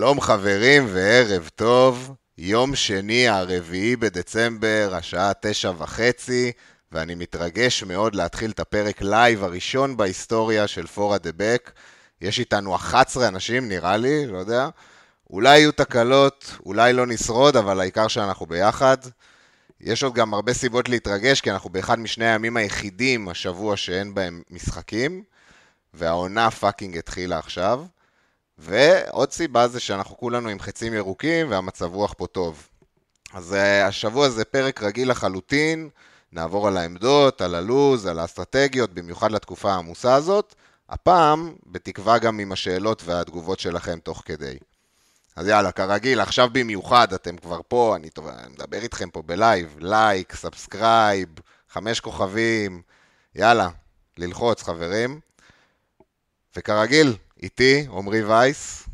שלום חברים וערב טוב, יום שני הרביעי בדצמבר, השעה תשע וחצי, ואני מתרגש מאוד להתחיל את הפרק לייב הראשון בהיסטוריה של Four at the Back. יש איתנו 11 אנשים נראה לי, לא יודע. אולי יהיו תקלות, אולי לא נשרוד, אבל העיקר שאנחנו ביחד. יש עוד גם הרבה סיבות להתרגש, כי אנחנו באחד משני הימים היחידים השבוע שאין בהם משחקים, והעונה fucking התחילה עכשיו. ועוד סיבה זה שאנחנו כולנו עם חצים ירוקים והמצב רוח פה טוב. אז uh, השבוע זה פרק רגיל לחלוטין, נעבור על העמדות, על הלוז, על האסטרטגיות, במיוחד לתקופה העמוסה הזאת. הפעם, בתקווה גם עם השאלות והתגובות שלכם תוך כדי. אז יאללה, כרגיל, עכשיו במיוחד אתם כבר פה, אני, טוב, אני מדבר איתכם פה בלייב, like, subscribe, חמש כוכבים, יאללה, ללחוץ חברים. וכרגיל, איתי, עמרי וייס.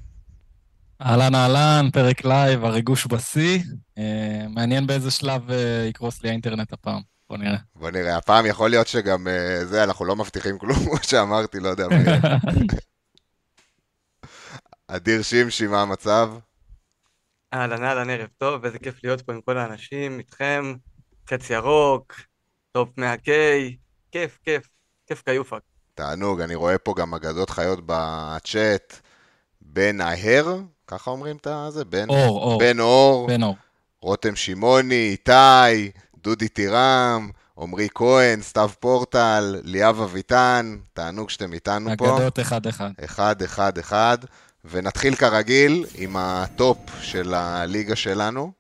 אהלן אהלן, פרק לייב, הריגוש בשיא. אה, מעניין באיזה שלב אה, יקרוס לי האינטרנט הפעם. בוא נראה. בוא נראה, הפעם יכול להיות שגם אה, זה, אנחנו לא מבטיחים כלום, כמו שאמרתי, לא יודע מה יהיה. אדיר שמשי, מה המצב? אהלן אהלן, ערב טוב, איזה כיף להיות פה עם כל האנשים, איתכם, חץ ירוק, top 100K, כיף, כיף, כיף כיופק. תענוג, אני רואה פה גם אגדות חיות בצ'אט. בן ההר, ככה אומרים את זה? בן אור, אור. בן אור, בן אור. רותם שמעוני, איתי, דודי טירם, עמרי כהן, סתיו פורטל, ליאב אביטן, תענוג שאתם איתנו פה. אגדות אחד-אחד. אחד, אחד, אחד. ונתחיל כרגיל עם ה top של הליגה שלנו.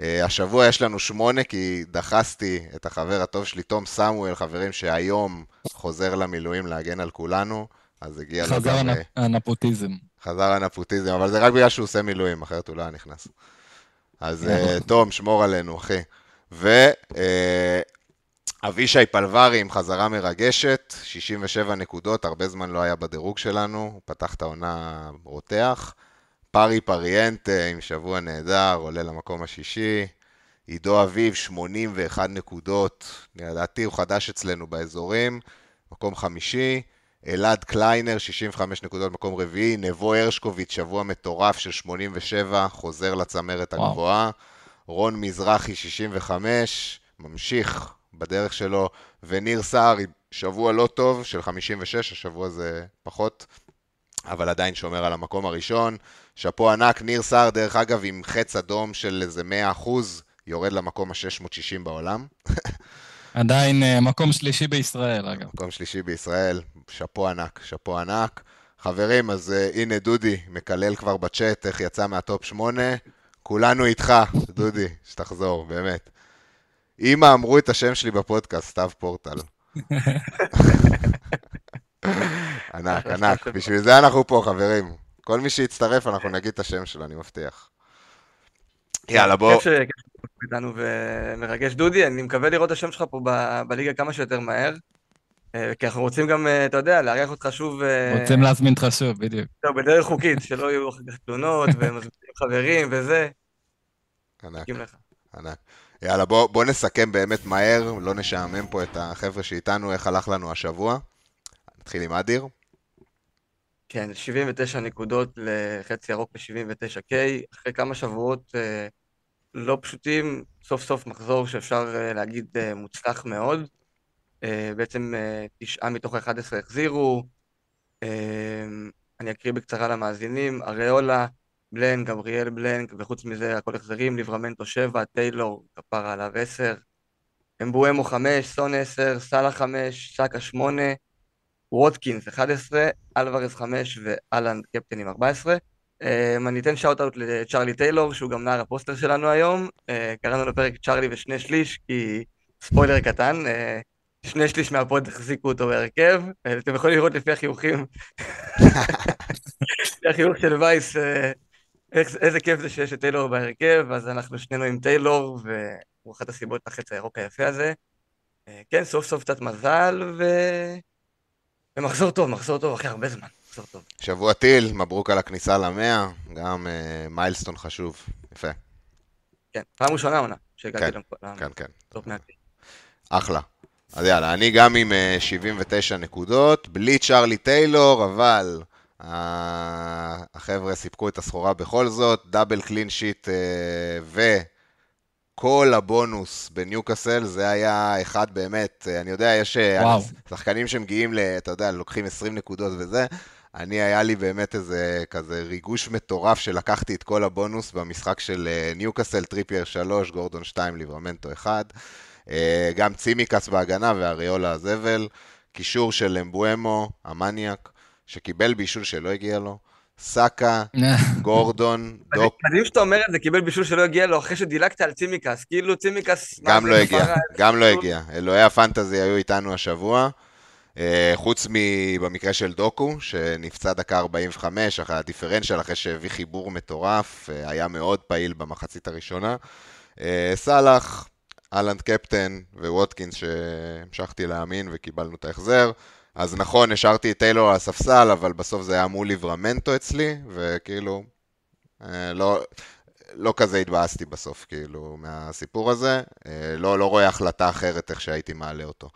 אה, השבוע יש לנו שמונה, כי דחסתי את החבר הטוב שלי, תום סמואל, חברים שהיום חוזר למילואים להגן על כולנו, אז הגיע לו חזר אה, הנפוטיזם. חזר הנפוטיזם, אבל זה רק בגלל שהוא עושה מילואים, אחרת הוא לא היה נכנס. אז אה, תום, שמור עלינו, אחי. ואבישי פלברי עם חזרה מרגשת, 67 נקודות, הרבה זמן לא היה בדירוג שלנו, הוא פתח את העונה רותח. פארי פריאנטה עם שבוע נהדר, עולה למקום השישי. עידו אביב, 81 נקודות, לדעתי הוא חדש אצלנו באזורים, מקום חמישי. אלעד קליינר, 65 נקודות, מקום רביעי. נבו הרשקוביץ', שבוע מטורף של 87, חוזר לצמרת וואו. הגבוהה. רון מזרחי, 65, ממשיך בדרך שלו. וניר סער, שבוע לא טוב, של 56, השבוע זה פחות, אבל עדיין שומר על המקום הראשון. שאפו ענק, ניר סער, דרך אגב, עם חץ אדום של איזה 100 אחוז, יורד למקום ה-660 בעולם. עדיין אה, מקום שלישי בישראל, אגב. מקום שלישי בישראל, שאפו ענק, שאפו ענק. חברים, אז uh, הנה דודי, מקלל כבר בצ'אט איך יצא מהטופ 8. כולנו איתך, דודי, שתחזור, באמת. אמא אמרו את השם שלי בפודקאסט, סתיו פורטל. ענק, ענק. בשביל זה אנחנו פה, חברים. כל מי שיצטרף, אנחנו נגיד את השם שלו, אני מבטיח. יאללה, בוא. כיף ש- כיף שאתה פה איתנו ומרגש. דודי, אני מקווה לראות את השם שלך פה ב- בליגה כמה שיותר מהר. אה, כי אנחנו רוצים גם, אה, אתה יודע, לארח אותך שוב אה, רוצים להזמין אותך שוב, בדיוק. טוב, בדרך חוקית, שלא יהיו אחר כך תלונות ומזמינים חברים וזה. ענק. ענק. יאללה, בוא, בוא נסכם באמת מהר, לא נשעמם פה את החבר'ה שאיתנו, איך הלך לנו השבוע. נתחיל עם אדיר. כן, 79 נקודות לחצי ירוק ב-79K, אחרי כמה שבועות אה, לא פשוטים, סוף סוף מחזור שאפשר אה, להגיד אה, מוצלח מאוד. בעצם תשעה מתוך ה-11 החזירו. אני אקריא בקצרה למאזינים, אריולה, blank, גבריאל blank, וחוץ מזה הכל החזרים, ליברמנטו 7, טיילור, כפרה עליו 10, אמבואמו 5, סון 10, סאלה 5, סאקה 8, ווטקינס 11, אלוורז 5 והאלנד קפטן עם 14. Um, אני אתן shout-out לצ'רלי טיילור, שהוא גם נער הפוסטר שלנו היום. Uh, קראנו לפרק צ'רלי ושני שליש, כי ספוילר קטן, uh, שני שליש מה pod החזיקו אותו בהרכב. Uh, אתם יכולים לראות לפי החיוכים, לפי החיוך של וייס, uh, איך, איזה כיף זה שיש את טיילור בהרכב, אז אנחנו שנינו עם טיילור, והוא אחת הסיבות לחץ הירוק היפה הזה. Uh, כן, סוף סוף קצת מזל, ו... ומחזור טוב, מחזור טוב אחרי הרבה זמן, מחזור טוב. שבוע טיל, מברוק על הכניסה למאה, גם uh, מיילסטון חשוב. יפה, כן, פעם ראשונה עונה שהגעתי כן, למ- כן, כן. לטופ 100. אחלה. אז יאללה, אני גם עם uh, 79 נקודות, בלי צ'רלי טיילור, אבל החבר'ה סיפקו את הסחורה בכל זאת, double clean sheet וכל הבונוס בניוקאסל, זה היה אחד באמת, אני יודע, יש וואו. שחקנים שמגיעים, אתה יודע, לוקחים 20 נקודות וזה, אני, היה לי באמת איזה כזה ריגוש מטורף שלקחתי את כל הבונוס במשחק של ניוקאסל, טריפייר 3, גורדון 2, ליברמנטו 1. אה, גם צימקס בהגנה ואריולה הזבל. קישור של אמבואמו, המניאק, שקיבל בישול שלא הגיע לו. סאקה, גורדון, דוק. מדהים שאתה אומר את זה, קיבל בישול שלא הגיע לו אחרי שדילגת על צימקס, כאילו צימקס... גם לא הגיע, גם לא הגיע. אלוהי הפנטזי היו איתנו השבוע. אה, חוץ מבמקרה של דוקו, שנפצע דקה 45, אחרי הדיפרנציאל, אחרי שהביא חיבור מטורף, אה, היה מאוד פעיל במחצית הראשונה. סאלח, אהלנד קפטן וווטקינס שהמשכתי להאמין וקיבלנו את ההחזר. אז נכון, השארתי את טיילור על הספסל, אבל בסוף זה היה מול ליברמנטו אצלי, וכאילו, אה, לא, לא כזה התבאסתי בסוף, כאילו, מהסיפור הזה. אה, לא, לא רואה החלטה אחרת איך שהייתי מעלה אותו.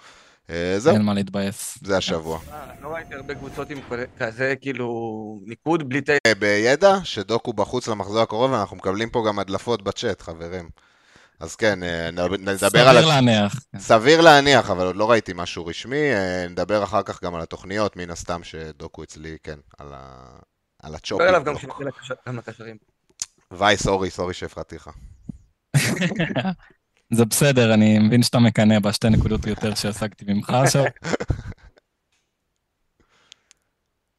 אה, זהו. אין מה להתבאס. זה השבוע. לא ראיתי הרבה קבוצות עם כזה, כאילו, ניקוד בלי טיילור. בידע, שדוקו בחוץ למחזור הקרוב, ואנחנו מקבלים פה גם הדלפות בצ'אט, חברים. אז כן, אה, נדבר על... סביר להניח. סביר להניח, אבל עוד לא ראיתי משהו רשמי. אה, נדבר אחר כך גם על התוכניות, מן הסתם שדוקו אצלי, כן, על, ה... על הצ'ופים. נדבר עליו גם לקשרים. ויי, סורי, סורי שהפרעתי לך. זה בסדר, אני מבין שאתה מקנא בשתי נקודות יותר שהשגתי ממך עכשיו.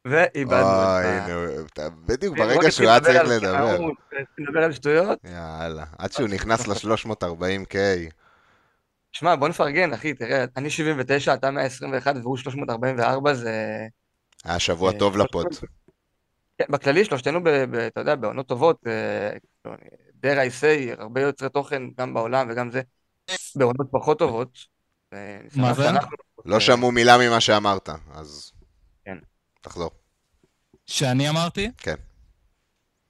ואיבדנו את ה... בדיוק ברגע שהוא היה צריך לדבר. נדבר על שטויות? יאללה, עד שהוא נכנס ל-340K. שמע, בוא נפרגן, אחי, תראה, אני 79, אתה 121 והוא 344, זה... היה שבוע טוב לפוד. כן, בכללי, שלושתנו, אתה יודע, בעונות טובות, אה, dare I say, הרבה יוצרי תוכן, גם בעולם וגם זה, בעונות פחות טובות. מה זה? לא שמעו מילה ממה שאמרת, אז... תחזור. שאני אמרתי? כן.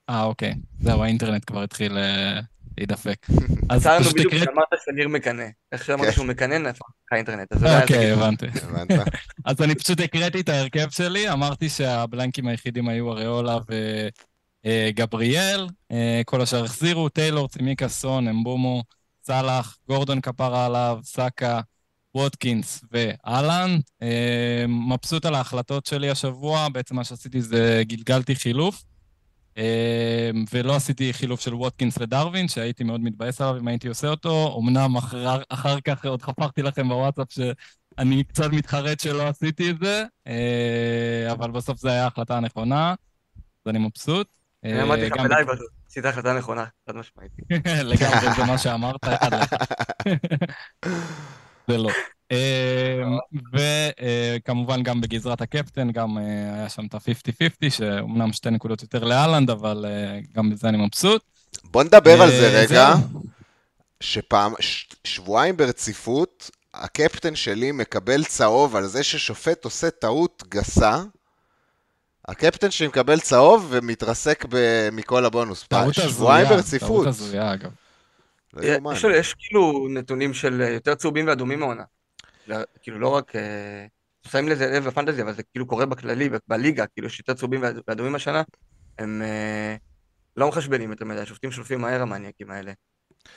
אה, אוקיי. זהו, האינטרנט כבר התחיל אה, להידפק. אז פשוט בדיוק כשאמרת שניר מקנא. איך שאמרת כן. שהוא מקנא, נפח האינטרנט. אוקיי, הבנתי. אז אני פשוט הקראתי את ההרכב שלי, אמרתי שהבלנקים היחידים היו אריולה וגבריאל, אה, אה, כל השאר החזירו, טיילור, צימיקה, סון, אמבומו, סאלח, גורדון כפרה עליו, סאקה, ווטקינס והאלנד. אה, מבסוט על ההחלטות שלי השבוע, בעצם מה שעשיתי זה גלגלתי חילוף, אה, ולא עשיתי חילוף של ווטקינס לדרווין, שהייתי מאוד מתבאס עליו אם הייתי עושה אותו. אמנם אחר, אחר כך עוד חפרתי לכם בוואטסאפ שאני קצת מתחרט שלא עשיתי את זה, אה, אבל בסוף זו הייתה ההחלטה הנכונה, אז אני מבסוט. אני אמרתי לך בלייב, עשית החלטה נכונה, חד משמעית. לגמרי, זה מה שאמרת, אחד לאחד. זה לא. אמ, וכמובן גם בגזרת הקפטן, גם אה, היה שם את ה-50-50, שאומנם שתי נקודות יותר לאלנד, אבל אה, גם בזה אני מבסוט. בוא נדבר על זה אה, רגע, שפעם, שבועיים ברציפות, הקפטן שלי מקבל צהוב על זה ששופט עושה טעות גסה. הקפטן שלי מקבל צהוב ומתרסק מכל הבונוס. טעות הזויה, שבועיים ברציפות. טעות הזויה, אגב. לא יש, יש כאילו נתונים של אה, יותר צהובים ואדומים מעונה. כאילו לא רק... אה, שמים לזה לב בפנטזי, אבל זה כאילו קורה בכללי, בליגה, כאילו יש יותר צהובים ואדומים השנה, הם אה, לא מחשבנים יותר מדי, השופטים שולפים מהר המניאקים האלה.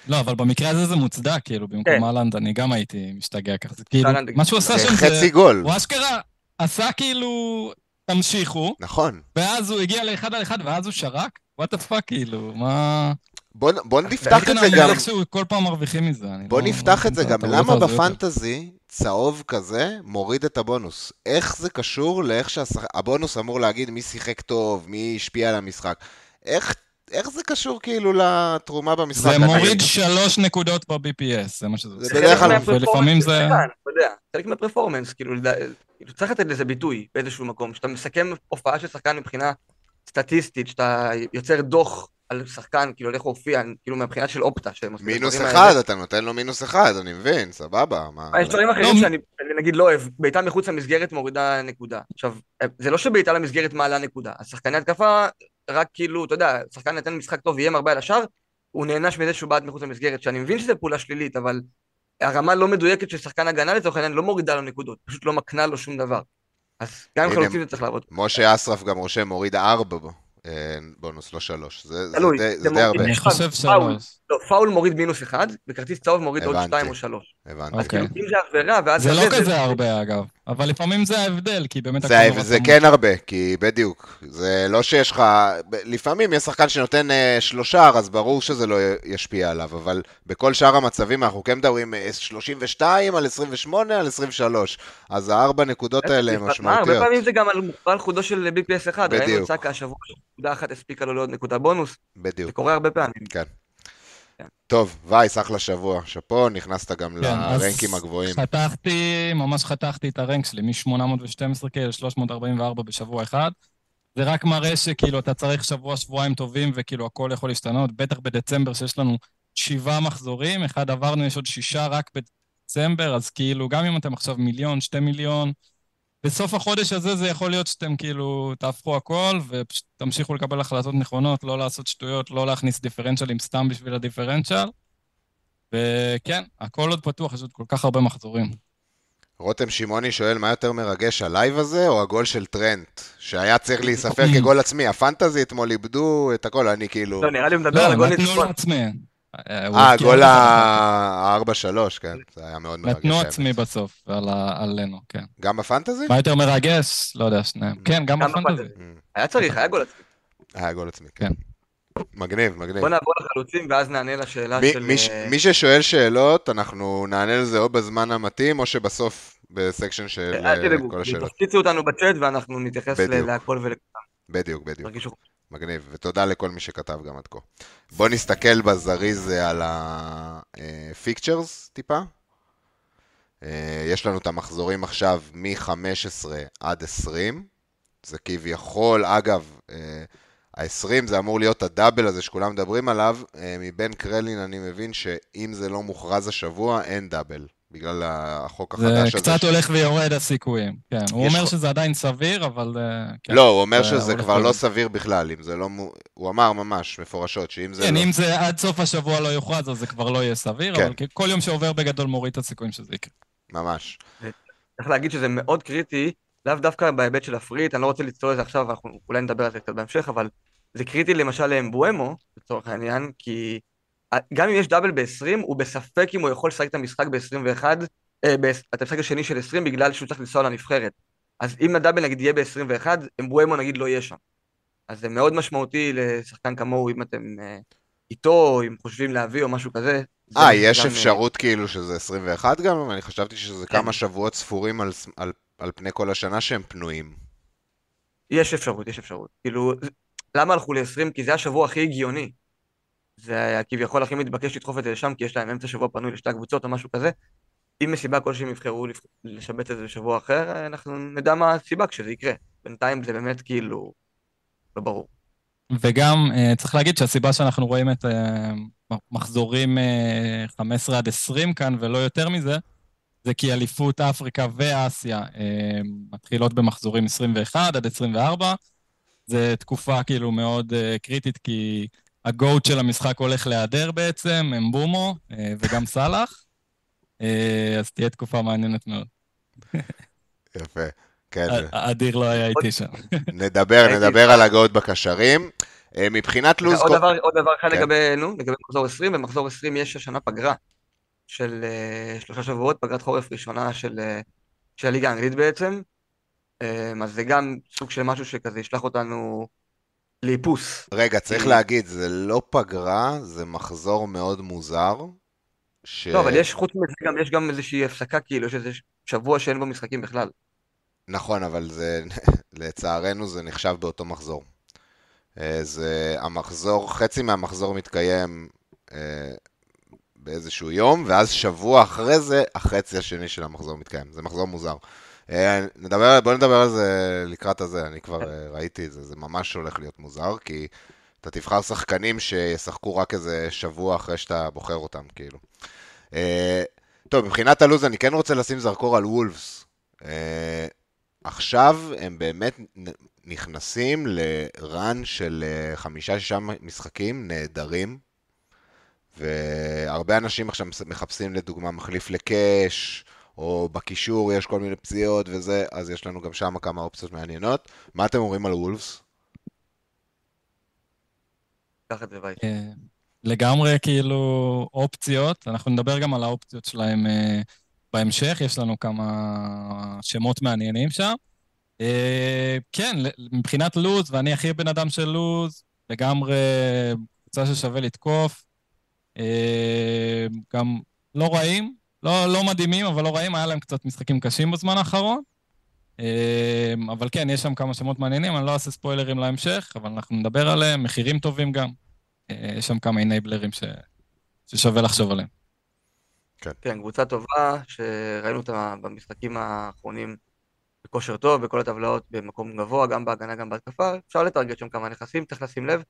לא, אבל במקרה הזה זה מוצדק, כאילו, במקום כן. אהלנד אני גם הייתי משתגע ככה. זה כאילו, מה שהוא עשה שם זה... חצי גול. הוא אשכרה עשה כאילו, תמשיכו. נכון. ואז הוא הגיע לאחד על אחד, ואז הוא שרק? what the fuck, כאילו, מה... בוא, בוא נפתח את זה גם... כל פעם מרוויחים מזה. בוא לא, נפתח את זה גם. למה ב fantasy צהוב כזה מוריד את הבונוס? איך זה קשור לאיך שהבונוס אמור להגיד מי שיחק טוב, מי השפיע על המשחק? איך איך זה קשור כאילו לתרומה במשחק? זה מוריד שלוש נקודות ב-BPS, זה מה שזה. זה בדרך כלל... ולפעמים זה... חלק מהפרפורמנס, כאילו, כאילו, צריך לתת לזה ביטוי באיזשהו מקום. כשאתה מסכם הופעה של שחקן מבחינה סטטיסטית, שאתה יוצר דוח על שחקן, כאילו, איך הוא הופיע, כאילו, מהבחינה של אופטה. מינוס אחד, אתה נותן לו מינוס אחד, אני מבין, סבבה. יש דברים אחרים לא, שאני נגיד לא אוהב, בעיטה מחוץ למסגרת מורידה נקודה. עכשיו, זה לא שבעיטה למסגרת מעלה נקודה, השחקני התקפה, רק כאילו, אתה יודע, שחקן נתן משחק טוב, יהיה הרבה על השאר, הוא נענש מזה שהוא בעט מחוץ למסגרת, שאני מבין שזו פעולה שלילית, אבל הרמה לא מדויקת של שחקן הגנה לצורך העניין לא מורידה לו נקודות, פשוט לא מקנה לו שום דבר. אז גם הנה, חלוצים זה צריך לעבוד. משה אסרף גם רושם, מוריד ארבע בו. אה, בונוס, לא שלוש. זה, די. הרבה. אני חושב. שלוש. לא, פאול מוריד מינוס אחד, וכרטיס צהוב מוריד עוד הבנתי. שתיים או שלוש. הבנתי. אז אוקיי. כאילו, אם זה עבירה, ואז... זה לא כזה הרבה אגב, אבל לפעמים זה ההבדל, כי באמת זה, הכל זה כן הרבה, כי בדיוק, זה לא שיש לך, לפעמים יש שחקן שנותן אה, שלושה, אז ברור שזה לא ישפיע עליו, אבל בכל שאר המצבים אנחנו כן מדברים אה, 32 על 28 על 23, אז הארבע נקודות האלה הן מה, הרבה משמעותיות. פעמים זה גם על מוכפל חודו של BPS אחד, ראינו את בדיוק. סאקה השבוע, נקודה אחת הספיקה לו לעוד נקודה בונוס, בדיוק. זה קורה הרבה פעמים. כן. כן. טוב, וייס, אחלה שבוע, שאפו, נכנסת גם כן, לרנקים הגבוהים. חתכתי, ממש חתכתי את הרנק שלי, מ-812K ל-344 בשבוע אחד. זה רק מראה שכאילו אתה צריך שבוע, שבועיים טובים וכאילו הכל יכול להשתנות, בטח בדצמבר שיש לנו שבעה מחזורים, אחד עברנו, יש עוד שישה רק בדצמבר, אז כאילו גם אם אתם עכשיו מיליון, שתי מיליון, בסוף החודש הזה זה יכול להיות שאתם כאילו תהפכו הכל ופשוט תמשיכו לקבל החלטות נכונות, לא לעשות שטויות, לא להכניס דיפרנציאלים סתם בשביל הדיפרנציאל. וכן, הכל עוד פתוח, יש עוד כל כך הרבה מחזורים. רותם שמעוני שואל, מה יותר מרגש, הלייב הזה או הגול של טרנט? שהיה צריך להיספר כגול עצמי. ה fantasy אתמול איבדו את הכל, אני כאילו... לא, נראה לי מדבר לא, על הגול נתנו ניצחון. לעצמי. אה, גול ה-4-3, כן, זה היה מאוד מרגש. נתנו. עצמי בסוף, עלינו, כן. גם ב fantasy? מה יותר מרגש? לא יודע, שניהם. כן, גם ב fantasy. ב fantasy. היה צריך, היה גול עצמי. היה גול עצמי, כן. מגניב, מגניב. בוא נעבור לחלוצים ואז נענה לשאלה מי- של... מי ש- אה, מי ששואל שאלות, אנחנו נענה לזה או בזמן המתאים, או שבסוף ב section של אל אה, תדאגו, כל השאלות. תפציצו אותנו בצ'אט ואנחנו נתייחס. להכל ולכולם. בדיוק, בדיוק. מגניב, ותודה לכל מי שכתב גם עד כה. בוא נסתכל בזריז אה, על ה fixtures טיפה. אה, יש לנו את המחזורים עכשיו מ-15 עד 20. זה כביכול, אגב, ה-20 זה אמור להיות ה double הזה שכולם מדברים עליו. אה, מבן קרלין אני מבין שאם זה לא מוכרז השבוע, אין double. בגלל החוק זה החדש הזה. קצת ש- הולך ויורד הסיכויים. כן, הוא אומר. שזה עדיין סביר, אבל... אה, כן. לא, הוא אומר זה שזה כבר לא. סביר בכלל, אם זה לא... הוא אמר ממש מפורשות, שאם זה כן, לא... אם זה עד סוף השבוע לא יוכרז, אז זה כבר לא יהיה סביר, כן. אבל כל יום שעובר בגדול מוריד את הסיכויים שזה יקרה. ממש. צריך להגיד שזה מאוד קריטי, לאו דווקא בהיבט של הפריט, אני לא רוצה לצלול לזה עכשיו, אנחנו אולי נדבר על זה קצת בהמשך, אבל זה קריטי למשל לאמבואמו, לצורך העניין, כי גם אם יש דאבל ב-20, הוא בספק אם הוא יכול לשחק את המשחק ב-21, אה, את המשחק השני של 20 בגלל שהוא צריך לנסוע לנבחרת. אז אם הדאבל נגיד יהיה ב-21, אמבואמו נגיד לא יהיה שם. אז זה מאוד משמעותי לשחקן כמוהו, אם אתם אה, איתו, אם חושבים להביא או משהו כזה. זה אה, יש גם, אפשרות כאילו שזה 21 גם? אני חשבתי שזה כן. כמה שבועות ספורים על, על, על פני כל השנה שהם פנויים. יש אפשרות, יש אפשרות. כאילו, למה הלכו ל-20? כי זה השבוע הכי הגיוני. זה היה כביכול הכי מתבקש לדחוף את זה לשם, כי יש להם אמצע שבוע פנוי לשתי הקבוצות או משהו כזה. אם מסיבה כלשהי הם יבחרו לשבץ את זה לשבוע אחר, אנחנו נדע מה הסיבה כשזה יקרה. בינתיים זה באמת כאילו לא ברור. וגם אה, צריך להגיד שהסיבה שאנחנו רואים את אה, מחזורים אה, 15 עד 20 כאן, ולא יותר מזה, זה כי אליפות אפריקה ואסיה אה, מתחילות במחזורים 21 עד 24. זו תקופה כאילו מאוד אה, קריטית, כי הגוט של המשחק הולך להיעדר בעצם, אמבומו אה, וגם סאלח. אה, אז תהיה תקופה מעניינת מאוד. יפה. כן, א- אדיר לא היה איתי שם. נדבר, נדבר. על הגאות בקשרים. אה, מבחינת לו"ז... עוד דבר, עוד דבר אחד כן. לגבי, נו, לגבי מחזור 20, במחזור 20 יש השנה פגרה של אה, שלושה שבועות, פגרת חורף ראשונה של, אה, של הליגה האנגלית בעצם. אה, אז זה גם סוג של משהו שכזה ישלח אותנו לאיפוס. רגע, צריך להגיד, זה לא פגרה, זה מחזור מאוד מוזר. ש... לא, אבל יש, חוץ מזה גם, יש גם איזושהי הפסקה, כאילו, יש איזה שבוע שאין בו משחקים בכלל. נכון, אבל זה, לצערנו זה נחשב באותו מחזור. אה, זה המחזור, חצי מהמחזור מתקיים אה, באיזשהו יום, ואז שבוע אחרי זה, החצי השני של המחזור מתקיים. זה מחזור מוזר. אה, נדבר, בוא נדבר על זה לקראת הזה, אני כבר אה, ראיתי את זה, זה ממש הולך להיות מוזר, כי אתה תבחר שחקנים שישחקו רק איזה שבוע אחרי שאתה בוחר אותם, כאילו. אה, טוב, מבחינת הלו"ז אני כן רוצה לשים זרקור על וולפס. עכשיו הם באמת נכנסים לרן של חמישה-שישה משחקים נהדרים, והרבה אנשים עכשיו מחפשים לדוגמה מחליף לקאש, או בקישור יש כל מיני פציעות וזה, אז יש לנו גם שם כמה אופציות מעניינות. מה אתם אומרים על וולפס? קח את זה וייס. אה, לגמרי כאילו אופציות, אנחנו נדבר גם על האופציות שלהם אה, בהמשך, יש לנו כמה שמות מעניינים שם. אה, כן, מבחינת לוז, ואני הכי בן אדם של לוז, לגמרי קבוצה ששווה לתקוף. אה, גם לא רעים, לא, לא מדהימים, אבל לא רעים, היה להם קצת משחקים קשים בזמן האחרון. אה, אבל כן, יש שם כמה שמות מעניינים, אני לא אעשה ספוילרים להמשך, אבל אנחנו נדבר עליהם, מחירים טובים גם. אה, יש שם כמה אינבלרים ש... ששווה לחשוב עליהם. כן, קבוצה טובה, שראינו אותה במשחקים האחרונים בכושר טוב, בכל הטבלאות במקום גבוה, גם בהגנה, גם בהתקפה. אפשר לטרגט שם כמה נכסים, צריך לשים לב.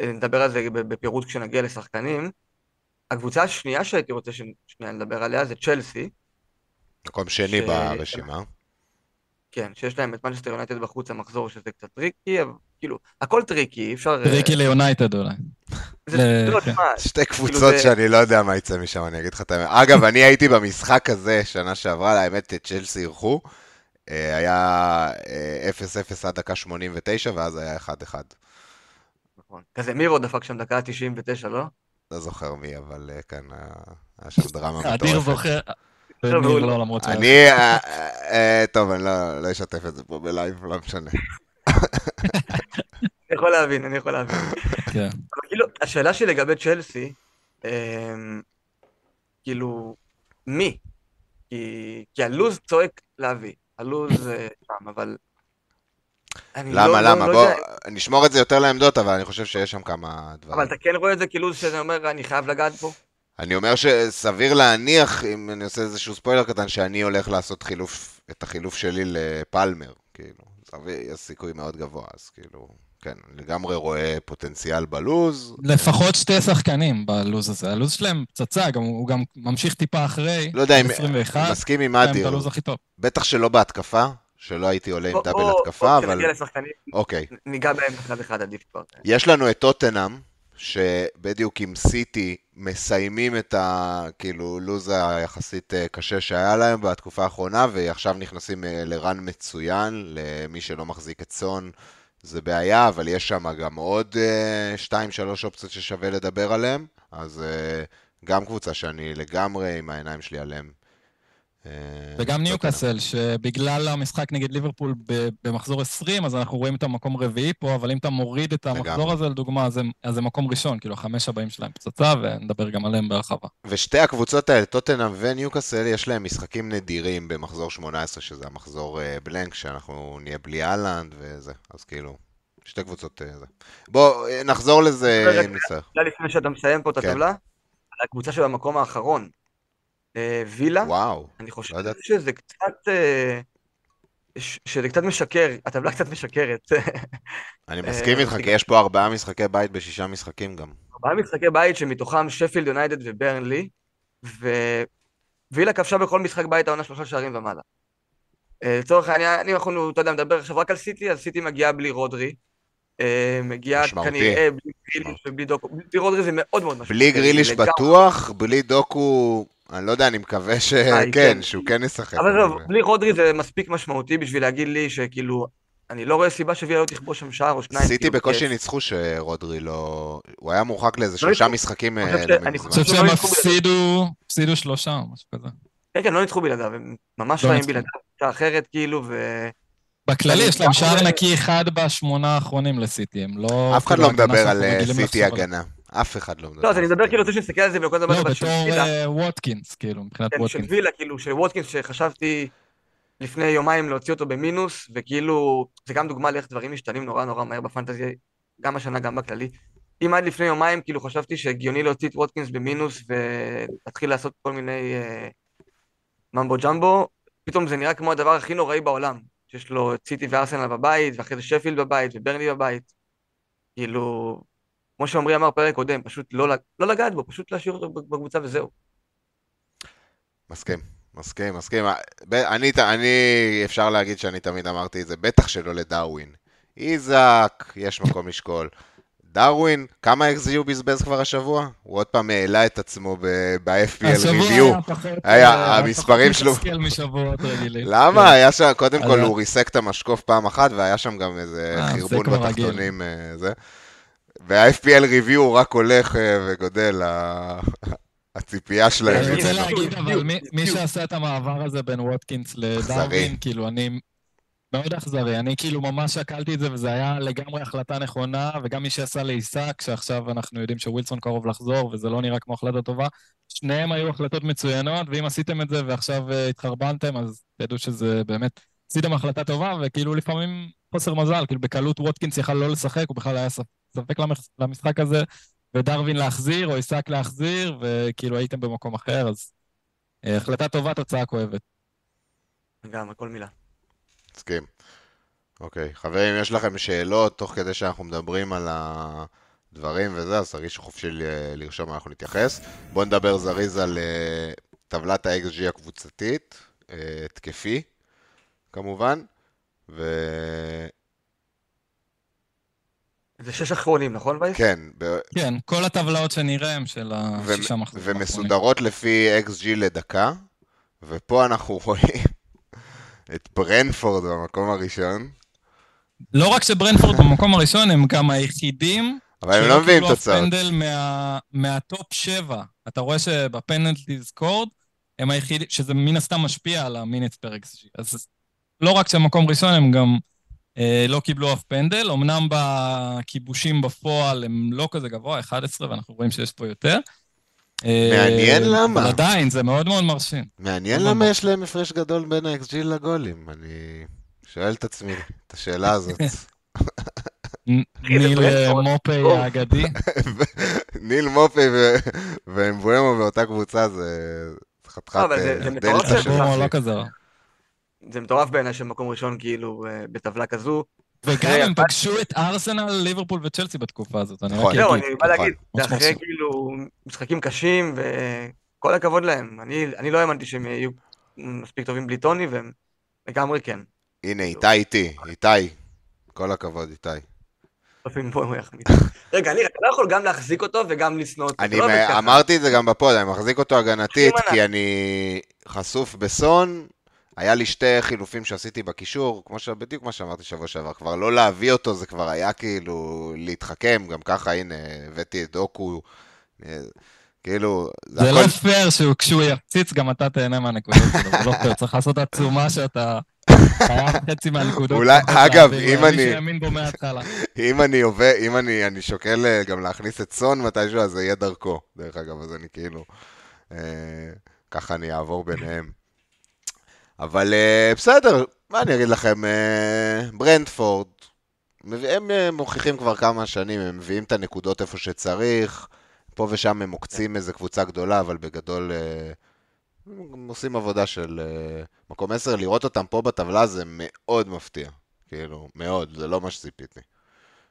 אה, נדבר על זה בפירוט כשנגיע לשחקנים. הקבוצה השנייה שהייתי רוצה ששנייה נדבר עליה זה צ'לסי. מקום שני ש- ברשימה. כן, שיש להם את מנצ'סטר יונייטד בחוץ המחזור, שזה קצת tricky, אבל כאילו, הכל tricky, אי אפשר... אה, טריקי ליונייטד אולי. שתי כאילו קבוצות שאני לא יודע מה יצא משם, אני אגיד לך את האמת. אגב, אני הייתי במשחק הזה שנה שעברה, האמת, צ'לסי אירחו. אה, היה אה, 0-0 עד דקה 89, ואז היה 1-1. נכון. כזה מירו דפק שם דקה 99, לא? לא זוכר מי, אבל אה, כן, אה, היה שם דרמה מטורפת. אדיר זוכר. לא. למרות. אני, אה, טוב, אני לא לא אשתף את זה פה בלייב, לא משנה. אני יכול להבין, אני יכול להבין. כן. כאילו, השאלה שלי לגבי צ'לסי, אמ, כאילו, מי? כי, כי הלוז צועק להביא, הלוז שם, אבל... אני לא- למה, לא- למה? לא בוא, יודע, נשמור את זה יותר לעמדות, אבל אני חושב שיש שם כמה אבל דברים. אתה כן רואה את זה כלוז שאני אומר, אני חייב לגעת פה? אני אומר שסביר להניח, אם אני עושה איזשהו ספוילר קטן, שאני הולך לעשות חילוף, את החילוף שלי לפלמר, כאילו. סביר, יש סיכוי מאוד גבוה, אז כאילו, כן, אני לגמרי רואה פוטנציאל בלוז. לפחות שתי שחקנים בלוז הזה. הלוז שלהם פצצה, גם, הוא גם ממשיך טיפה אחרי. לא יודע אם, 21, אני מסכים עם אדיר. בטח שלא בהתקפה, שלא הייתי עולה עם דאבל התקפה, אבל אוקיי. ניגע בהם אחד אחד עדיף כבר. יש לנו את טוטנאם, שבדיוק עם סיטי מסיימים את ה... כאילו, לוז היחסית אה, קשה שהיה להם בתקופה האחרונה, ועכשיו נכנסים אה, לרן מצוין, למי שלא מחזיק את סון. זה בעיה, אבל יש שם גם עוד 2-3 אופציות ששווה לדבר עליהן, אז אה, גם קבוצה שאני לגמרי עם העיניים שלי עליהם. אה, וגם. ניוקאסל, שבגלל המשחק נגד ליברפול במחזור 20, אז אנחנו רואים את המקום רביעי פה, אבל אם אתה מוריד את המחזור. הזה, לדוגמה, אז זה מקום ראשון, כאילו החמש הבאים שלהם פצצה, ונדבר גם עליהם בהרחבה. ושתי הקבוצות האלה, טוטנאם וניוקאסל, יש להם משחקים נדירים במחזור 18, שזה המחזור אה, בלנק, שאנחנו נהיה בלי אהלנד וזה, אז כאילו, שתי קבוצות אה, זה. בוא, נחזור לזה אם נצטרך. לפני שאתה מסיים פה את כן. הטבלה, על הקבוצה שבמקום האחרון, אה, וילה, וואו, אני חושב לא. שזה קצת, אה, שזה קצת משקר, הטבלה קצת משקרת. אני אה, מסכים איתך. כי יש פה ארבעה משחקי בית בשישה משחקים גם. ארבעה משחקי בית שמתוכם שפילד יונייטד וברנלי, ווילה כבשה בכל משחק בית העונה שלושה שערים ומעלה. אה, לצורך העניין, אם אנחנו, אתה יודע, מדבר עכשיו רק על סיטי, אז סיטי מגיעה בלי רודרי. אה, מגיעה. כנראה בלי גריליש. ובלי דוקו. בלי רודרי זה מאוד מאוד משמעותי. בלי גריליש. בטוח, בלי דוקו, אני לא יודע, אני מקווה אה, שכן, כן. שהוא כן ישחק. אבל עזוב, בלי רודרי זה מספיק משמעותי בשביל להגיד לי שכאילו, אני לא רואה סיבה שווילה לא תכבוש שם שער או שניים. סיטי כאילו, בקושי. ניצחו שרודרי לא... הוא היה מורחק לאיזה שלושה ניצחו. משחקים אני אה, חושב לא אני חושב שהם בלעדיו. הפסידו, הפסידו שלושה או משהו כזה. כן, כן, לא ניצחו בלעדיו, הם ממש לא רעים ניצחו. בלעדיו, קבוצה אחרת כאילו, ו... בכללי יש להם שער נקי אחד בשמונה האחרונים לסיטי, הם לא... אף אחד לא מדבר על אה, סיטי. הגנה. אף אחד לא מדבר. לא, אז אני מדבר כאילו, רוצה שנסתכל על זה ולכל דבר לא, של בתור אה, ווטקינס, כאילו, מבחינת כן, של ווטקינס. וילה, כאילו, של ווטקינס שחשבתי לפני יומיים להוציא אותו במינוס, וכאילו, זה גם דוגמה לאיך דברים משתנים נורא נורא מהר בפנטזיה, גם השנה, גם בכללי. אם עד לפני יומיים, כאילו, חשבתי שהגיוני להוציא את ווטקינס במינוס ולהתחיל לעשות כל מיני אה, ממבו ג'מבו, פתאום זה נראה כמו הדבר הכי נוראי בעולם, שיש לו את סיטי וארסנל בבית, ואחרי זה שפילד בבית, וברני בבית. כאילו, כמו שעמרי אמר פרק קודם, פשוט לא, לא לגעת בו, פשוט להשאיר אותו בקבוצה וזהו. מסכים, מסכים, מסכים. ב- אני, אני, אפשר להגיד שאני תמיד אמרתי את זה, בטח שלא לדרווין. איזק, יש מקום לשקול. דרווין, כמה XG הוא בזבז כבר השבוע? הוא עוד פעם העלה את עצמו ב-FPL review. היה אה, המספרים שלו- פחות מתסכל משבועות רגילים. למה? כן. היה שם, קודם כל הוא ריסק את המשקוף פעם אחת, והיה שם גם איזה אה, זה חרבון כבר רגיל. בתחתונים. וה-FPL review הוא רק הולך אה, וגודל, הציפייה שלהם. אני רוצה. להגיד, אבל מי-. שעשה את המעבר הזה בין ווטקינס. לדרווין, כאילו, אני מאוד אכזרי. אני כאילו ממש שקלתי את זה, וזה היה לגמרי החלטה נכונה, וגם מי שעשה לעיסק, שעכשיו אנחנו יודעים שווילסון קרוב לחזור, וזה לא נראה כמו החלטה טובה, שניהם היו החלטות מצוינות, ואם עשיתם את זה ועכשיו אה, התחרבנתם, אז תדעו שזה באמת, עשיתם החלטה טובה, וכאילו לפעמים חוסר מזל, כאילו בקלות ווטקינס יכל לא לשחק, הוא בכלל היה ספ- ספק למח- למשחק הזה, ודרווין להחזיר, או עיסק להחזיר, וכאילו הייתם במקום אחר, אז אה, החלטה טובה, תוצאה כואבת. גם, כל מילה. מסכים. אוקיי, חברים, יש לכם שאלות תוך כדי שאנחנו מדברים על הדברים וזה, אז תרגישו חופשי לרשום, אנחנו נתייחס. בואו נדבר זריז על אה, טבלת ה-XG הקבוצתית, אה, תקפי, כמובן, וכן, זה שש אחרונים, נכון וייס? ב- כן, כל הטבלאות שנראה הם של ו- השישה מחזורים האחרונים. ומסודרות לפי XG לדקה, ופה אנחנו רואים את ברנפורד במקום הראשון, לא רק שברנפורד במקום הראשון, הם גם היחידים אבל הם שלא לא מביאים תוצאות. פנדל מה, מה top 7. אתה רואה שב penalties scored, הם היחידים, שזה מן הסתם משפיע על ה minutes per XG. אז לא רק שהם מקום ראשון, הם גם לא קיבלו אף פנדל. אמנם בכיבושים בפועל הם לא כזה גבוה, 11, ואנחנו רואים שיש פה יותר. אה, מעניין למה. אבל עדיין, זה מאוד מאוד מרשים. מעניין למה. יש להם הפרש גדול בין ה-XG לגולים. אני שואל את עצמי את השאלה הזאת. ניל. אה, מופי. האגדי. ניל מופי ו- ואמבואמו באותה קבוצה זה חתיכת אה, דלתא שהם זה מטורף בעיניי שמקום ראשון כאילו אה, בטבלה כזו. וגם הם פגשו את ארסנל, ליברפול וצ'לסי בתקופה הזאת, אני רק נכון. זהו, אגיד. אני בא נכון. להגיד, זה ממש אחרי. כאילו משחקים קשים וכל הכבוד להם. אני אני לא האמנתי שהם יהיו מספיק טובים בלי טוני והם לגמרי כן. הנה, איתי איתי, איתי. כל הכבוד, איתי. רגע, אתה לא יכול גם להחזיק אותו וגם לשנוא אותו. אני לא. אמרתי את זה גם בפוד, אני מחזיק אותו הגנתית, כי אני חשוף בסון. היה לי שתי חילופים שעשיתי בקישור, כמו ש... בדיוק מה שאמרתי שבוע שעבר, כבר לא להביא אותו, זה כבר היה כאילו להתחכם, גם ככה, הנה, הבאתי את דוקו, אה, כאילו, זה זה הכל לא פייר שכשהוא יפציץ גם אתה תהנה מהנקודות שלו, זה לא פייר, צריך לעשות עצומה שאתה חייב חצי מהנקודות. אולי- אגב, אם אני- שהאמין בו מההתחלה. אם אני עובד, אם אני, אני שוקל אה, גם להכניס את סון מתישהו, אז זה יהיה דרכו, דרך אגב, אז אני כאילו, אה, ככה אני אעבור ביניהם. אבל אה, בסדר, מה אני אגיד לכם, אה, ברנדפורד, הם אה, מוכיחים כבר כמה שנים, הם מביאים את הנקודות איפה שצריך, פה ושם הם עוקצים איזה קבוצה גדולה, אבל בגדול הם עושים עבודה של מקום 10, לראות אותם פה בטבלה זה מאוד מפתיע, כאילו, מאוד, זה לא מה שציפיתי.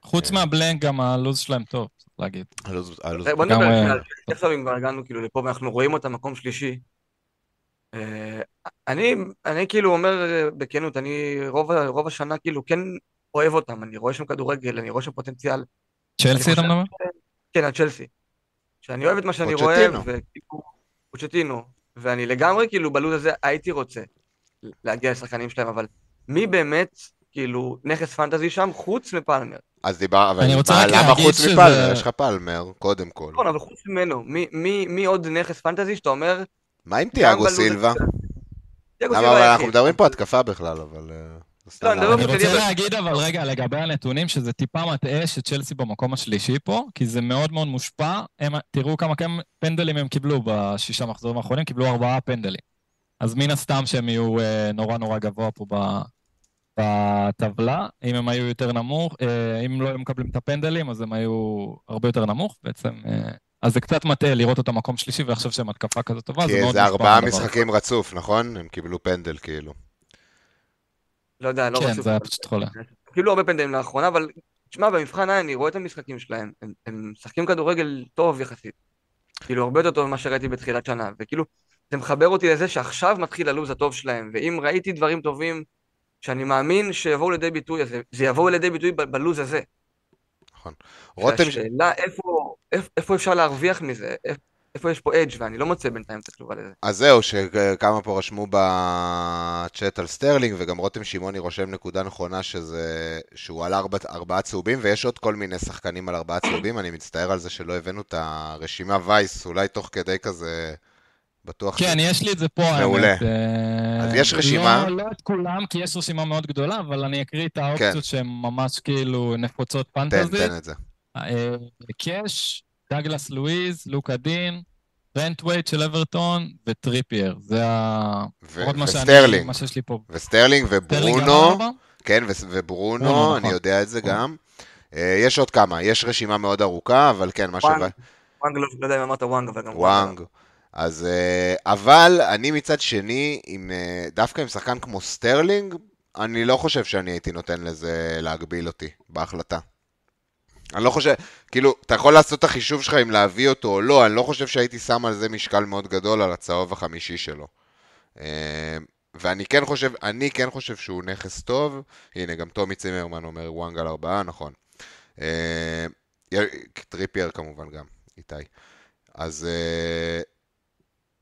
חוץ מהבלנק, גם הלו"ז שלהם טוב, צריך להגיד. הלו"ז- הלו"ז- בוא נדבר על אם כבר הגענו כאילו לפה ואנחנו רואים אותם מקום שלישי. אה, אני, אני כאילו אומר אה, בכנות, אני רוב, רוב השנה כאילו כן אוהב אותם, אני רואה שם כדורגל, אני רואה שם פוטנציאל. צ'לסי אתה מדבר? כן, על צ'לסי. שאני אוהב את מה שאני רואה, פוצ'טינו. וכאילו, פוצ'טינו, ואני לגמרי כאילו בלו"ז הזה הייתי רוצה להגיע לשחקנים שלהם, אבל מי באמת כאילו נכס פנטזי שם חוץ מפלמר? אז דיבר, אבל אני רוצה מה, רק למה להגיד חוץ שזה- מפלמר? יש לך פלמר, קודם כל. נכון, אבל חוץ ממנו, מי, מי, מי עוד נכס פנטזי שאתה אומר, מה עם תיאגו בלו"ז סילבה? למה, אנחנו. מדברים פה התקפה בכלל, אבל... אה, לא, אני רוצה להגיד אבל רגע לגבי הנתונים, שזה טיפה מטעה שצ'לסי במקום השלישי פה, כי זה מאוד מאוד מושפע. הם, תראו כמה כמה פנדלים הם קיבלו בשישה מחזורים האחרונים, קיבלו ארבעה פנדלים. אז מן הסתם שהם יהיו אה, נורא נורא גבוה פה בטבלה. אם הם היו יותר נמוך, אה, אם לא היו מקבלים את הפנדלים, אז הם היו הרבה יותר נמוך בעצם. אה, אז זה קצת מטעה לראות אותם מקום שלישי ולחשוב שהם התקפה כזאת טובה, זה כי מאוד זה מושפע ארבעה. משחקים רצוף, נכון? הם קיבלו פנדל, כאילו. לא יודע, לא כן, רצוף. זה היה פשוט חולה. קיבלו הרבה פנדלים לאחרונה, אבל תשמע, במבחן העין אני רואה את המשחקים שלהם, הם, משחקים כדורגל טוב יחסית. כאילו, הרבה יותר טוב ממה שראיתי בתחילת שנה, וכאילו, זה מחבר אותי לזה שעכשיו מתחיל הלו"ז הטוב שלהם, ואם ראיתי דברים טובים שאני מאמין שיבואו לידי ביטוי, אז זה- זה יבואו לידי ביטוי בלו"ז הזה. נכון. רותם... השאלה איפה, איפה, אפשר להרוויח מזה, איפה, יש פה אדג' ואני לא מוצא בינתיים את התשובה לזה. אז זהו, שכמה פה רשמו בצ'אט על סטרלינג, וגם רותם שמעוני רושם נקודה נכונה שזה, שהוא על ארבע, ארבעה צהובים, ויש עוד כל מיני שחקנים על ארבעה צהובים, אני מצטער על זה שלא הבאנו את הרשימה וייס, אולי תוך כדי כזה... בטוח כן, ש... יש לי את זה פה, מעולה. האמת. אז יש רשימה? לא, לא את כולם, כי יש רשימה מאוד גדולה, אבל אני אקריא את האופציות כן. שהן ממש כאילו נפוצות פנטזית. תן, תן את זה. אה, קאש, דגלס לואיז, לוקה דין, ברנטווייט של אברטון וטריפייר. זה ה... ו- וסטרלינג. מה שיש לי פה. וסטרלינג וברונו. כן, ו- וברונו, אני נכון. יודע את זה. גם. אה, יש עוד כמה, יש רשימה מאוד ארוכה, אבל כן, מה ש... וואנג, וואנג, לא, לא יודע אם אמרת וואנג, אבל גם וואנג. אז, אה, אבל אני מצד שני, עם, דווקא עם שחקן כמו סטרלינג, אני לא חושב שאני הייתי נותן לזה להגביל אותי בהחלטה. אני לא חושב, כאילו, אתה יכול לעשות את החישוב שלך אם להביא אותו או לא, אני לא חושב שהייתי שם על זה משקל מאוד גדול על הצהוב החמישי שלו. אה, ואני כן חושב, אני כן חושב שהוא נכס טוב. הנה, גם טומי צימרמן אומר וואנג על ארבעה, נכון. אה, טריפייר כמובן גם, איתי. אז אה,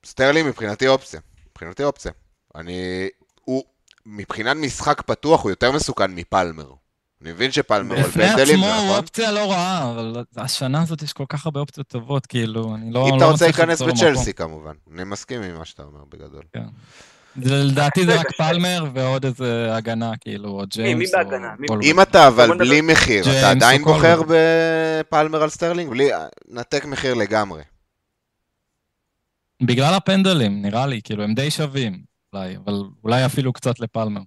סטרלינג מבחינתי אופציה. מבחינתי אופציה. אני... הוא, מבחינת משחק פתוח הוא יותר מסוכן מפלמר. אני מבין שפלמר על פנדלים, נכון? בפני עצמו הוא אופציה לא רעה, אבל השנה הזאת יש כל כך הרבה אופציות טובות, כאילו, אני לא... אם אתה לא רוצה להיכנס בצ'לסי כמובן, אני מסכים עם מה שאתה אומר בגדול. כן. לדעתי זה רק פלמר ועוד איזה הגנה, כאילו, או ג'יימס. מי בהגנה? אם אתה אבל בלי מחיר, אתה עדיין בוחר בפלמר על סטרלינג? בלי... נתק מחיר לגמרי. בגלל הפנדלים, נראה לי, כאילו, הם די שווים, אולי, אבל אולי אפילו קצת לפלמר.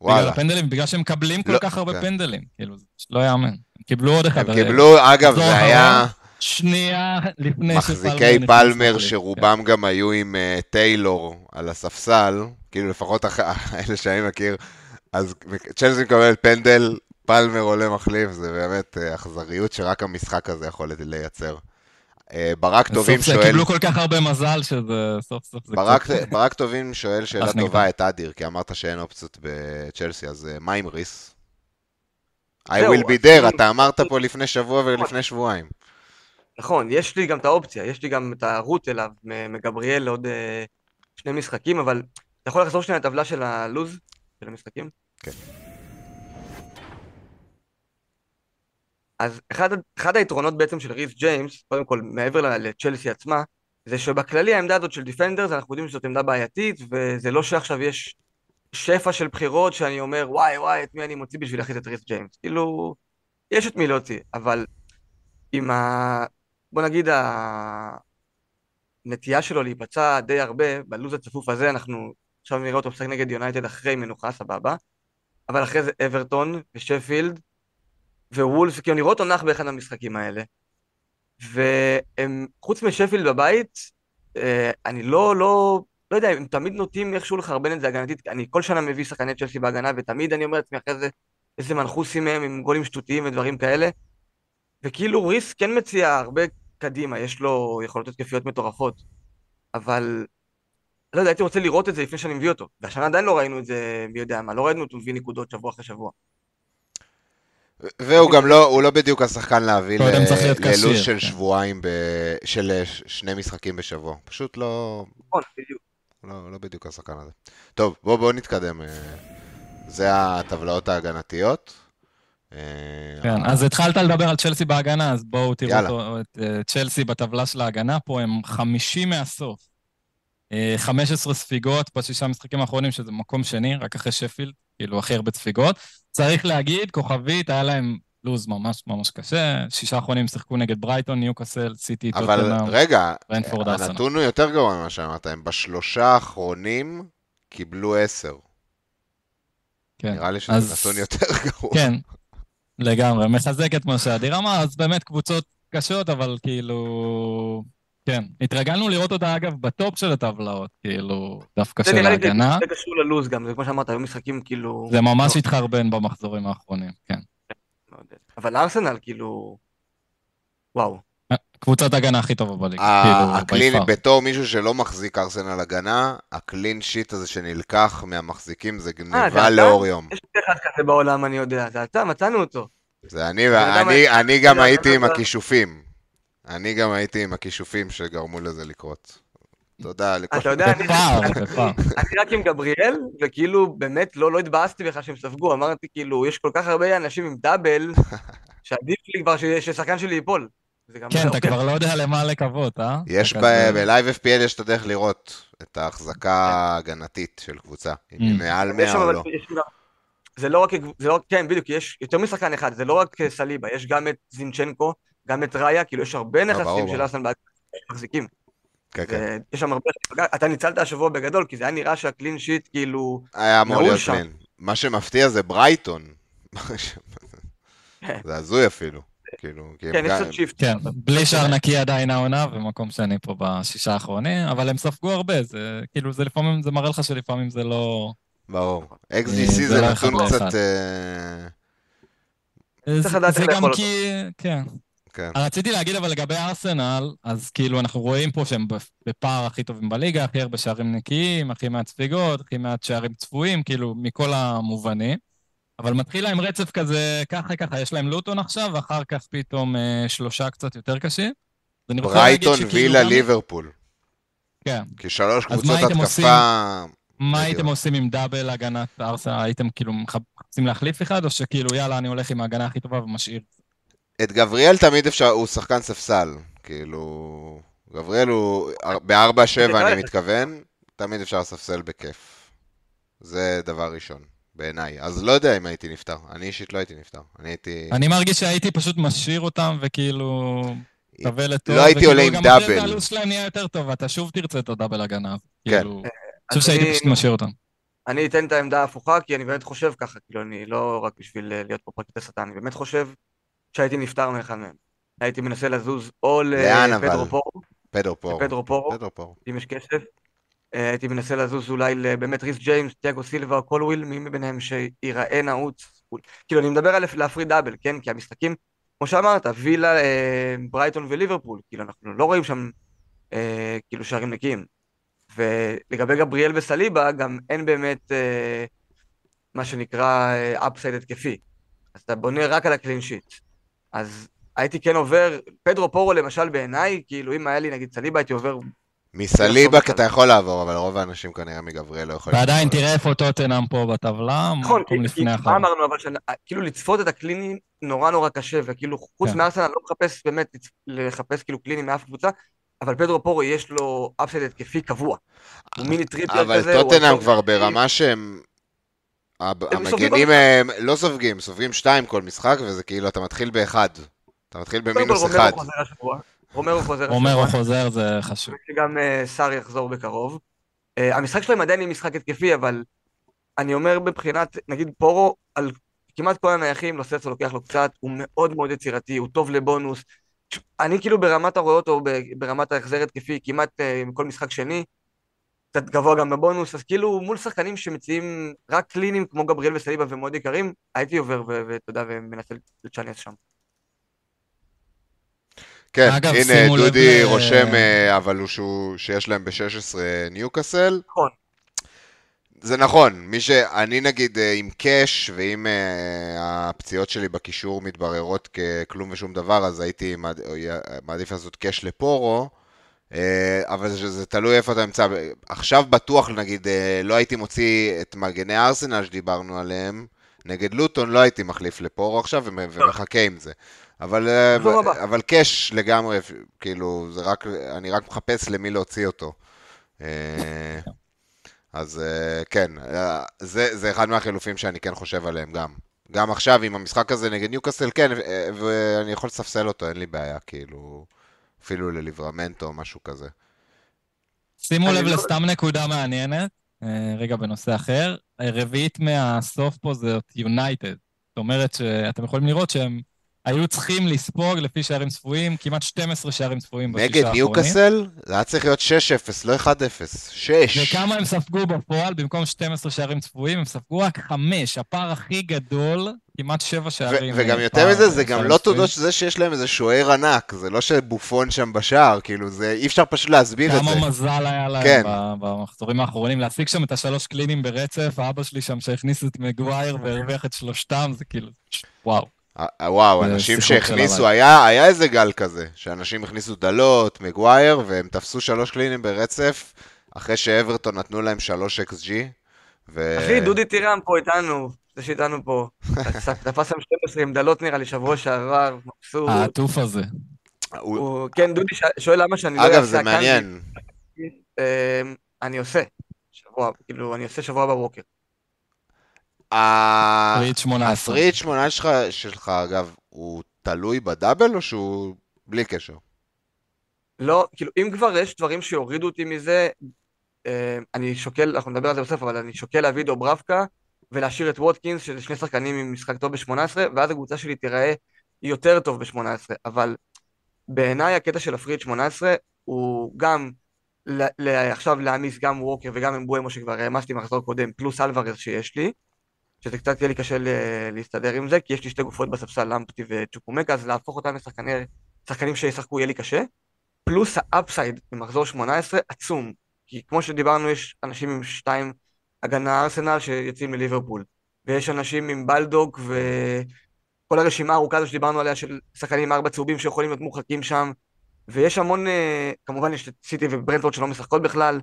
וואלה. בגלל הפנדלים, בגלל שהם מקבלים כל לא, כך הרבה כן. פנדלים. כאילו, לא יאמן. קיבלו עוד אחד. הם קיבלו, אגב, זה היה... שנייה לפני מחזיקי פלמר, שרובם כן. גם היו עם uh, טיילור על הספסל, כאילו לפחות אח... אלה שאני מכיר, אז צ'לסי מקבל פנדל, פלמר עולה מחליף, זה באמת uh, אכזריות שרק המשחק הזה יכול לייצר. אה, ברק טובים שואל... קיבלו כל כך הרבה מזל שזה סוף סוף זה ברק, קצת... ברק טובים שואל שאלה טובה את אדיר, כי אמרת שאין אופציות בצ'לסי, אז אה, מה עם ריס? I will be there, אתה אמרת פה לפני שבוע ולפני שבועיים. נכון, יש לי גם את האופציה, יש לי גם את הרוט אליו מגבריאל לעוד אה, שני משחקים, אבל אתה יכול לחזור שנייה לטבלה של הלוז של המשחקים? כן. אז אחד, אחד היתרונות בעצם של ריס ג'יימס, קודם כל מעבר לצ'לסי עצמה, זה שבכללי העמדה הזאת של defenders, אנחנו יודעים שזאת עמדה בעייתית, וזה לא שעכשיו יש שפע של בחירות שאני אומר, וואי וואי, את מי אני מוציא בשביל להכניס את ריס ג'יימס. כאילו, יש את מי להוציא, אבל עם ה... בוא נגיד הנטייה שלו להיפצע די הרבה, בלו"ז הצפוף הזה, אנחנו עכשיו נראה אותו משחק נגד יונייטד אחרי מנוחה, סבבה, אבל אחרי זה אברטון ושפילד, ווולף, כאילו אני רואה אותו באחד המשחקים האלה. והם, משפילד בבית, אה, אני לא, לא, לא יודע, הם תמיד נוטים איכשהו לחרבן את זה הגנתית, אני כל שנה מביא שחקני צ'לסי בהגנה, ותמיד אני אומר לעצמי אחרי זה, איזה מנחוסים הם עם גולים שטותיים ודברים כאלה. וכאילו ריס כן מציע הרבה קדימה, יש לו יכולות התקפיות מטורפות, אבל לא יודע, הייתי רוצה לראות את זה לפני שאני מביא אותו. והשנה עדיין לא ראינו את זה, מי יודע מה, לא ראינו אותו מביא נקודות שבוע אחרי שבוע. והוא גם לא, הוא לא בדיוק השחקן להביא ללו"ז של כן. שבועיים, של אה, שני משחקים בשבוע. פשוט לא... נכון, בדיוק. לא, לא בדיוק השחקן הזה. טוב, בואו בוא נתקדם. אה, זה הטבלאות ההגנתיות. אה, כן, אז התחלת לדבר על צ'לסי בהגנה, אז בואו תראו את צ'לסי בטבלה של ההגנה פה, הם חמישי מהסוף. 15 ספיגות בשישה המשחקים האחרונים, שזה מקום שני, רק אחרי שפילד, כאילו הכי הרבה ספיגות. צריך להגיד, כוכבית, היה להם לוז ממש ממש קשה. שישה האחרונים שיחקו נגד ברייטון, ניוקאסל, סיטי, טוטנאם, אבל רגע, הנתון הוא יותר גרוע ממה שאמרת, הם בשלושה האחרונים קיבלו עשר. כן. נראה לי שזה אז... נתון יותר גרוע. כן, לגמרי. מחזק את מה שאדיר אמר, אז באמת קבוצות קשות, אבל כאילו... כן, התרגלנו לראות אותה אגב בטופ של הטבלאות, כאילו, דווקא של ההגנה. זה לי קשור ללוז גם, זה כמו שאמרת, היו משחקים כאילו... זה ממש התחרבן במחזורים האחרונים, כן. אבל ארסנל כאילו... וואו. קבוצת הגנה הכי טובה בליגה, כאילו, הקלין, בתור מישהו שלא מחזיק ארסנל הגנה, הקלין שיט הזה שנלקח מהמחזיקים זה אה, גניבה לאור יום. יש אחד כזה בעולם, אני יודע, זה אתה, מצאנו אותו. זה אני, אתה יודע אני, מה- אני גם הייתי עם הכישופים. אני גם הייתי עם הכישופים שגרמו לזה לקרות. תודה לכל... אתה יודע, אני- רק עם גבריאל, וכאילו באמת לא לא התבאסתי בכלל שהם ספגו, אמרתי כאילו, יש כל כך הרבה אנשים עם דאבל, שעדיף לי כבר ששחקן שלי ייפול. כן, לא- אתה כבר לא יודע למה לקוות, אה? יש ב live FPL יש את הדרך לראות את ההחזקה ההגנתית של קבוצה. אם היא Mm. מעל יש 100 שם, או לא. זה לא רק, זה לא כן, בדיוק, יש יותר משחקן אחד, זה לא רק סליבה, יש גם את זינצ'נקו, גם את ראיה, כאילו יש הרבה ברור, נכסים. של ארסנל מחזיקים. כן, כן. ויש שם הרבה, אתה ניצלת השבוע בגדול, כי זה היה נראה שה clean sheet כאילו, היה אמור להיות. clean. מה שמפתיע זה ברייטון. כן. זה הזוי אפילו. כאילו, כי הם כן, יש גם- קצת shift. כן, בלי שער נקי עדיין העונה, ומקום שני פה בשישה האחרונים, אבל הם ספגו הרבה, זה כאילו, זה לפעמים, זה מראה לך שלפעמים זה לא... ברור. אה, XGC זה לא נתון קצת... אה, זה לדעת איך גם לאכול אותו. כי... כן. כן. רציתי להגיד אבל לגבי ארסנל, אז כאילו אנחנו רואים פה שהם בפער הכי טובים בליגה, הכי הרבה שערים נקיים, הכי מעט ספיגות, הכי מעט שערים צפויים, כאילו מכל המובנים. אבל מתחיל להם רצף כזה, ככה ככה, יש להם לוטון עכשיו, ואחר כך פתאום אה, שלושה קצת יותר קשים. ברייטון, וילה, גם- ליברפול. כן. כי שלוש מה קבוצות התקפה... מה בדיוק. הייתם עושים עם דאבל הגנת ארסנל? הייתם כאילו מחפשים להחליף אחד, או שכאילו יאללה, אני הולך עם ההגנה הכי טובה ומשאיר? את גבריאל תמיד אפשר, הוא שחקן ספסל. כאילו... גבריאל הוא... ב-4-7 אני מתכוון, תמיד אפשר לספסל בכיף. זה דבר ראשון, בעיניי. אז לא יודע אם הייתי נפטר. אני אישית לא הייתי נפטר. אני הייתי... אני מרגיש שהייתי פשוט משאיר אותם, וכאילו... שווה לטוב. לא הייתי וכאילו עולה עם גם דאבל. זה הלו"ז שלהם נהיה יותר טוב, אתה שוב תרצה את הדאבל הגנה. כן. כאילו, אני חושב שהייתי פשוט משאיר אותם. אני אתן את העמדה ההפוכה, כי אני באמת חושב ככה, כאילו, אני לא רק בשביל אה, להיות פה פרקליט השטן, אני באמת חושב שהייתי נפטר מאחד מהם. הייתי מנסה לזוז או? לפדרו פורו, פדרו פורו, פדרו פורו. אם יש כסף. אה, הייתי מנסה לזוז אולי לבאמת ריס ג'יימס, תיאגו סילבה או קולוויל, מי מביניהם שייראה נעוץ. כאילו, אני מדבר על להפריד double, כן? כי המשחקים, כמו שאמרת, וילה, אה, ברייטון וליברפול, כאילו, אנחנו לא רואים שם אה, כאילו שערים נקיים. ולגבי גבריאל וסליבה, גם אין באמת אה, מה שנקרא upside התקפי. אז אתה בונה רק על ה clean sheet. אז הייתי כן עובר, פדרו פורו למשל בעיניי, כאילו אם היה לי נגיד סליבה הייתי עובר, מסליבה כי אתה יכול לעבור, אבל רוב האנשים כנראה מגבריאל לא יכולים. ועדיין לעבור. תראה איפה טוטנאם פה בטבלה, נכון, מקום לפני מה. אמרנו אבל, שאני- כאילו לצפות את הקלינים נורא נורא קשה, וכאילו חוץ כן. מארסנל אני לא מחפש באמת לחפש כאילו קלינים מאף קבוצה, אבל פדרו פורו יש לו upside התקפי קבוע. הוא מיני טריפייר אבל כזה, הוא טוטנאם כבר ברמה שהם... המגנים. הם לא סופגים, סופגים שתיים כל משחק, וזה כאילו אתה מתחיל באחד. אתה מתחיל במינוס אחד. רומרו חוזר השבוע. רומרו חוזר, זה חשוב. שגם אה, סאר יחזור בקרוב. אה, המשחק שלהם עדיין יהיה משחק התקפי, אבל אני אומר מבחינת, נגיד פורו, על כמעט כל הנייחים, לוססו לוקח לו קצת, הוא מאוד מאוד יצירתי, הוא טוב לבונוס. אני כאילו ברמת הרואה אותו, ברמת ההחזר התקפי, כמעט אה, כל משחק שני, קצת גבוה גם בבונוס, אז כאילו מול שחקנים שמציעים רק קלינים כמו גבריאל וסליבה ומאוד יקרים, הייתי עובר ואתה יודע, ומנסה לצ'אנס שם. כן, אגב, הנה שימו לב דודי ל- רושם, אה, אבל הוא שהוא- שיש להם ב-16 ניוקאסל. נכון. זה נכון, מי שאני נגיד אה, עם קאש, ואם אה, הפציעות שלי בקישור מתבררות ככלום ושום דבר, אז הייתי מעדיף לעשות קאש לפורו, אה, אבל זה, זה תלוי איפה אתה נמצא. עכשיו בטוח, נגיד, אה, לא הייתי מוציא את מגני ארסנל שדיברנו עליהם, נגד לוטון לא הייתי מחליף לפורו עכשיו ומ- ומחכה עם זה. אבל, אה. אבל קאש לגמרי, כאילו, זה רק, אני רק מחפש למי להוציא אותו. אה, אז אה, כן, אה, זה, זה אחד מהחילופים שאני כן חושב עליהם גם. גם עכשיו עם המשחק הזה נגד ניוקאסל, כן, אה, ואני יכול לספסל אותו, אין לי בעיה, כאילו, אפילו לליברמנטו או משהו כזה. שימו לב לא- לסתם נקודה מעניינת, אה, רגע בנושא אחר. אה, רביעית מהסוף פה זאת יונייטד. זאת אומרת שאתם יכולים לראות שהם היו צריכים לספוג לפי שערים צפויים, כמעט 12 שערים צפויים בשישה נגד האחרונים. ניוקאסל, זה היה צריך להיות 6-0, לא 1-0. 6. וכמה הם ספגו בפועל? במקום 12 שערים צפויים, הם ספגו רק 5, הפער הכי גדול, כמעט 7 שערים. וגם אה, יותר מזה, זה גם לא. תודות שזה שיש להם איזה שוער ענק, זה לא שבופון שם בשער, כאילו, זה אי אפשר פשוט להסביר את זה. כמה מזל היה להם כן. במחזורים האחרונים להשיג שם את השלוש קלינים ברצף, אבא שלי שם שהכניס את מגווייר והרוויח את שלושתם, זה כאילו, וואו. אה, וואו, זה אנשים שהכניסו. היה, היה איזה גל כזה, שאנשים הכניסו דלות, מגווייר, והם תפסו שלוש קלינים ברצף, אחרי שאברטון נתנו להם שלוש XG. ו... אחי, דודי טירם פה איתנו, זה שאיתנו פה. תפס שם 12 עם דלות נראה לי שבוע שעבר, מבסוט. העטוף הזה. הוא... הוא- כן, דודי ש- שואל למה שאני לא אגב, אעשה זה הקאנדי. מעניין. אמ, אני עושה. שבוע, כאילו, אני עושה שבוע בבוקר. ה- פריט 18. הפריט 18 שלך, שלך, אגב, הוא תלוי בדאבל או שהוא בלי קשר? לא, כאילו, אם כבר יש דברים שיורידו אותי מזה, אה, אני שוקל, אנחנו נדבר על זה בסוף, אבל אני שוקל להביא דוברבקה ולהשאיר את ווטקינס, שזה שני שחקנים עם משחק טוב ב-18, ואז הקבוצה שלי תיראה יותר טוב ב-18, אבל בעיניי הקטע של הפריד 18 הוא גם ל- ל- עכשיו להעמיס גם ווקר וגם אמבואמו שכבר העמסתי מחזור קודם, פלוס אלוורז שיש לי, שזה קצת יהיה לי קשה להסתדר עם זה, כי יש לי שתי גופות בספסל, למפטי וצ'וקומקה, אז להפוך אותם לשחקני- שחקנים שישחקו יהיה לי קשה. פלוס ה upside במחזור 18 עצום, כי כמו שדיברנו יש אנשים עם שתיים הגנה ארסנל שיוצאים לליברפול, ויש אנשים עם בלדוג וכל הרשימה הארוכה הזו שדיברנו עליה של שחקנים עם ארבע צהובים שיכולים להיות מורחקים שם, ויש המון, אה, כמובן יש את סיטי וברנטפורד שלא משחקות בכלל,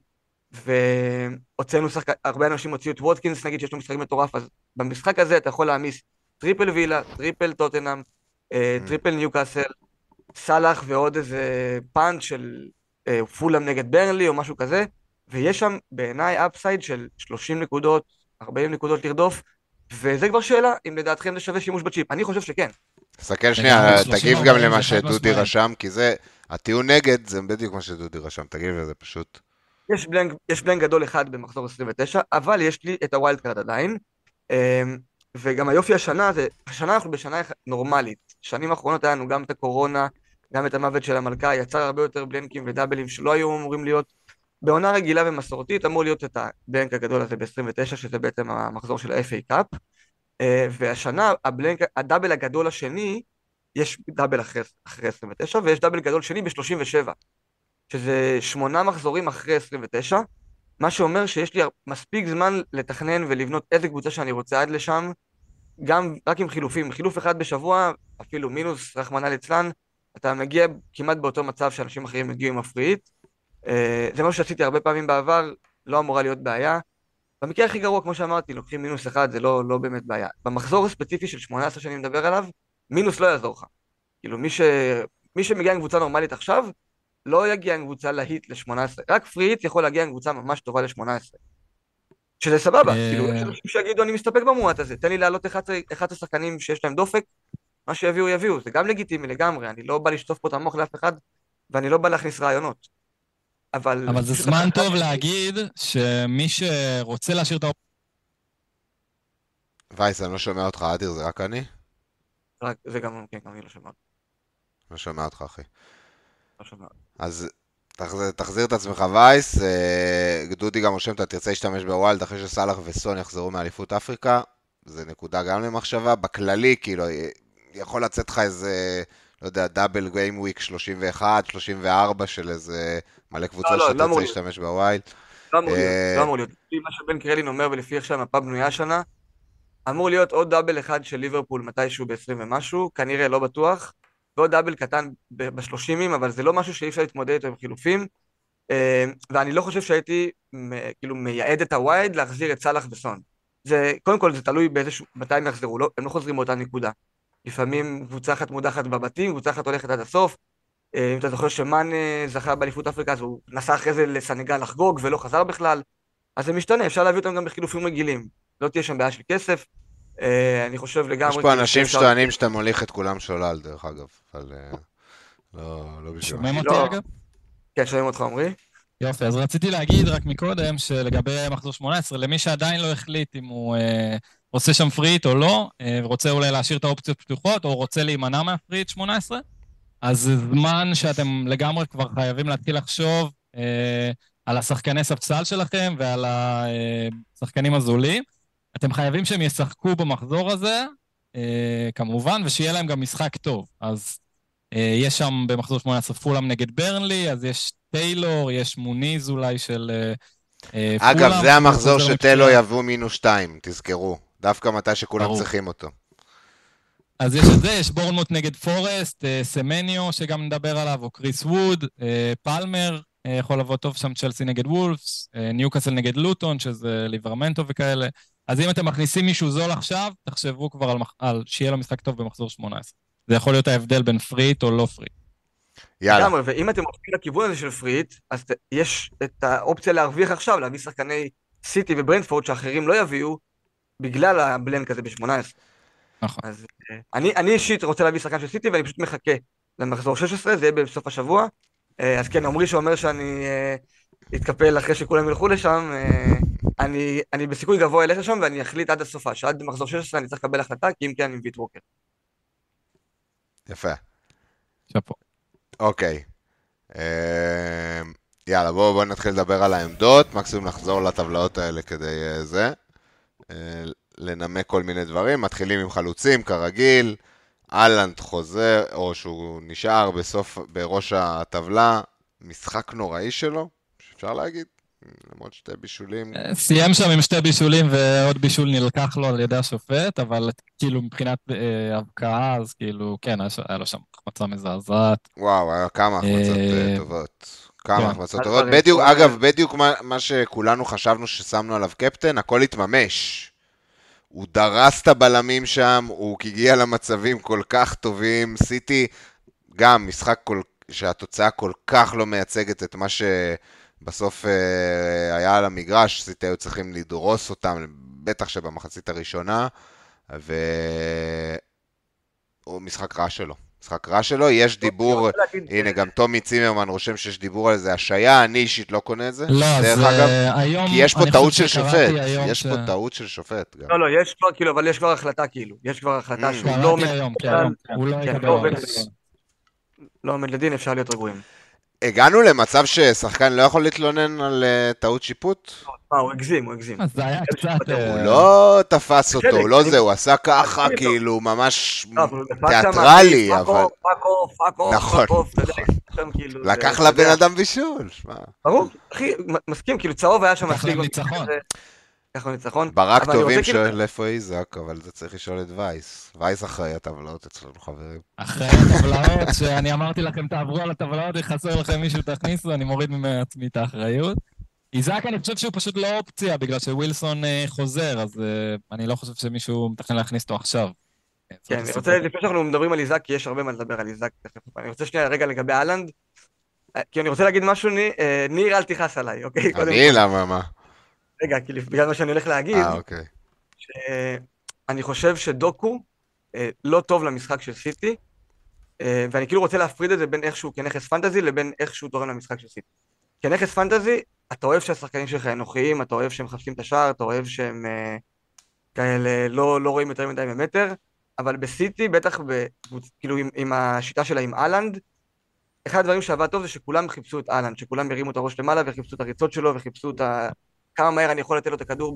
והוצאנו שחק... הרבה אנשים הוציאו את ווטקינס נגיד שיש לו משחק מטורף, אז במשחק הזה אתה יכול להעמיס triple וילה, triple טוטנאם, אה, Mm. triple ניוקאסל, סאלח ועוד איזה punt של אה, פולאם נגד ברנלי או משהו כזה, ויש שם בעיניי upside של 30 נקודות, 40 נקודות לרדוף, וזה כבר שאלה אם לדעתכם זה שווה שימוש בצ'יפ. אני חושב שכן. תסתכל שנייה, 30, תגיב 40 גם למה שדודי. רשם, כי זה, הטיעון נגד זה בדיוק מה שדודי רשם, תגיב לזה פשוט. יש blank, יש blank גדול אחד במחזור 29, אבל יש לי את ה wild card עדיין. אמ, וגם היופי השנה זה, השנה אנחנו בשנה נורמלית. שנים האחרונות היה לנו גם את הקורונה, גם את המוות של המלכה, יצר הרבה יותר בלנקים ודאבלים שלא היו אמורים להיות. בעונה רגילה ומסורתית אמור להיות את הבלנק הגדול הזה ב-29, שזה בעצם המחזור של ה-FA קאפ. אה, והשנה הבלנק, הדאבל הגדול השני, יש דאבל אחרי, אחרי 29, ויש דאבל גדול שני ב-37. שזה שמונה מחזורים אחרי 29, מה שאומר שיש לי מספיק זמן לתכנן ולבנות איזה קבוצה שאני רוצה עד לשם, גם רק עם חילופים, חילוף אחד בשבוע, אפילו מינוס, רחמנא ליצלן, אתה מגיע כמעט באותו מצב שאנשים אחרים הגיעו עם הפריט. אה, זה משהו שעשיתי הרבה פעמים בעבר, לא אמורה להיות בעיה. במקרה הכי גרוע, כמו שאמרתי, לוקחים מינוס אחד, זה לא, לא באמת בעיה. במחזור הספציפי של 18 שאני מדבר עליו, מינוס לא יעזור לך. כאילו, מי, ש... מי שמגיע עם קבוצה נורמלית עכשיו, לא יגיע עם קבוצה להיט ל-18. רק פריט יכול להגיע עם קבוצה ממש טובה ל-18. שזה סבבה, אה, כאילו, יש אנשים שיגידו, אני מסתפק במועט הזה, תן לי להעלות 11 11 שחקנים שיש להם דופק, מה שיביאו יביאו, זה גם לגיטימי לגמרי, אני לא בא לשטוף פה את המוח לאף אחד, ואני לא בא להכניס רעיונות. אבל... אבל זה זמן טוב להגיד שמי שרוצה להשאיר את האופציה וייס, אני לא שומע אותך, אדיר, זה רק אני? רק- זה גם, כן, גם אני לא שומע, לא שומע אותך, אחי. אז תחזיר, תחזיר את עצמך וייס, אה, דודי גם רושם, אתה תרצה להשתמש ב wild אחרי שסאלח וסון יחזרו מאליפות אפריקה, זה נקודה גם למחשבה. בכללי, כאילו, אה, יכול לצאת לך איזה, לא יודע, double game week 31, 34 של איזה מלא קבוצות לא, לא, שאתה לא תרצה. להשתמש ב wild. לא אמור להיות, אה, לא אמור להיות. לפי מה שבן קרלין אומר ולפי איך שהמפה בנויה השנה, אמור להיות עוד דאבל אחד של ליברפול מתישהו ב-20 ומשהו, כנראה לא בטוח, ועוד דאבל קטן ב-30, אבל זה לא משהו שאי אפשר להתמודד איתו עם חילופים, אה, ואני לא חושב שהייתי כאילו מייעד את הווייד להחזיר את סאלח וסון. זה, קודם כל זה תלוי באיזשהו, מתי הם יחזרו, לא, הם לא חוזרים מאותה נקודה. לפעמים קבוצה אחת מודחת בבתים, קבוצה אחת הולכת עד הסוף. אה, אם אתה זוכר שמאן אה, זכה באליפות אפריקה, אז הוא נסע אחרי זה לסנגל לחגוג ולא חזר בכלל. אז זה משתנה, אפשר להביא אותם גם בחילופים רגילים. לא תהיה שם בעיה של כסף. אה, אני חושב לגמרי... יש פה כאילו אנשים שטוענים שאתה מוליך את כולם שולל, דרך אגב, אבל אה, לא, לא בשביל... שומעים אותי לא. אגב? כן, שומעים אותך, עמרי? יופי, אז רציתי להגיד רק מקודם שלגבי מחזור 18, למי שעדיין לא החליט אם הוא אה, עושה שם פריט או לא, אה, ורוצה אולי להשאיר את האופציות פתוחות, או רוצה להימנע מהפריט 18, אז זה זמן שאתם לגמרי כבר חייבים להתחיל לחשוב אה, על השחקני ספסל שלכם ועל השחקנים הזולים. אתם חייבים שהם ישחקו במחזור הזה, אה, כמובן, ושיהיה להם גם משחק טוב. אז אה, יש שם במחזור 18 פולאם נגד ברנלי, אז יש טיילור, יש מוניז אולי של אה, אה, פולאם. אגב, זה המחזור מפציעה. יבוא מינוס 2, תזכרו. דווקא מתי שכולם ברור. צריכים אותו. אז יש את זה, יש בורנמוט נגד פורסט, אה, סמניו, שגם נדבר עליו, או קריס ווד, אה, פלמר, אה, יכול לבוא טוב שם צ'לסי נגד וולפס, ניוקאסל נגד לוטון, שזה ליברמנטו וכאלה. אז אם אתם מכניסים מישהו זול עכשיו, תחשבו כבר על, מח- על שיהיה לו משחק טוב במחזור 18. זה יכול להיות ההבדל בין free hit או לא free hit. יאללה. לגמרי, ואם אתם הולכים לכיוון הזה של free hit, אז ת- יש את האופציה להרוויח עכשיו, להביא שחקני סיטי וברנטפורד שאחרים לא יביאו, בגלל ה blank הזה ב-18. נכון. אז אה, אני, אני אישית רוצה להביא שחקן של סיטי, ואני פשוט מחכה למחזור 16, זה יהיה בסוף השבוע. אה, אז כן, עמרי שאומר שאני אה, אתקפל אחרי שכולם ילכו לשם, אה, אני, אני בסיכוי גבוה אלך לשם, ואני אחליט עד הסופה, שעד מחזור 16 אני צריך לקבל החלטה, כי אם כן אני מביא את ווקר. יפה. שאפו. אוקיי. אמ, יאללה, בואו בוא נתחיל לדבר על העמדות, מקסימום נחזור לטבלאות האלה כדי אה, זה. אה, לנמק כל מיני דברים. מתחילים עם חלוצים, כרגיל. אהלנד חוזר, או שהוא נשאר בסוף, בראש הטבלה. משחק נוראי שלו, אפשר להגיד. למרות שתי בישולים. אה, סיים שם עם שתי בישולים ועוד בישול נלקח לו על ידי השופט, אבל כאילו מבחינת אה, הבקעה, אז כאילו, כן, היה ש- לו שם החמצה מזעזעת. וואו, היה כמה החמצות אה, אה, טובות. כמה כן. החמצות טובות. בדיוק, אגב, בדיוק מה, מה שכולנו חשבנו ששמנו עליו קפטן, הכל התממש. הוא דרס את הבלמים שם, הוא הגיע למצבים כל כך טובים. סיטי, גם משחק כל, שהתוצאה כל כך לא מייצגת את מה שבסוף אה, היה על המגרש, סיטי היו צריכים לדרוס אותם, בטח שבמחצית הראשונה, ו... הוא משחק רע שלו. משחק רע שלו, יש דיבור, הנה גם טומי צימרמן רושם שיש דיבור על איזה השעיה, אני אישית לא קונה את זה. לא, דרך אגב, אה, היום... כי יש פה טעות של שופט, יש ש- פה טעות של שופט גם. לא, לא, יש כבר, כאילו, אבל יש כבר החלטה, כאילו. יש כבר החלטה. שהוא לא עומד כן, לא כן, לא. לדין. לא עומד לדין, אפשר להיות רגועים. הגענו למצב ששחקן לא יכול להתלונן על אה, טעות שיפוט? מה, הוא הגזים, הוא הגזים. אז זה היה קצת... הוא אה, לא תפס אותו, הוא לא זה, הוא עשה ככה. כאילו, ממש לא, הוא תיאטרלי, אבל... fuck off, fuck off, fuck off, לקח לבן אדם בישול, שמע. ברור, אחי, מסכים, כאילו צהוב היה שם לקח מספיק. להם ניצחון. הזה. לקח להם ניצחון. ברק טובים רוצה כאילו- שואל איפה איזק, אבל זה צריך לשאול את וייס. וייס אחראי הטבלאות אצלנו, חברים. אחרי הטבלאות, שאני אמרתי לכם, תעברו על הטבלאות, אם חסר לכם מישהו, תכניסו, אני מוריד מעצמי את האחריות. איזק, אני חושב שהוא פשוט לא אופציה, בגלל שווילסון אה, חוזר, אז אה, אני לא חושב שמישהו מתכנן להכניס אותו עכשיו. כן, אני. רוצה, לפני שאנחנו מדברים על איזק, כי יש הרבה מה לדבר על איזק, תכף. אני רוצה שנייה רגע לגבי אהלנד. אה, כי אני רוצה להגיד משהו, ניר, אל תכעס עליי, אוקיי? אני? למה, מה? רגע, כי בגלל מה שאני הולך להגיד, אה, אוקיי. שאני חושב שדוקו אה, לא טוב למשחק של סיטי, אה, ואני כאילו רוצה להפריד את זה בין איכשהו כנכס פנטזי לבין איך שהוא תורם למשחק של סיטי. כנכס פנטזי, אתה אוהב שהשחקנים שלך אנוכיים, אתה אוהב שהם מחפשים את השער, אתה אוהב שהם אה, כאלה לא, לא רואים יותר מדי ממטר, אבל בסיטי, בטח ב, כאילו עם, עם השיטה שלה עם אהלנד, אחד הדברים שעבד טוב זה שכולם חיפשו את אהלנד, שכולם הרימו את הראש למעלה וחיפשו את הריצות שלו וחיפשו את ה... כמה מהר אני יכול לתת לו את הכדור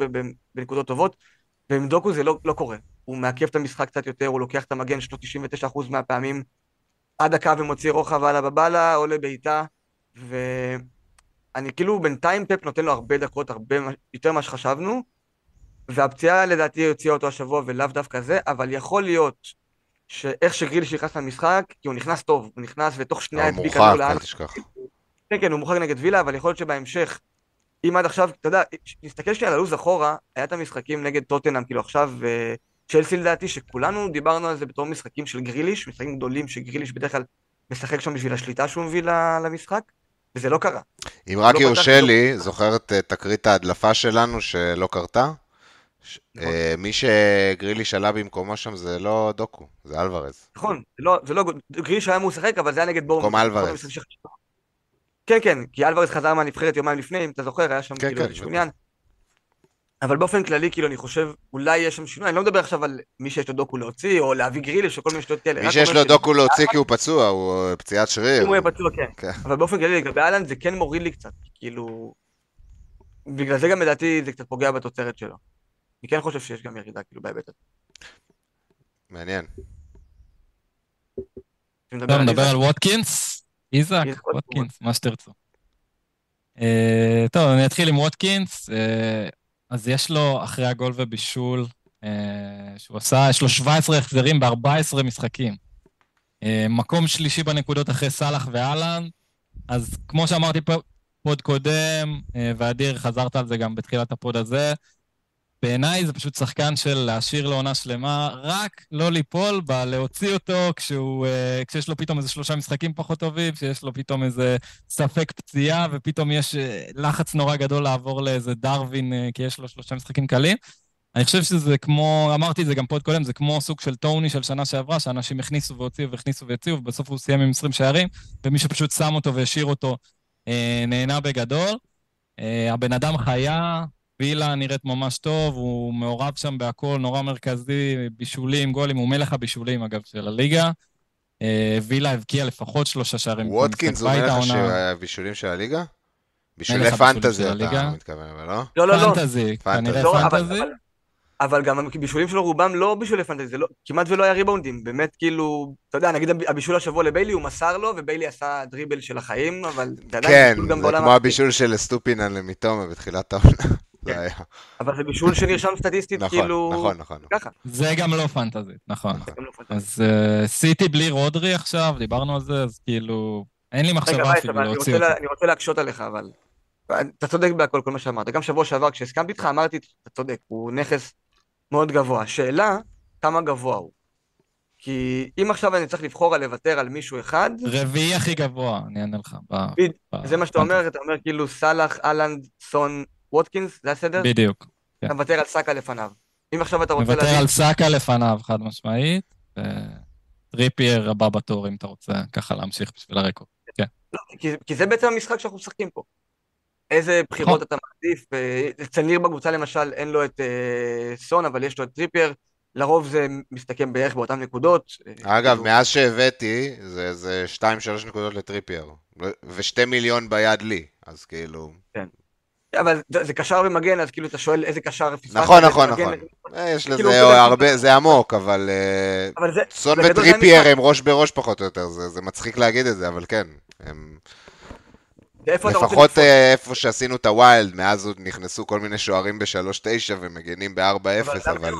בנקודות טובות, ועם דוקו זה לא, לא קורה. הוא מעכב את המשחק קצת יותר, הוא לוקח את המגן שלו 99% מהפעמים עד הקו ומוציא רוחב הלאה בבאללה או לבעיטה, ואני כאילו בינתיים פפ נותן לו הרבה דקות, הרבה יותר ממה שחשבנו, והפציעה לדעתי הוציאה אותו השבוע ולאו דווקא זה, אבל יכול להיות שאיך שגריליש נכנס למשחק, כי הוא נכנס טוב, הוא נכנס ותוך שנייה הוא הדביק מורחק, כדור לאן אל תשכח. כן, כן, הוא מורחק נגד וילה, אבל יכול להיות שבהמשך, אם עד עכשיו, אתה יודע, נסתכל שנייה על הלו"ז אחורה, היה את המשחקים נגד טוטנאם, כאילו עכשיו, אה, צ'לסי לדעתי, שכולנו דיברנו על זה בתור משחקים של גריליש, משחקים גדולים שגריליש בדרך כלל משחק שם בשביל השליטה שהוא מביא למשחק, וזה לא קרה. אם רק לא יורשה לי, זוכר את אה, תקרית ההדלפה שלנו שלא קרתה? ש- נכון. אה, מי שגרילי שלה במקומו שם זה לא דוקו, זה אלוורז. נכון, זה לא, זה לא, גריליש היה אמור לשחק, אבל זה היה נגד בורמוט. במקום אלוורז. כן, כן, כי אלוורז חזר מהנבחרת יומיים לפני, אם אתה זוכר, היה שם כן, כאילו כן, איזשהו בטח. עניין. אבל באופן כללי, כאילו, אני חושב, אולי יש שם שינוי, אני לא מדבר עכשיו על מי שיש לו דוקו להוציא, או להביא גריליש, או כל מיני שטויות כאלה. מי שיש לו דוקו להוציא כי הוא פצוע, הוא אה, פציעת שריר. אם הוא יהיה פצוע, כן. כן. אבל באופן כללי, לגבי אהלן, זה כן מוריד לי קצת, כאילו... בגלל זה גם לדעתי זה קצת פוגע בתוצרת שלו. אני כן חושב שיש גם ירידה, כאילו, בהיבט הזה. מעניין. נדבר איזק, על ווטקינס, איזק, ווטקינס, מה שתרצו. אה, טוב, אני אתחיל עם ווטקינס. אה, אז יש לו, אחרי הגול ובישול, אה, שהוא עשה, יש לו 17 החזרים ב-14 משחקים. מקום שלישי בנקודות אחרי סאלח ואלן, אז כמו שאמרתי pod קודם, ואדיר, חזרת על זה גם בתחילת ה pod הזה, בעיניי זה פשוט שחקן של להשאיר לעונה שלמה, רק לא ליפול בה, להוציא אותו כשהוא, uh, כשיש לו פתאום איזה שלושה משחקים פחות טובים, כשיש לו פתאום איזה ספק פציעה, ופתאום יש uh, לחץ נורא גדול לעבור לאיזה דרווין, uh, כי יש לו שלושה משחקים קלים. אני חושב שזה כמו, אמרתי את זה גם pod קודם, זה כמו סוג של טוני של שנה שעברה, שאנשים הכניסו והוציאו והכניסו והוציאו, ובסוף הוא סיים עם 20 שערים, ומי שפשוט שם אותו והשאיר אותו uh, נהנה בגדול. Uh, הבן אדם חיה, וילה נראית ממש טוב, הוא מעורב שם בהכל, נורא מרכזי, בישולים, גולים, הוא מלך הבישולים, אגב, של הליגה. אה, וילה הבקיע לפחות שלושה שערים. וודקינס הוא מלך הבישולים של הליגה? בישולי פנטזי אתה מתכוון, אבל לא? לא, לא, לא. פנטזי, כנראה לא, פנטזי. אבל גם הבישולים שלו רובם לא בישולי פנטזי, לא, כמעט ולא היה ריבאונדים, באמת כאילו, אתה יודע, נגיד הבישול השבוע לביילי, הוא מסר לו, וביילי עשה דריבל של החיים, אבל זה עדיין בישול גם בעולם... כן, זה כמו הבישול של סטופינן למיטומה בתחילת העונה. זה היה. אבל זה בישול שנרשם סטטיסטית, נכון, כאילו... נכון, נכון. ככה. זה גם לא פנטזית, נכון. לא אז אה, סיטי בלי רודרי עכשיו, דיברנו על זה, אז כאילו... אין לי מחשבה אפילו להוציא אותו. אני רוצה להקשות עליך, אבל... אתה צודק בהכל, כל מה שאמרת. גם שבוע שעבר, כשהסכמתי איתך, אמרתי, אתה צודק, הוא נכס מאוד גבוה. השאלה, כמה גבוה הוא. כי אם עכשיו אני צריך לבחור על לוותר על מישהו אחד... רביעי הכי גבוה, אני אענה לך. זה מה שאתה אומר, אתה אומר כאילו סאלח, אהלנד, סון, ווטקינס, זה הסדר? בדיוק. כן. אתה מוותר על סאקה לפניו. אם עכשיו אתה רוצה... מוותר על סאקה לפניו, חד משמעית. טריפייר הבא בתור, אם אתה רוצה ככה להמשיך בשביל הרקורד. כן. לא, כי זה בעצם המשחק שאנחנו משחקים פה. איזה בחירות נכון. אתה מעדיף? אצל ניר בקבוצה למשל אין לו את אה, סון, אבל יש לו את טריפייר. לרוב זה מסתכם בערך באותן נקודות. אגב, כאילו... מאז שהבאתי, זה 2-3 נקודות לטריפייר. ו-2 מיליון ביד לי, אז כאילו... כן. אבל זה קשר ומגן, אז כאילו אתה שואל איזה קשר פספסת. נכון, נכון, נכון. אה, יש כאילו, לזה הרבה, זה עמוק, אבל... אה, סון וטריפייר הם ראש בראש פחות או יותר, זה מצחיק להגיד את זה, אבל כן. לפחות אה, איפה שעשינו את ה wild, מאז עוד נכנסו כל מיני שוערים ב-3-9 ומגנים ב-4-0, אבל...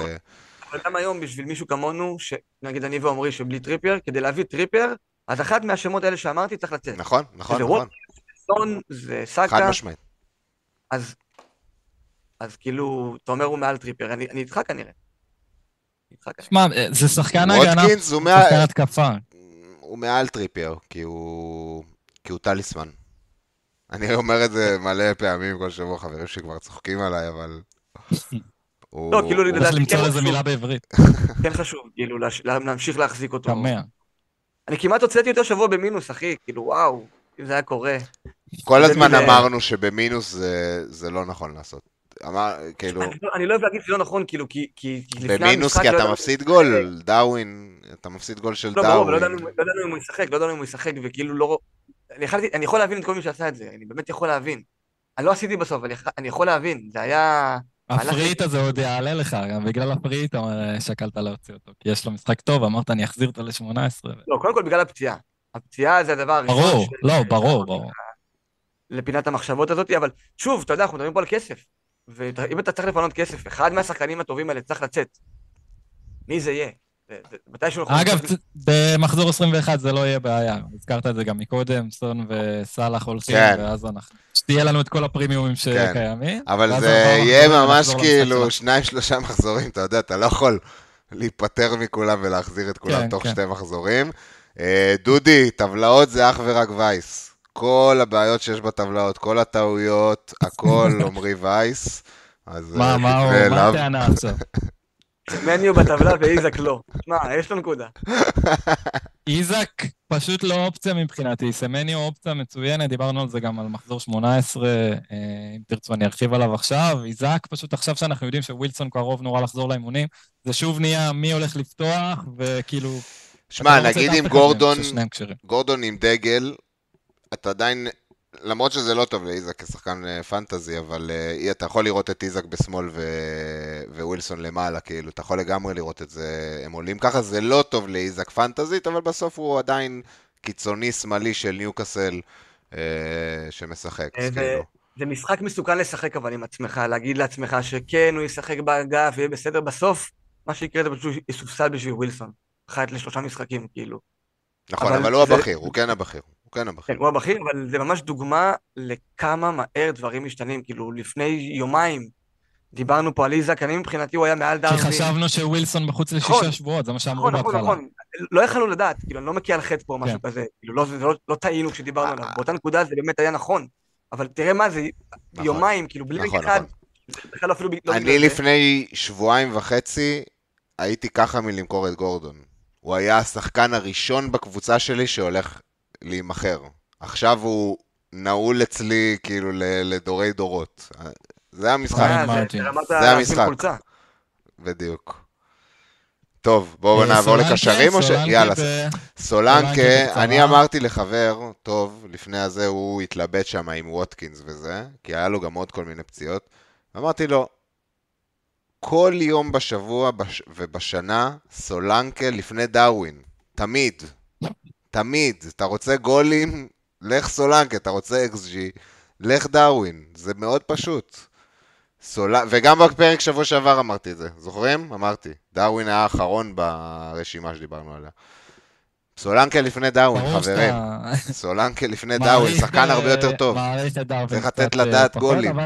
אבל גם היום בשביל מישהו כמונו, נגיד אני ועמרי שבלי טריפייר, כדי להביא טריפייר, אז אחד מהשמות האלה שאמרתי צריך לצאת. נכון, נכון, נכון. זה סון, זה סאקה. חד משמעית. אז, אז כאילו, אתה אומר הוא מעל טריפייר, אני, אני איתך כנראה. שמע, זה שחקן הגנה, שחקן התקפה. הוא מעל טריפייר, כי הוא, כי הוא טליסמן. אני אומר את זה מלא פעמים כל שבוע, חברים שכבר צוחקים עליי, אבל... לא, כאילו, לדעתי כן למצוא איזה מילה בעברית. כן חשוב, כאילו, להמשיך להחזיק אותו. תמה. אני כמעט הוצאתי אותו שבוע במינוס, אחי, כאילו, וואו, אם זה היה קורה. כל הזמן אמרנו שבמינוס זה לא נכון לעשות. אמר, כאילו... לא- אני לא אוהב להגיד שזה לא נכון, כאילו, כי... במינוס כי אתה מפסיד גול, דאווין, אתה מפסיד גול של דאווין. לא, ברור, לא ידענו אם הוא ישחק, לא ידענו אם הוא ישחק, וכאילו לא... אני יכול להבין את כל מי שעשה את זה, אני באמת יכול להבין. אני לא עשיתי בסוף, אבל אני יכול להבין, זה היה... הפריט הזה עוד יעלה לך, גם בגלל הפריט שקלת להוציא אותו, כי יש לו משחק טוב, אמרת אני אחזיר אותו ל-18. לא, קודם כל בגלל הפציעה. הפציעה זה הדבר הראשון. ברור, לא, ברור, ברור. לפינת המחשבות הזאת, אבל שוב, אתה יודע, אנחנו מדברים פה על כסף. ואם אתה צריך לפנות כסף, אחד מהשחקנים הטובים האלה צריך לצאת. מי זה יהיה? מתישהו אנחנו... אגב, במחזור 21 זה לא יהיה בעיה. הזכרת את זה גם מקודם, סון וסאלח הולכים, כן. ואז אנחנו... שתהיה לנו את כל הפרימיומים שקיימים. כן. אבל זה יהיה ממש כאילו שניים, שלושה מחזורים, אתה יודע, אתה לא יכול להיפטר מכולם ולהחזיר את כולם כן, תוך. שתי מחזורים. אה, דודי, טבלאות זה אך ורק וייס. כל הבעיות שיש בטבלאות, כל הטעויות, הכל עמרי וייס. אז מה, אה, מה, מה הטענה עכשיו? מניו בטבלה ואיזק לא. מה, יש לו נקודה. איזק פשוט לא אופציה מבחינתי, סמניו אופציה מצוינת, דיברנו על זה גם על מחזור 18, אה, אם תרצו אני ארחיב עליו עכשיו. איזק פשוט עכשיו שאנחנו יודעים שווילסון קרוב נורא לחזור לאימונים, זה שוב נהיה מי הולך לפתוח, וכאילו... שמע, לא נגיד אם גורדון, גורדון עם דגל, אתה עדיין, למרות שזה לא טוב לאיזק כשחקן אה, פנטזי, אבל uh, אתה יכול לראות את איזק בשמאל ו... ווילסון למעלה, כאילו, אתה יכול לגמרי לראות את זה, הם עולים ככה, זה לא טוב לאיזק פנטזית, אבל בסוף הוא עדיין קיצוני שמאלי של ניוקאסל uh, שמשחק, אז כאילו. זה משחק מסוכן לשחק אבל עם עצמך, להגיד לעצמך שכן, הוא ישחק באגף ויהיה בסדר, בסוף מה שיקרה זה פשוט יסופסל בשביל ווילסון. אחת לשלושה משחקים, כאילו. נכון, אבל אבל הוא זה- הבכיר, הוא כן הבכיר. הוא כן הבכיר. כן, הוא הבכיר, אבל זה ממש דוגמה לכמה מהר דברים משתנים. כאילו, לפני יומיים דיברנו פה על איזק, אני מבחינתי הוא היה מעל כי דרווין. חשבנו שווילסון מחוץ נכון. לשישה שבועות, זה מה שאמרו נכון, נכון, בהתחלה. נכון. לא יכלנו לדעת, כאילו, אני לא מקיא על חטא פה או משהו כן. כזה. כאילו, לא, זה לא, לא טעינו כשדיברנו עליו. באותה נקודה זה באמת היה נכון. אבל תראה מה זה, נכון. יומיים, כאילו, בלי נכון, אחד. נכון. בכלל אפילו אני. לפני שבועיים וחצי הייתי ככה מלמכור את גורדון. הוא היה השחקן הראשון בקבוצה שלי שהולך להימכר. עכשיו הוא נעול אצלי כאילו לדורי דורות. זה המשחק, אה, זה- המשחק. בדיוק. טוב, בואו אה, נעבור לקשרים או ש... יאללה, סולנקה. אני אמרתי לחבר, טוב, לפני הזה הוא התלבט שם עם ווטקינס וזה, כי היה לו גם עוד כל מיני פציעות. אמרתי לו, כל יום בשבוע בש... ובשנה, סולנקה לפני דרווין. תמיד. תמיד. אתה רוצה גולים? לך סולנקה. אתה רוצה XG? לך דרווין. זה מאוד פשוט. סול... וגם בפרק שבוע שעבר אמרתי את זה. זוכרים? אמרתי. דרווין היה האחרון ברשימה שדיברנו עליה. סולנקה לפני דרווין, ברור חברים. סולנקה לפני מעריך, שחקן הרבה יותר טוב. צריך לתת אה, לדעת גולים.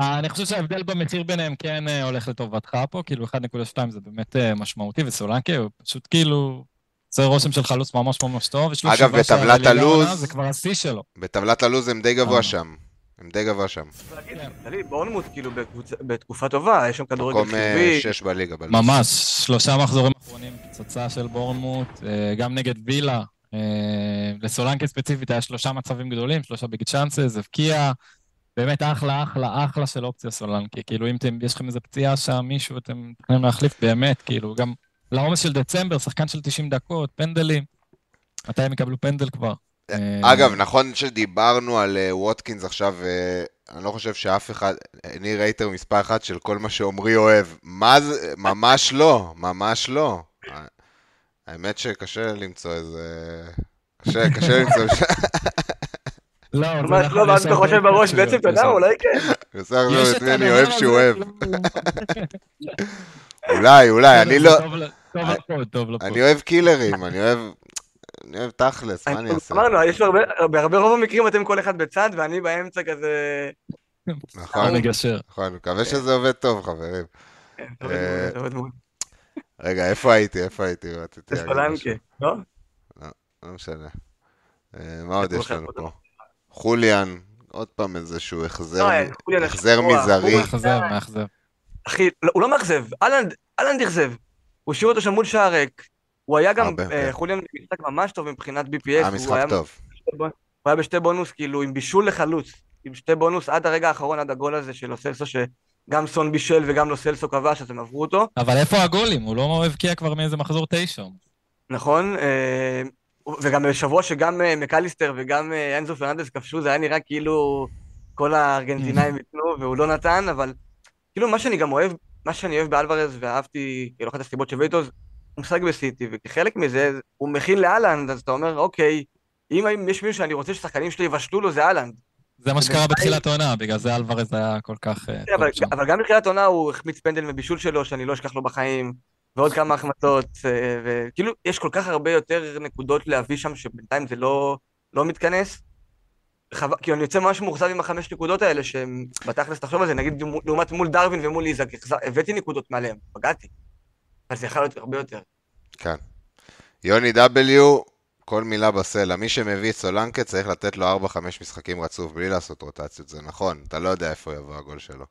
אה, אני חושב שההבדל במחיר ביניהם כן אה, הולך לטובתך פה, כאילו 1.2 זה באמת משמעותי, וסולנקה הוא פשוט כאילו... עושה רושם של חלוץ ממש ממש טוב, אגב, בטבלת הלוז- זה כבר השיא שלו. בטבלת הלו"ז הם די גבוה אה. שם. הם די גבוה שם. דלית, בורנמוט כאילו בקבוצה- בתקופה טובה, יש שם כדורגל מקום אה, חיובי. שש בליגה. בלו"ז. ממש, שלושה מחזורים אחרונים, פצצה של בורנמוט, אה, גם נגד וילה. לסולנקה ספציפית היה שלושה מצבים גדולים, שלושה ביג צ'אנסס, הבקיע. באמת אחלה, אחלה, אחלה של אופציה סולנקי. כאילו, אם אתם, יש לכם איזה פציעה שם, מישהו, אתם מתכננים להחליף, באמת, כאילו, גם לעומס של דצמבר, שחקן של 90 דקות, פנדלים. מתי הם יקבלו פנדל כבר? אה, אגב, נכון שדיברנו על אה, ווטקינס עכשיו, אה, אני לא חושב שאף אחד, אני רייטר מספר אחת של כל מה שעמרי אוהב. מה זה? ממש לא, ממש לא. האמת שקשה למצוא איזה... קשה, קשה למצוא... לא, זה ממש לא, ואז אתה חושב בראש, בעצם, אתה יש יודע, אולי כן. את את מי אני אוהב שהוא אוהב. לא- אולי, אולי, אני לא... אני אוהב קילרים, אני אוהב... אני אוהב תכלס, מה אני אעשה? אמרנו, יש לו הרבה, בהרבה רוב המקרים אתם כל אחד בצד, ואני באמצע כזה... נכון, מגשר. נכון, מקווה שזה עובד טוב, חברים. כן. רגע, איפה הייתי? איפה הייתי? רציתי להגיד משהו. סולנקה, לא? לא משנה. אה, מה עוד יש לנו עוד פה? חוליאן, עוד פעם איזשהו החזר לא, מ- חוליאן החזר גרוע, אחי, לא, הוא לא מאכזב, אהלנד, אהלנד אכזב. הוא השאיר אותו שם מול שער ריק. הוא היה גם, אה, כן. חוליאן משחק ממש טוב מבחינת BPS. היה משחק טוב. הוא היה בשתי בונוס, כאילו, עם בישול לחלוץ. עם שתי בונוס עד הרגע האחרון, עד הגול הזה של לוסלסו, שגם סון בישל וגם לוסלסו כבש, אז הם עברו אותו. אבל איפה הגולים? הוא לא הבקיע כבר מאיזה מחזור תשע. נכון, אה, וגם בשבוע שגם אה, מקליסטר וגם אנזו פרננדס כבשו, זה היה נראה כאילו כל הארגנטינאים ייתנו, והוא לא נתן, אבל כאילו מה שאני גם אוהב, מה שאני אוהב באלוורז, ואהבתי, כאילו אחת הסיבות שהביא איתו, הוא משחק בסיטי, וכחלק מזה, הוא מכין לאלנד, אז אתה אומר, אוקיי, אם יש מישהו שאני רוצה ששחקנים שלי יבשלו לו, זה אהלנד. זה מה שקרה בתחילת העונה, בגלל זה אלוורז היה כל כך... אה, אבל, שם. אבל גם בתחילת עונה הוא החמיץ פנדל מבישול שלו, שאני לא אשכח לו בחיים, ועוד כמה החמצות, אה, וכאילו, יש כל כך הרבה יותר נקודות להביא שם, שבינתיים זה לא, לא מתכנס. חו... כאילו, אני יוצא ממש מאוכזב עם החמש נקודות האלה, שהם, בתכלס, תחשוב על זה, נגיד, לעומת מול דרווין ומול איזק, הבאתי נקודות מעליהם, פגעתי. אבל זה יכול להיות הרבה יותר. כן. יוני W, כל מילה בסלע. מי שמביא את סולנקה צריך לתת לו 4-5 משחקים רצוף בלי לעשות רוטציות, זה נכון. אתה לא יודע איפה יבוא הגול שלו.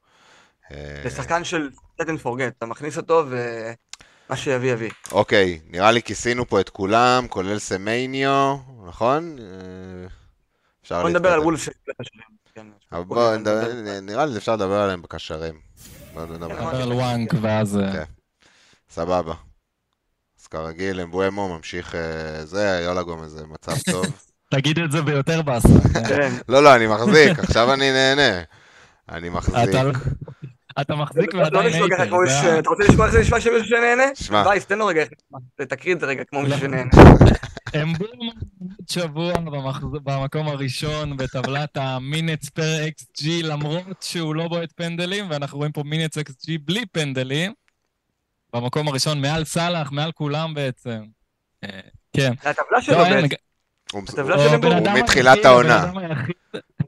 אה, זה שחקן של set and forget, אתה מכניס אותו, ומה שיביא, יביא. אוקיי, נראה לי כיסינו פה את כולם, כולל סמניו, נכון? אפשר בוא נדבר על להתקדם. וולף של הקשרים. כן, אבל בוא נראה לי אפשר לדבר עליהם בקשרים. בוא נדבר. כן, על וואנק ואז... אה, כן. סבבה. אז כרגיל, אמבואמו ממשיך אה, זה, היה לו גם איזה מצב טוב. תגיד את זה ביותר באסה. כן. כן. לא, לא, אני מחזיק, עכשיו אני נהנה. אני מחזיק. אתה לא- אתה מחזיק לא- לא ועדיין נשמע ככה הייטר. כמו זה ש... ה- אתה רוצה לשמוע איך זה נשמע שמישהו שנהנה? שמע. וייס, תן לו רגע, תקריא את זה רגע כמו מישהו לא. שנהנה. אמבום שבוע במקום הראשון בטבלת המינטס פר XG, למרות שהוא לא בועט פנדלים, ואנחנו רואים פה מינטס XG בלי פנדלים. במקום הראשון, מעל סאלח, מעל כולם בעצם. אה, כן. הטבלה שלו בעצם, הוא הבן מתחילת העונה. הבן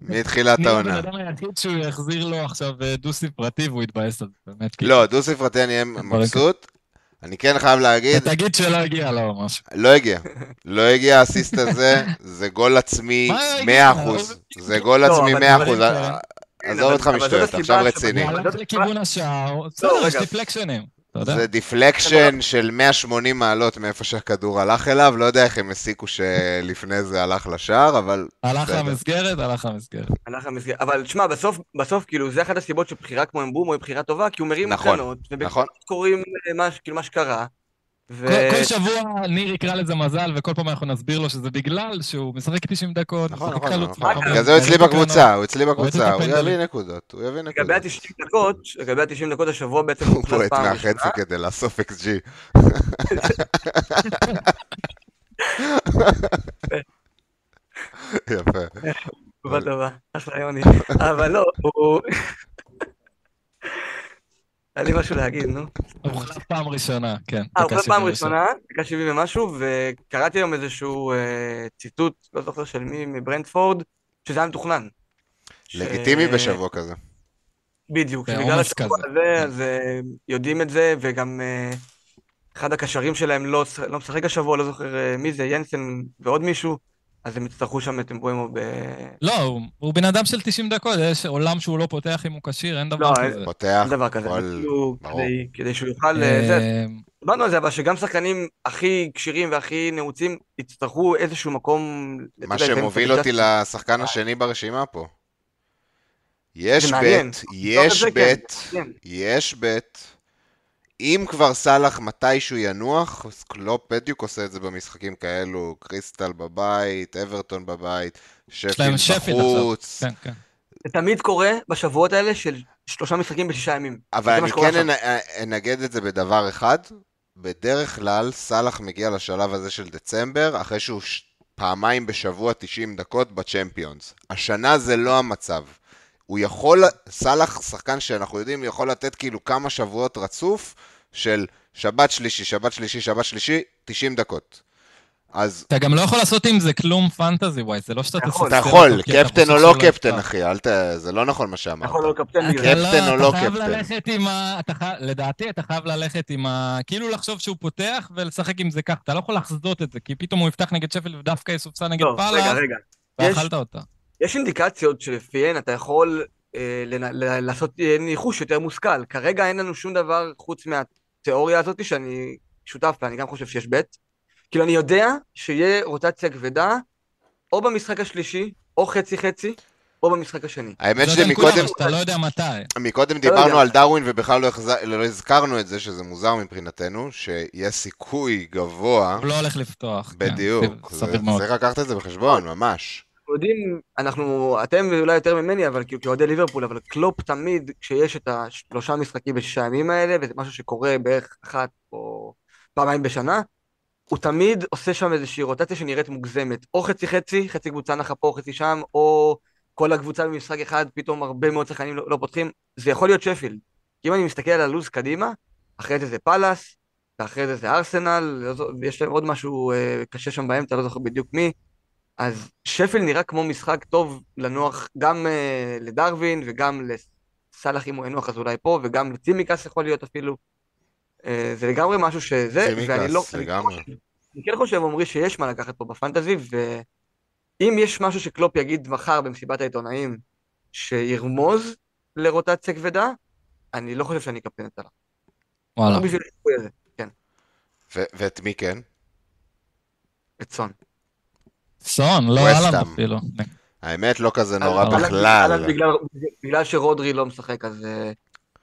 מתחילת ניר הבן העונה. אדם היחיד שהוא יחזיר לו עכשיו אה, דו-ספרתי והוא יתבאס על זה, באמת. כאילו. לא, דו ספרתי אני אהיה מבסוט. אני כן חייב להגיד, תגיד שלא הגיע לו או משהו. לא הגיע. לא הגיע האסיסט הזה, זה גול עצמי מה לא הגיע? 100%. זה גול לא, עצמי אבל 100%. דברים כאלה. עזוב אותך משטויות, עכשיו רציני. לכיוון השער, בסדר, יש. deflection ים. אתה יודע. זה deflection של 180 מעלות מאיפה שהכדור הלך אליו, לא יודע איך הם הסיקו שלפני זה הלך לשער, אבל הלך. למסגרת, הלך למסגרת. הלך למסגרת. אבל תשמע, בסוף, בסוף, כאילו, זה אחת הסיבות שבחירה כמו אמבומו היא בחירה טובה, כי הוא מרים נכון, הקרנות, נכון. קוראים אה, מה, כאילו, מה שקרה. ו... כל- כל שבוע ניר יקרא לזה מזל, וכל פעם אנחנו נסביר לו שזה בגלל שהוא משחק 90 דקות, נכון, משחק נכון, חלוץ נכון. מאחורי, בגלל זה הוא אצלי בקבוצה, הוא אצלי בקבוצה, הוא. יביא נקודות, הוא יביא לגבי נקודות. ה-90 דקות, לגבי ה-90 דקות השבוע בעצם הוא פעם מהחצי. כדי לאסוף XG. יפה. תגובה טובה, אחלה יוני. אבל לא, הוא... היה לי משהו להגיד, נו. הוא הוחלף פעם ראשונה, כן. אה, הוא פעם 77. ראשונה, דקה 70 ומשהו, וקראתי היום איזשהו אה, ציטוט, לא זוכר של מי, מברנדפורד, שזה היה מתוכנן. לגיטימי בשבוע כזה. בדיוק, שבגלל עומס השבוע. הזה, אז אה, יודעים את זה, וגם אה, אחד הקשרים שלהם לא לא משחק השבוע, לא זוכר מי זה, ינסן ועוד מישהו, אז הם יצטרכו שם את אמבואמו ב... לא, הוא- הוא בן אדם של 90 דקות, יש עולם שהוא לא פותח אם הוא כשיר, אין דבר לא, כזה. פותח, אין דבר כזה, כל- כאילו. כדי- כדי שהוא יוכל... אה, אה, דיברנו על זה, אבל שגם שחקנים הכי כשירים והכי נעוצים יצטרכו איזשהו מקום... מה שמוביל אותי. לשחקן השני ברשימה פה. יש. בית, לבדוק יש כן, בית, כן. יש בית. אם כבר סאלח מתישהו ינוח, אז קלופ בדיוק עושה את זה במשחקים כאלו, קריסטל בבית, אברטון בבית, שפילד. בחוץ. כן, כן. זה תמיד קורה בשבועות האלה של שלושה משחקים בשישה ימים. אבל אני כן. אנ- אנגד את זה בדבר אחד, בדרך כלל סאלח מגיע לשלב הזה של דצמבר, אחרי שהוא ש... פעמיים בשבוע 90 דקות בצ'מפיונס. השנה זה לא המצב. הוא יכול, סאלח שחקן שאנחנו יודעים, יכול לתת כאילו כמה שבועות רצוף של שבת שלישי, שבת שלישי, שבת שלישי, 90 דקות. אז אתה גם לא יכול לעשות עם זה כלום פנטזי ווייז, זה לא שאתה יכול. אתה יכול, קפטן או שהוא לא קפטן. אחי, אל ת... זה לא נכון מה שאמרת. יכול להיות קפטן זה. קפטן לא- או לא אתה חייב קפטן? ללכת עם ה... לדעתי אתה חייב ללכת עם ה... כאילו לחשוב שהוא פותח ולשחק עם זה כך. אתה לא יכול לחזות את זה, כי פתאום הוא יפתח נגד שפל ודווקא יסופסה נגד פאלה, ואכלת אותה. יש אינדיקציות שלפיהן אתה יכול אה, לנ- לעשות אה, ניחוש יותר מושכל. כרגע אין לנו שום דבר חוץ מהתיאוריה הזאת שאני שותף לה, אני גם חושב שיש בית. כאילו אני יודע שיהיה רוטציה כבדה, או במשחק השלישי, או חצי-חצי, או במשחק השני. האמת שמקודם שאתה לא יודע מתי. מקודם לא דיברנו. על דרווין ובכלל לא. לא הזכרנו את זה, שזה מוזר מבחינתנו, שיש סיכוי גבוה, הוא לא הולך לפתוח. כן, בדיוק. צריך לקחת את זה בחשבון, ממש. אנחנו יודעים, אנחנו, אתם אולי יותר ממני, אבל כאילו כאוהדי ליברפול, אבל קלופ תמיד, כשיש את השלושה משחקים בשישה הימים האלה, וזה משהו שקורה בערך אחת או פעמיים בשנה, הוא תמיד עושה שם איזושהי רוטציה שנראית מוגזמת. או חצי חצי, חצי קבוצה נחה פה, חצי שם, או כל הקבוצה במשחק אחד, פתאום הרבה מאוד שחקנים לא, לא פותחים. זה יכול להיות שפילד. אם אני מסתכל על הלו"ז קדימה, אחרי זה זה פאלאס, ואחרי זה זה ארסנל, לא ויש להם עוד משהו אה, קשה שם באמצע, לא זוכר בדיוק מי. אז שפל נראה כמו משחק טוב לנוח גם uh, לדרווין וגם לסאלח אם הוא ינוח אז אולי פה וגם לצימקס יכול להיות אפילו. Uh, זה לגמרי משהו שזה, ואני לא, לגמרי. אני כן חושב עמרי שיש מה לקחת פה בפנטזי ואם יש משהו שקלופ יגיד מחר במסיבת העיתונאים שירמוז לרוטציה כבדה, אני לא חושב שאני אקפטן את סאלח. וואלה. לא בשביל הסיכוי הזה, כן, ו- ואת מי כן? את סון. סון, לא אהלן. אפילו. האמת לא כזה נורא אהלן- אהלן- בכלל. אהלן בגלל, שרודרי לא משחק אז, אה,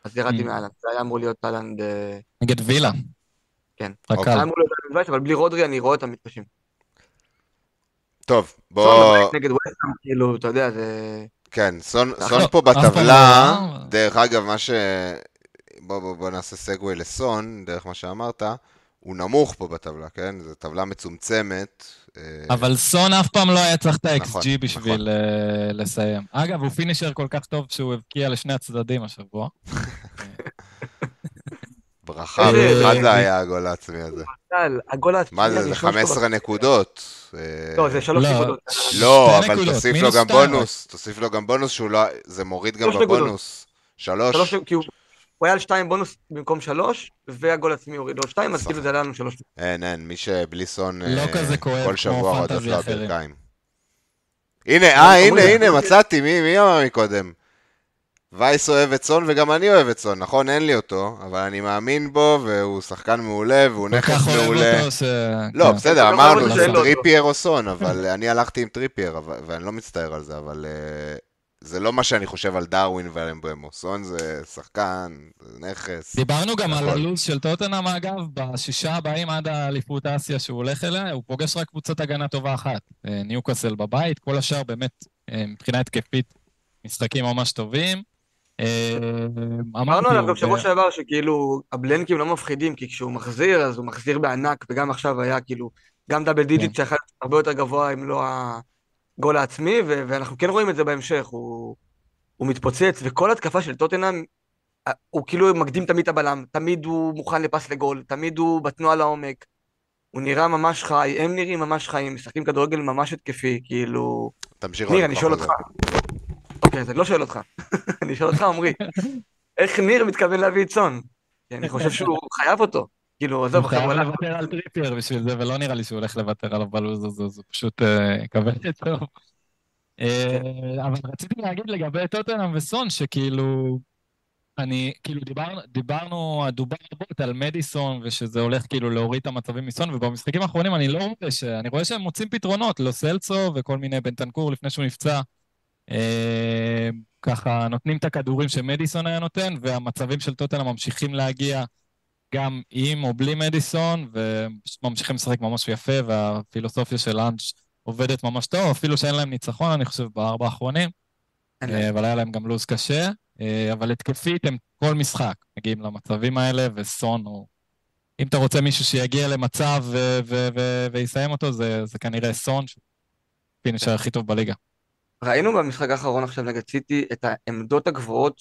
אז ירדתי Mm. מאלן, זה היה אמור להיות אהלנד אה, נגד וילה. כן. רק אוקיי. היה אמור להיות אבל בלי רודרי אני רואה אותם מתקשים. טוב, סון בוא... בבית נגד ווסטהאם, כאילו, אתה יודע, זה... כן, סון, לא, סון לא, פה לא בטבלה, רע. דרך אגב, מה ש... בוא, בוא, בוא נעשה סגווי לסון, דרך מה שאמרת, הוא נמוך פה בטבלה, כן? זו טבלה מצומצמת, אה, אבל סון אף פעם לא היה צריך את ה-XG נכון, בשביל נכון. אה, לסיים. אגב, הוא פינישר כל כך טוב שהוא הבקיע לשני הצדדים השבוע. ברכה, אה, אחד זה היה הגול העצמי הזה. הגול העצמי מה זה, זה 15 נקודות. לא, זה 3 לא, נקודות. לא, אבל תוסיף לו גם בונוס, תוסיף לו גם בונוס, לא, זה מוריד גם בבונוס. 3, הוא היה על שתיים בונוס במקום שלוש, והגול עצמי הוריד עוד שתיים, אז. כאילו זה עלה לנו שלוש. אין, אין, מי שבלי סון, לא אה, כל שבוע רודף fantasy לו. הברכיים. הנה, אה, הנה, הנה. מצאתי, מי מי אמר מקודם? וייס אוהב את סון וגם אני אוהב את סון, נכון? אין לי אותו, אבל אני מאמין בו, והוא שחקן מעולה, והוא נכס מעולה. לא, כן. בסדר, גם אמרנו, זה לו. טריפייר או סון, אבל אני הלכתי עם טריפייר, אבל- ואני לא מצטער על זה, אבל אה, זה לא מה שאני חושב על דרווין ועל אמבומו. סון זה שחקן, זה נכס. דיברנו גם על נכון. הלו"ז של טוטנאם, אגב, בשישה הבאים עד האליפות אסיה שהוא הולך אליה, הוא פוגש רק קבוצת הגנה טובה אחת. אה, ניוקאסל בבית, כל השאר באמת, אה, מבחינה התקפית, משחקים ממש טובים. אה, אמרנו עליו גם שבוע שעבר שכאילו הבלנקים לא מפחידים, כי כשהוא מחזיר אז הוא מחזיר בענק, וגם עכשיו היה כאילו גם double digit שיכול להיות הרבה יותר גבוה אם לא הגול העצמי, ו- ואנחנו כן רואים את זה בהמשך, הוא, הוא מתפוצץ, וכל התקפה של טוטנאם, הוא כאילו מקדים תמיד את הבלם, תמיד הוא מוכן לפס לגול, תמיד הוא בתנועה לעומק, הוא נראה ממש חי, הם נראים ממש חיים, משחקים כדורגל ממש התקפי, כאילו... תמשיך. ניר, אני שואל אותך. אוקיי, אז אני לא שואל אותך. אני שואל אותך, עמרי. איך ניר מתכוון להביא את סון? כי אני חושב שהוא חייב אותו. כאילו, עזוב, הוא הלך. לוותר על טריפייר בשביל זה, ולא נראה לי שהוא הולך לוותר עליו בלו"ז הזה, זה פשוט אה, את טוב. אה, אבל רציתי להגיד לגבי טוטנאם וסון, שכאילו, אני, כאילו דיברנו, דיברנו, דובר רבות על מדיסון, ושזה הולך כאילו להוריד את המצבים מסון, ובמשחקים האחרונים אני לא רואה ש... אני רואה שהם מוצאים פתרונות, לא סלצו וכל מיני בנטנקור לפני שהוא נפצע. אה, ככה נותנים את הכדורים שמדיסון היה נותן, והמצבים של טוטנאם ממשיכים להגיע גם עם או בלי מדיסון, וממשיכים לשחק ממש יפה, והפילוסופיה של אנץ' עובדת ממש טוב, אפילו שאין להם ניצחון, אני חושב, בארבע האחרונים, אה. אבל היה להם גם לו"ז קשה, אה, אבל התקפית הם כל משחק מגיעים למצבים האלה, וסון הוא... אם אתה רוצה מישהו שיגיע למצב ו- ו- ו- ויסיים אותו, זה, זה כנראה סון, פינישר הכי טוב בליגה. ראינו במשחק האחרון עכשיו נגד סיטי את העמדות הגבוהות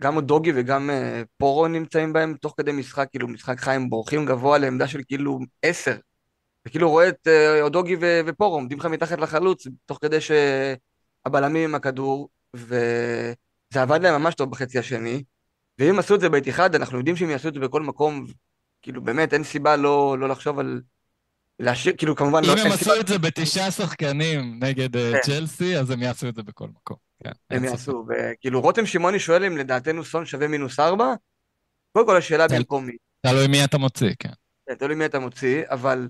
שגם דוגי וגם אה, פורו נמצאים בהם תוך כדי משחק, כאילו משחק חי הם בורחים גבוה לעמדה של כאילו עשר. וכאילו רואה את אה, אודוגי ו- ופורו עומדים לך מתחת לחלוץ, תוך כדי שהבלמים עם הכדור, וזה עבד להם ממש טוב בחצי השני. ואם עשו את זה באתיחד, אנחנו יודעים שהם יעשו את זה בכל מקום, כאילו באמת אין סיבה לא, לא לחשוב על להשאיר, כאילו כמובן לא, אם הם אין עשו סיבה את זה בתשעה שחקנים נגד אה, כן. צ'לסי, אז הם יעשו את זה בכל מקום. כן, הם. יעשו, וכאילו רותם שמעוני שואל אם לדעתנו סון שווה מינוס ארבע, קודם כל השאלה במקום מי, תלוי מי אתה מוציא, כן. כן, תלוי מי אתה מוציא, אבל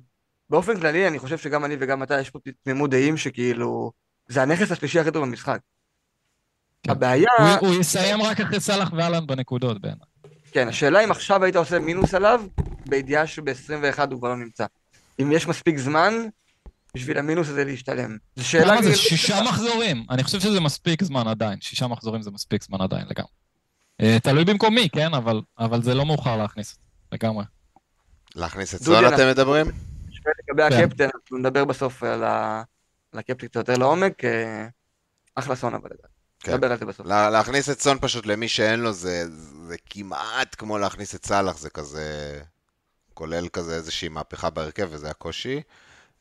באופן כללי אני חושב שגם אני וגם אתה יש פה תמימות דעים שכאילו זה הנכס השלישי הכי טוב במשחק. כן. הבעיה, הוא- הוא יסיים רק אחרי סאלח ואלן בנקודות בעיניי. כן, השאלה אם עכשיו היית עושה מינוס עליו, בידיעה שב-21 הוא כבר לא נמצא. אם יש מספיק זמן בשביל המינוס הזה להשתלם. זו שאלה למה זה שישה מחזורים? אני חושב שזה מספיק זמן עדיין. שישה מחזורים זה מספיק זמן עדיין לגמרי. אה, תלוי במקום מי, כן? אבל, אבל זה לא מאוחר להכניס לגמרי. להכניס את אנחנו- אתם מדברים? לגבי כן. הקפטן, אנחנו נדבר בסוף על הקפטן קצת יותר לעומק. אה, אחלה סון אבל לדעתי. כן. נדבר על זה בסוף. לה- להכניס את סון פשוט למי שאין לו זה, זה כמעט כמו להכניס את סאלח, זה כזה, כולל כזה איזושהי מהפכה בהרכב וזה הקושי.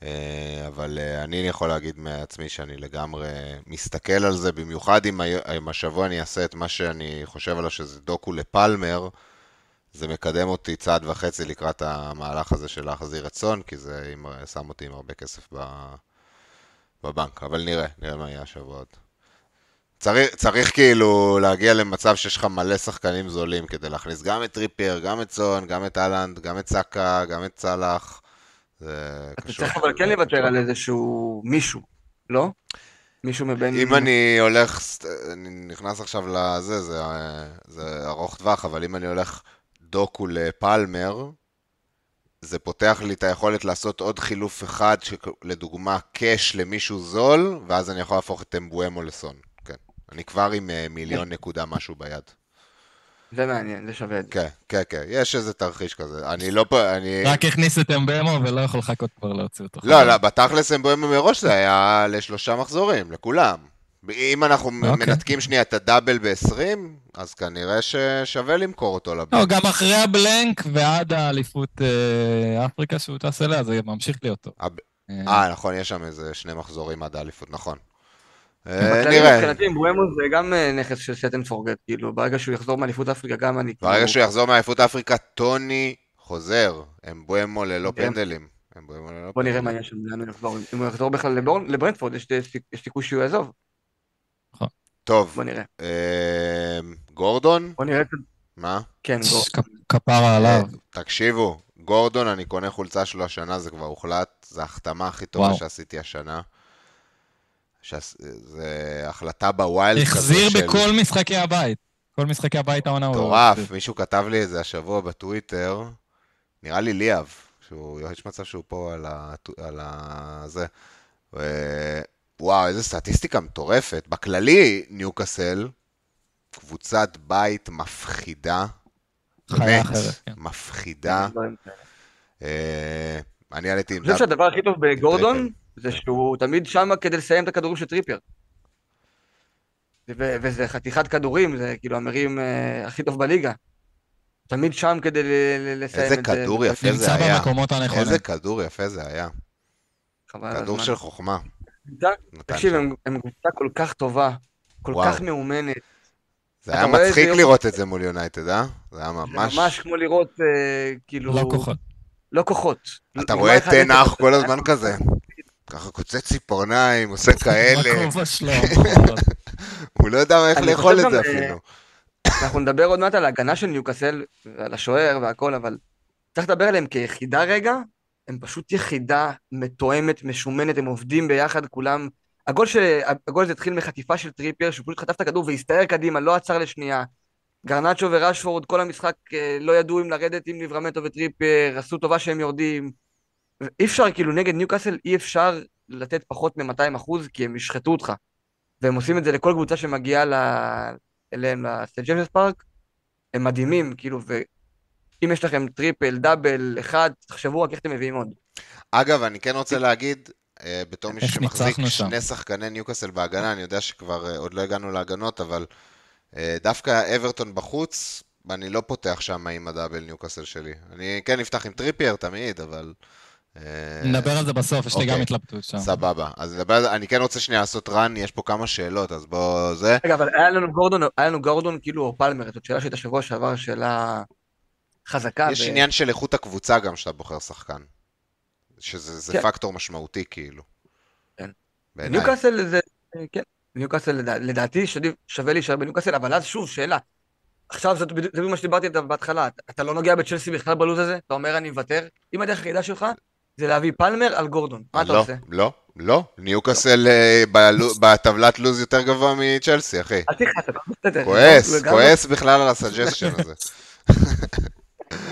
אה, אבל אה, אני יכול להגיד מעצמי שאני לגמרי מסתכל על זה, במיוחד אם השבוע אני אעשה את מה שאני חושב עליו שזה דוקו לפלמר, זה מקדם אותי צעד וחצי לקראת המהלך הזה של להחזיר את סון, כי זה שם אותי עם הרבה כסף בבנק. אבל נראה, נראה מה יהיה השבוע עוד. צריך, צריך כאילו להגיע למצב שיש לך מלא שחקנים זולים כדי להכניס גם את טריפייר, גם את סון, גם את אהלנד, גם את סאקה, גם את סאלח. זה אתה קשור. צריך אבל כן לוותר על איזשהו מישהו, לא? מישהו מבין... אם אני הולך, אני נכנס עכשיו לזה, זה, זה ארוך טווח, אבל אם אני הולך דוקו לפלמר, זה פותח לי את היכולת לעשות עוד חילוף אחד, לדוגמה קאש למישהו זול, ואז אני יכול להפוך את אמבואמו לסון. כן. אני כבר עם אה, מיליון נקודה משהו ביד. זה מעניין, זה שווה את זה. כן, כן, כן, יש איזה תרחיש כזה. אני לא פה, אני... רק הכניס את אמבואמו ולא יכול לחכות כבר להוציא אותו. לא, לא, בתכלס אמבואמו מראש זה היה לשלושה מחזורים, לכולם. אם אנחנו אוקיי. מנתקים שנייה את ה double ב-20, אז כנראה ששווה למכור אותו לא, לבנק. גם אחרי ה blank ועד האליפות אה, אפריקה שהוא טס אליה, זה ממשיך להיות טוב. הב- אה, אה, נכון, יש שם איזה שני מחזורים עד האליפות, נכון. אה, נראה. מבחינתי, אמבואמו זה גם אה, נכס של and forget, כאילו, ברגע שהוא יחזור מאליפות אפריקה, גם אני... ברגע כאילו, שהוא יחזור מאליפות אפריקה, טוני חוזר. אמבוימו ללא כן. פנדלים. בוא נראה. מה יש שם, לאן הוא יחזור. אם הוא יחזור בכלל לבור- לברנדפורד, יש סיכ- יש סיכוי שהוא יעזוב. טוב, בוא נראה. אה, גורדון? בוא נראה. מה? כן, גור. כ- כפרה עליו. אה, תקשיבו, גורדון, אני קונה חולצה שלו השנה, זה כבר הוחלט, זו ההחתמה הכי טובה. שעשיתי השנה. זה החלטה בווילד כזה החזיר של... בכל משחקי הבית. כל משחקי הבית העונה הוא... מטורף, מישהו כתב לי את זה השבוע בטוויטר, נראה לי ליאב, שהוא, יש מצב שהוא פה על ה... על ה... זה. ו... וואו, איזה סטטיסטיקה מטורפת. בכללי, ניוקאסל, קבוצת בית מפחידה. חיה באמת, כן. מפחידה. כאלה. אה, אני עליתי עם אני חושב שהדבר הכי טוב בגורדון. זה שהוא תמיד שמה כדי לסיים את הכדורים של טריפייר. ו- וזה חתיכת כדורים, זה כאילו המרים אה, הכי טוב בליגה. תמיד שם כדי ל- ל- לסיים איזה את זה. כדור יפה זה נמצא היה. במקומות הנכונים. איזה כדור יפה זה היה. כדור. של חוכמה. תקשיב, שם. הם הם קבוצה כל כך טובה, כל וואו. כך מאומנת. זה היה איזה מצחיק יופי. לראות את זה מול יונייטד, אה? זה היה זה ממש... ממש כמו לראות, אה, כאילו... לא כוחות. לא כוחות. אתה רואה את 1-0, תנח כל זה הזמן כזה. ככה קוצץ ציפורניים, עושה כאלה. בכובע שלו. הוא לא יודע איך לאכול את זה גם, אה, אפילו. אנחנו נדבר עוד מעט על ההגנה של ניוקאסל ועל השוער והכל, אבל צריך לדבר עליהם כיחידה רגע. הם פשוט יחידה מתואמת, משומנת, הם עובדים ביחד, כולם... הגול, ש... הגול הזה התחיל מחטיפה של טריפייר, שהוא פשוט חטף את הכדור והסתער קדימה, לא עצר לשנייה. גרנאצ'ו ורשפורד כל המשחק אה, לא ידעו אם לרדת עם ליברמנטו וטריפייר, עשו טובה שהם יורדים. אי אפשר, כאילו, נגד ניוקאסל אי אפשר לתת פחות מ-200 אחוז, כי הם ישחטו אותך. והם עושים את זה לכל קבוצה שמגיעה ל... אליהם לסט ג'יימס פארק, הם מדהימים, כאילו, ואם יש לכם triple, double, אחד, תחשבו רק איך אתם מביאים עוד. אגב, אני כן רוצה להגיד, אה, בתור מישהו איך שמחזיק ניצחנו שם. שני שחקני ניוקאסל בהגנה, אני יודע שכבר אה, עוד לא הגענו להגנות, אבל אה, דווקא אברטון בחוץ, אני לא פותח שם עם ה double ניוקאסל שלי. אני כן אפתח עם טריפייר תמיד, אבל... אה, נדבר על זה בסוף, יש לי אוקיי. גם התלבטות שם. סבבה. אז נדבר על זה. אני כן רוצה שנייה לעשות רן, יש פה כמה שאלות, אז בוא... זה. רגע, אבל היה לנו גורדון, היה לנו גורדון כאילו, או פלמר, זאת שאלה שהייתה שבוע שעבר, שאלה חזקה. יש עניין של איכות הקבוצה גם שאתה בוחר שחקן. שזה זה כן. פקטור משמעותי, כאילו. כן. ניוקאסל זה, כן, ניוקאסל לדע- לדעתי שווה להישאר בניוקאסל, אבל אז שוב, שאלה. עכשיו זאת בדיוק זה בדיוק מה שדיברתי עליו בהתחלה, אתה- אתה לא נוגע בצ'לסי בכלל בלוז הזה? אתה אומר אני מוותר? אם הדרך היחידה שלך זה להביא פלמר על גורדון, מה אתה לא, עושה? לא, לא. ניוקאסל אה, בטבלת לוז יותר גבוה מצ'לסי, אחי. אל תכעס, אתה בסדר. כועס. כועס בכלל על ה suggestion הזה.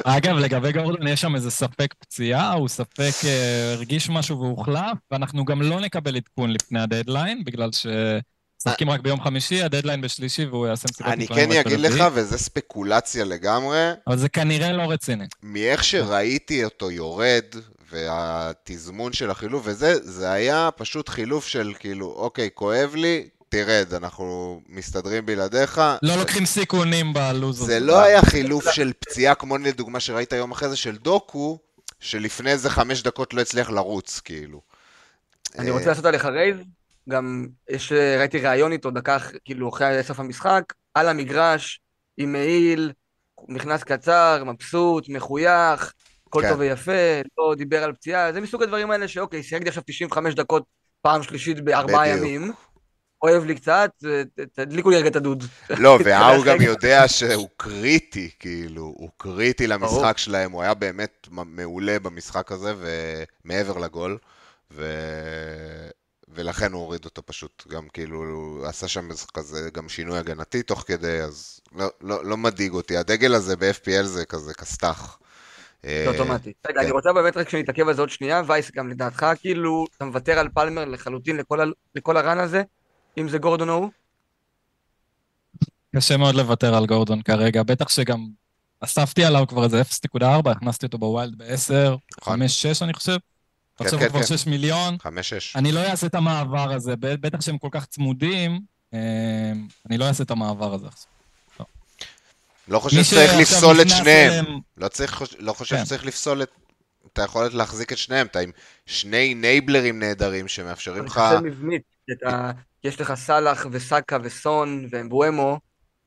אגב, לגבי גורדון, יש שם איזה ספק פציעה, הוא ספק אה, הרגיש משהו והוחלף, ואנחנו גם לא נקבל עדכון לפני הדדליין, בגלל שמשחקים רק ביום חמישי, הדדליין בשלישי, והוא יעשה מסיבת אני עיתונאים כן רק אגיד לך, וזה ספקולציה לגמרי, אבל זה כנראה לא רציני. מאיך שראיתי אותו יורד, והתזמון של החילוף וזה, זה היה פשוט חילוף של כאילו, אוקיי, כואב לי, תרד, אנחנו מסתדרים בלעדיך. לא לוקחים סיכונים בלוז הזה. זה לא היה חילוף של פציעה כמו לדוגמה שראית יום אחרי זה של דוקו, שלפני איזה חמש דקות לא הצליח לרוץ, כאילו. אני אה, רוצה לעשות עליך רייז, גם יש, ראיתי ראיון איתו דקה, כאילו אחרי סוף המשחק, על המגרש, עם מעיל, נכנס קצר, מבסוט, מחוייך, הכל כן. טוב ויפה, לא דיבר על פציעה, זה מסוג הדברים האלה שאוקיי, סייגתי עכשיו 95 דקות פעם שלישית בארבעה. ימים, אוהב לי קצת, תדליקו לי רגע את הדוד. לא, וההוא גם. יודע שהוא קריטי, כאילו, הוא קריטי למשחק שלהם, הוא היה באמת מעולה במשחק הזה, ומעבר לגול, ו... ולכן הוא הוריד אותו פשוט, גם כאילו, הוא עשה שם כזה גם שינוי הגנתי תוך כדי, אז לא, לא, לא מדאיג אותי, הדגל הזה ב-FPL זה כזה כסת"ח. זה אוטומטי. רגע, כן. אני רוצה באמת רק שנתעכב על זה עוד שנייה, וייס, גם לדעתך, כאילו, אתה מוותר על פלמר לחלוטין לכל הרן הזה, אם זה גורדון או הוא? קשה מאוד לוותר על גורדון כרגע, בטח שגם אספתי עליו כבר איזה 0.4, הכנסתי אותו בווילד ב-10, 5-6 אני חושב. כן, עכשיו כן, הוא כבר כן. 6 מיליון. 5-6. אני לא אעשה את המעבר הזה, בטח שהם כל כך צמודים, אה, אני לא אעשה את המעבר הזה עכשיו. לא חושב שצריך לפסול את שניהם. לא, צריך, לא חושב כן. שצריך לפסול את, את היכולת להחזיק את שניהם. אתה עם שני נייבלרים נהדרים שמאפשרים לך... מבנית, כי אתה- כי יש לך סאלח וסאקה וסון ואמבואמו,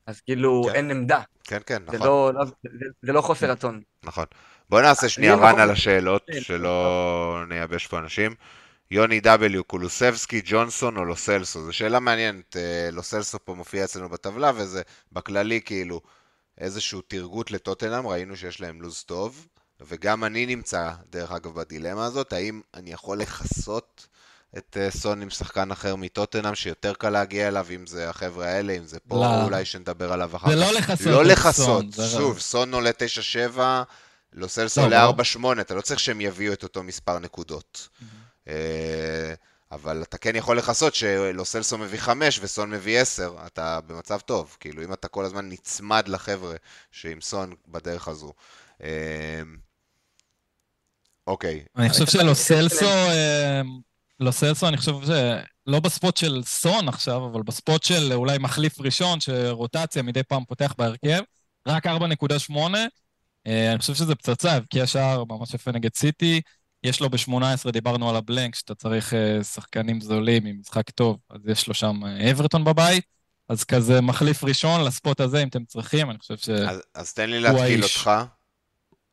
אז כאילו כן. אין עמדה. כן, כן, זה נכון. לא- לא- זה- זה לא חוסר רצון. נכון. בוא נעשה שנייה רן אנחנו- על השאלות, כן, שלא נייבש פה אנשים. יוני W, קולוסבסקי, ג'ונסון או לוסלסו? זו שאלה מעניינת. אה, לוסלסו פה מופיע אצלנו בטבלה, וזה בכללי כאילו איזשהו תרגות לטוטנאם, ראינו שיש להם לו"ז טוב, וגם אני נמצא, דרך אגב, בדילמה הזאת, האם אני יכול לכסות את אה, סון עם שחקן אחר מטוטנאם, שיותר קל להגיע אליו, אם זה החבר'ה האלה, אם זה פה, לא. אולי שנדבר עליו אחר זה כך. לא לכסות לא לכסות, זה שוב. סון עולה 9-7, לוסלסו לא, עולה ברור. 4-8, אתה לא צריך שהם יביאו את אותו מספר נקודות. אה, אבל אתה כן יכול לכסות שלוסלסו מביא 5 וסון מביא 10, אתה במצב טוב. כאילו, אם אתה כל הזמן נצמד לחבר'ה שעם סון בדרך הזו. אה, אוקיי, אני חושב שלוסלסו, שלהם- אה, לוסלסו, אני חושב שלא בספוט של סון עכשיו, אבל בספוט של אולי מחליף ראשון, שרוטציה מדי פעם פותח בהרכב, רק 4.8. אה, אני חושב שזה פצצה, הבקיע שער ממש יפה נגד סיטי. יש לו ב-18, דיברנו על הבלנק, שאתה צריך אה, שחקנים זולים עם משחק טוב, אז יש לו שם אה, אברטון בבית. אז כזה מחליף ראשון לספוט הזה, אם אתם צריכים, אני חושב ש... אז, אז תן לי להתקיל. אותך.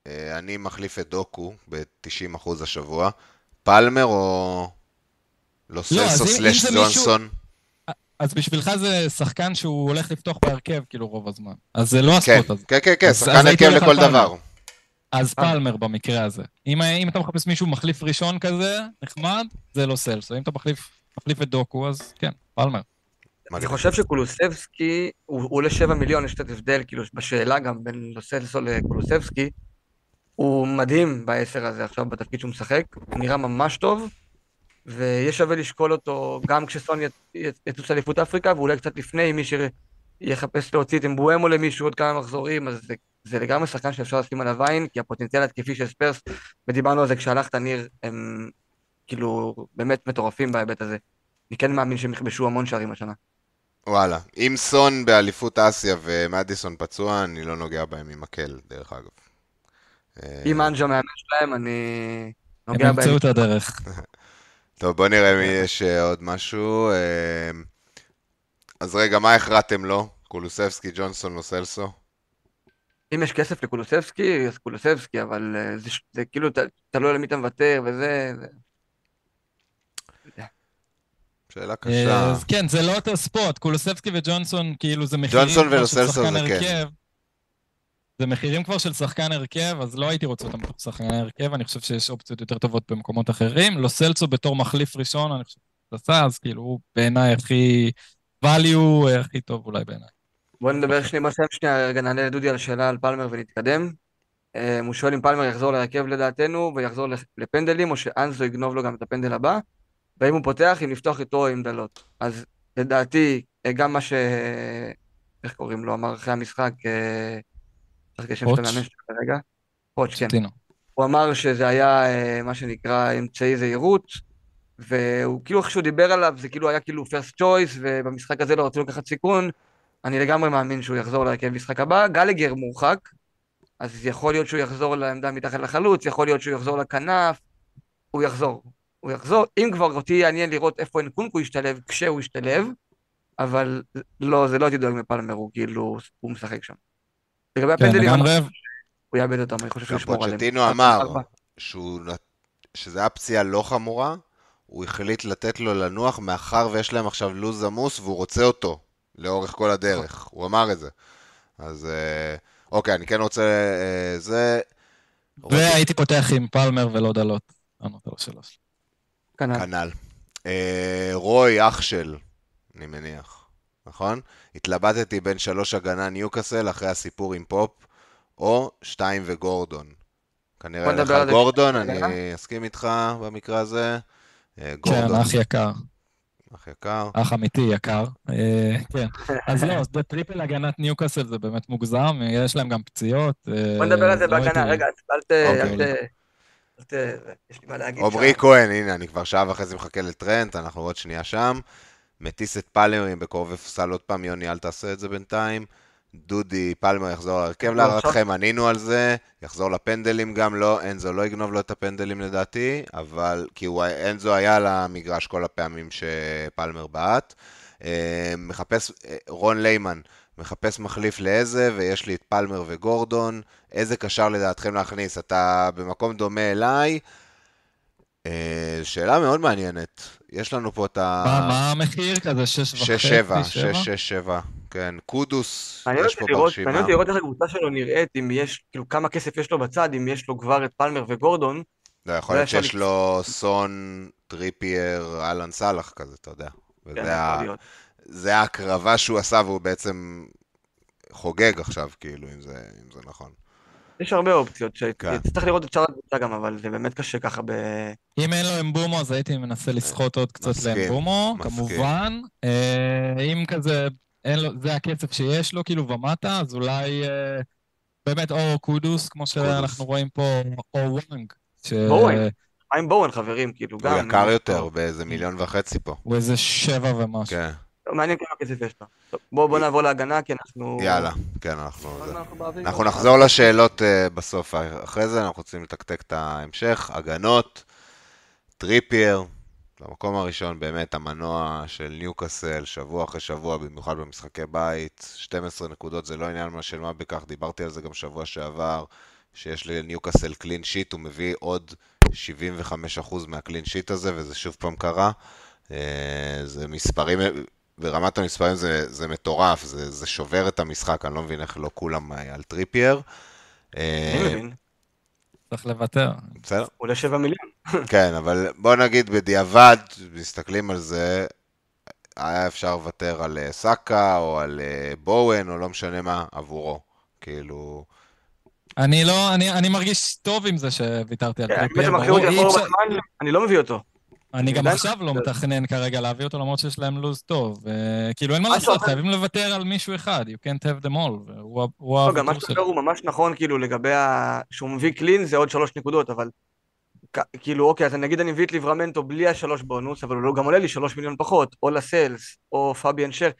אה, אני מחליף את דוקו ב-90% השבוע. פלמר או לא, לוסלסו סלאש מישהו- ג'ונסון? אז בשבילך זה שחקן שהוא הולך לפתוח בהרכב, כאילו, רוב הזמן. אז זה לא כן, הספוט הזה. כן, כן, כן, שחקן הרכב לכל. דבר. אז פלמר במקרה הזה. אם, אם אתה מחפש מישהו מחליף ראשון כזה, נחמד, זה לא סלסו. אם אתה מחליף, מחליף את דוקו, אז כן, פלמר. אני. חושב שקולוסבסקי, הוא עולה 7 מיליון, יש קצת הבדל, כאילו, בשאלה גם בין לוסלסו לקולוסבסקי. הוא מדהים בעשר הזה עכשיו, בתפקיד שהוא משחק, הוא נראה ממש טוב, ויש שווה לשקול אותו גם כשסון יטוס אליפות אפריקה, ואולי קצת לפני, מי שיחפש להוציא את אמבואמו למישהו עוד כמה מחזורים, אז זה, זה לגמרי שחקן שאפשר לשים עליו עין, כי הפוטנציאל התקפי של ספרס, ודיברנו על זה כשהלכת ניר, הם כאילו באמת מטורפים בהיבט הזה. אני כן מאמין שהם יכבשו המון שערים השנה. וואלה. אם סון באליפות אסיה ומדיסון פצוע, אני לא נוגע בהם עם מקל, דרך אגב. אם אנג'ה מאמן שלהם, אני הם נוגע ימצאו בהם. את הדרך. טוב, בוא נראה אם יש אה, עוד משהו. אה, אז רגע, מה הכרעתם לו? קולוסבסקי, ג'ונסון או סלסו? אם יש כסף לקולוסבסקי, אז קולוסבסקי, אבל אה, זה, כאילו ת- תלוי על מי אתה מוותר וזה... זה- שאלה אה, קשה. אז כן, זה לא אותו ספוט. קולוסבסקי וג'ונסון, כאילו, זה מחירים ג'ונסון כבר של ולוסלסו שחקן זה כן. הרכב. זה מחירים כבר של שחקן הרכב, אז לא הייתי רוצה אותם בתור שחקן הרכב, אני חושב שיש אופציות יותר טובות במקומות אחרים. לוסלסו בתור מחליף ראשון, אני חושב שזה אז כאילו, הוא בעיניי הכי... value הכי טוב אולי בעיניי. בוא נדבר שנייה, בוא נסיים שנייה, רגע נענה לדודי על השאלה על פלמר ונתקדם. אה, הוא שואל אם פלמר יחזור להרכב לדעתנו ויחזור לפ- לפנדלים, או שאנזו יגנוב לו גם את הפנדל הבא, והאם הוא פותח, אם לפתוח איתו או עם דלות. אז לדעתי, אה, גם מה ש... איך קוראים לו? אמר אחרי המשחק, אה, צריך שם של פוטש? המאמן שלו כרגע. פוטש, כן. הוא אמר שזה היה אה, מה שנקרא אמצעי זהירות, והוא כאילו איך שהוא דיבר עליו, זה כאילו היה כאילו first choice, ובמשחק הזה לא רצו לקחת סיכון. אני לגמרי מאמין שהוא יחזור להרכב במשחק הבא. גלגר מורחק, אז יכול להיות שהוא יחזור לעמדה מתחת לחלוץ, יכול להיות שהוא יחזור לכנף, הוא יחזור. הוא יחזור, אם כבר אותי יעניין לראות איפה אנקונקו ישתלב, כשהוא ישתלב, אבל לא, זה לא הייתי דואג מפלמר, הוא כאילו, הוא משחק שם. לגבי כן, הפנדלים. הוא יאבד אותם, אני חושב שהוא ישמור עליהם. פוצ'טינו אמר שזה היה פציעה לא חמורה, הוא החליט לתת לו לנוח מאחר ויש להם עכשיו לו"ז עמוס והוא רוצה אותו לאורך כל הדרך. הוא אמר את זה. אז אה, אוקיי, אני כן רוצה... אה, זה... והייתי פותח עם פלמר ולא דלות. השאלה שלי. כנ"ל. כנ"ל. אה, רוי, אח של, אני מניח, נכון? התלבטתי בין שלוש הגנה ניוקאסל אחרי הסיפור עם פופ, או שתיים וגורדון. כנראה לך גורדון. אני אסכים איתך במקרה הזה. אה, כן, גורדון, אח יקר. אח יקר. אח אמיתי יקר. אה, כן. אז לא, אז ב triple הגנת ניוקאסל זה באמת מוגזם, יש להם גם פציעות. אה, בוא נדבר על זה לא בהגנה, רגע, אל ת... אוקיי. אל ת... אל ת... יש לי מה להגיד עמרי שם. כהן, הנה, אני כבר שעה וחצי מחכה לטרנט, אנחנו עוד שנייה שם. מטיס את פלמרים בקרוב ופסל עוד פעם, יוני, אל תעשה את זה בינתיים. דודי פלמר יחזור להרכב לא, להערכתכם, ענינו על זה. יחזור לפנדלים גם, לא, אנזו לא יגנוב לו את הפנדלים לדעתי, אבל, כי הוא, אנזו היה על המגרש כל הפעמים שפלמר בעט. אה, מחפש, אה, רון ליימן, מחפש מחליף לאיזה, ויש לי את פלמר וגורדון. איזה קשר לדעתכם להכניס? אתה במקום דומה אליי. אה, שאלה מאוד מעניינת. יש לנו פה את ה... מה מה המחיר כזה? שש וחצי? 6-7, שבע? 6-6-7, כן. קודוס, יש פה ברשימה. מעניין אותי לראות איך הקבוצה שלו נראית, אם יש, כאילו, כמה כסף יש לו בצד, אם יש לו כבר את פלמר וגורדון. לא, יכול לא להיות שיש. לו סון, טריפייר, אהלנד סאלח כזה, אתה יודע. כן, וזה ההקרבה שהוא עשה, והוא בעצם חוגג עכשיו, כאילו, אם זה, אם זה נכון. יש הרבה אופציות, ש- כן. לראות את שאר הקבוצה גם, אבל זה באמת קשה ככה ב... אם אין לו אמבומו, אז הייתי מנסה לסחוט עוד קצת לאמבומו. כמובן. אה, אם כזה, לו, זה הכסף שיש לו, כאילו, ומטה, אז אולי אה, באמת או קודוס, כמו שאנחנו רואים פה, או וואנג. ש- בואוין. מה עם בואן, חברים, כאילו, גם... הוא יקר יותר, באיזה מיליון וחצי פה. הוא איזה שבע ומשהו. כן, מעניין כמה כסף יש לו. טוב, בואו בוא נעבור להגנה, כי אנחנו... יאללה, כן, אנחנו... זה. אנחנו נחזור לשאלות אה, בסוף. אחרי זה אנחנו רוצים לתקתק את ההמשך. הגנות, טריפייר, במקום הראשון באמת המנוע של ניוקאסל, שבוע אחרי שבוע, במיוחד במשחקי בית. 12 נקודות זה לא עניין מה של מה בכך, דיברתי על זה גם שבוע שעבר, שיש לניוקאסל clean sheet, הוא מביא עוד 75% מה clean sheet הזה, וזה שוב פעם קרה. אה, זה מספרים, ברמת המספרים זה, זה מטורף, זה, זה שובר את המשחק, אני לא מבין איך לא כולם אה, על טריפייר. אה, אני מבין. צריך לוותר. בסדר, עולה 7 מיליון. כן, אבל בוא נגיד בדיעבד, מסתכלים על זה, היה אפשר לוותר על אה, סאקה או על אה, בואן או לא משנה מה עבורו. כאילו, אני לא, אני, אני מרגיש טוב עם זה שוויתרתי על כן, טריפייר, בזמן, אני לא מביא אותו. אני גם עכשיו לא מתכנן כרגע להביא אותו, למרות שיש להם לוז טוב. אה, כאילו, אין מה לעשות, חייבים לוותר על מישהו אחד, you can't have them all, הוא לא, גם מה הוויתור שאתה. אומר הוא ממש נכון, כאילו, לגבי ה... שהוא מביא clean זה עוד שלוש נקודות, אבל... כאילו, אוקיי, אז נגיד אני מביא את ליברמנטו בלי השלוש בונוס, אבל הוא לא- גם עולה לי שלוש מיליון פחות, או לסלס, או פאביאן שר,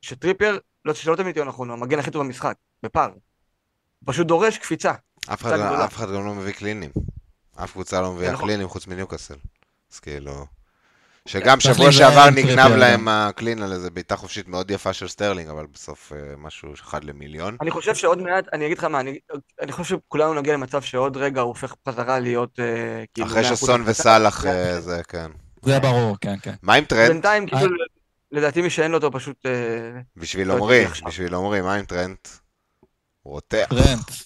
שטריפייר, לא שלא תמיד תהיה נכון, הוא המגן הכי טוב במשחק, בפער. הוא פשוט דורש קפיצה. אף אחד. אף אחד גם לא מביא קלינים. אף קבוצה לא מביאה נכון. קלינים חוץ מניוקאסל. אז כאילו... שגם שבוע שעבר נגנב להם. הקלין על איזה בעיטה חופשית מאוד יפה של סטרלינג, אבל בסוף אה, משהו אחד למיליון. אני חושב שעוד מעט, אני אגיד לך מה, אני, אני חושב שכולנו נגיע למצב שעוד רגע הוא הופך חזרה להיות אה, כאילו... אחרי 100% שסון. וסאלח אה, זה, כן. זה ברור, כן, כן. מה עם טרנט? בינתיים, כאילו, לדעתי מי שאין לו אותו פשוט... בשביל לא עומרי. בשביל עומרי, מה עם טרנט? הוא רותח.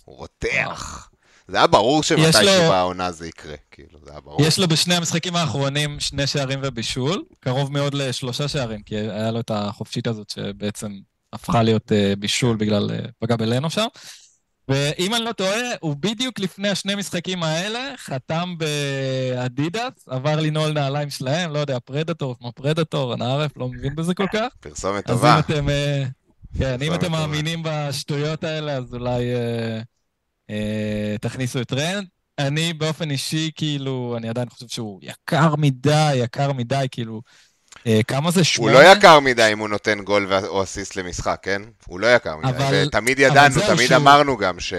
הוא רותח. זה היה ברור יש שמתישהו לו- בעונה זה יקרה, כאילו, זה היה ברור. יש לו בשני המשחקים האחרונים שני שערים ובישול, קרוב מאוד לשלושה שערים, כי היה לו את החופשית הזאת שבעצם הפכה להיות אה, בישול בגלל אה, פגע בלנו שם. ואם אני לא טועה, הוא בדיוק לפני השני משחקים האלה חתם באדידס, עבר לנעול נעליים שלהם, לא יודע, פרדטור כמו פרדטור, אנא ערף, לא מבין בזה כל כך. פרסומת אז טובה. אם אתם, אה, כן, אם אתם. מאמינים בשטויות האלה, אז אולי תכניסו את טרנד. אני באופן אישי, כאילו, אני עדיין חושב שהוא יקר מדי, יקר מדי, כאילו, אה, כמה זה הוא שמונה? לא יקר מדי אם הוא נותן גול או אסיסט למשחק, כן? הוא לא יקר מדי. אבל- ותמיד אבל ידענו, זהו תמיד שהוא- אמרנו גם ש...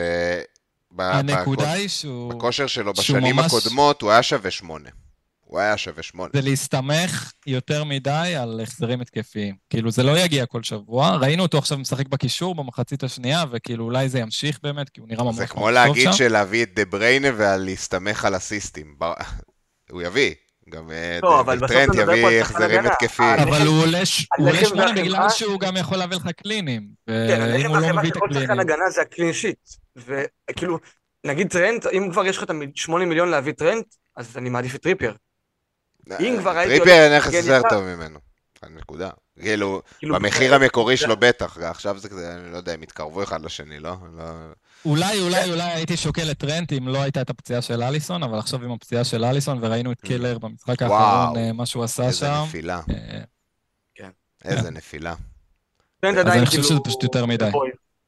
הנקודה בכוש- היא שהוא... בכושר שלו בשנים ממש- הקודמות הוא היה שווה שמונה. הוא היה שווה שמונה. זה להסתמך יותר מדי על החזרים התקפיים. כאילו, זה לא יגיע כל שבוע. ראינו אותו עכשיו משחק בקישור במחצית השנייה, וכאילו, אולי זה ימשיך באמת, כי הוא נראה ממש זה ממש כמו טוב להגיד שם. שלהביא את דה בריינה ולהסתמך על אסיסטים. ב- הוא יביא. גם אה, לא, טרנט מדבר פה יביא החזרים. התקפיים. אבל הוא עולה שמונה בגלל שהוא גם יכול להביא לך קלינים. כן, ואם הלחם לא מביא של כל שחקן. הגנה זה הקלין שיט. וכאילו, נגיד טרנט, אם כבר יש לך את ה-8 מיליון להביא טרנט, אז אני מעדיף את טריפייר. אם כבר הייתי טריפייר הולך נכס יותר טוב ממנו. נקודה. כאילו, כאילו, במחיר המקורי שלו בטח, עכשיו זה כזה, אני לא יודע, הם התקרבו אחד לשני, לא? לא- אולי, אולי, אולי הייתי שוקל את טרנט אם לא הייתה את הפציעה של אליסון, אבל עכשיו עם הפציעה של אליסון, וראינו את קילר במשחק האחרון, אה, מה שהוא עשה איזה שם. נפילה. אה, איזה נפילה. אז אני חושב כאילו... שזה פשוט יותר מדי.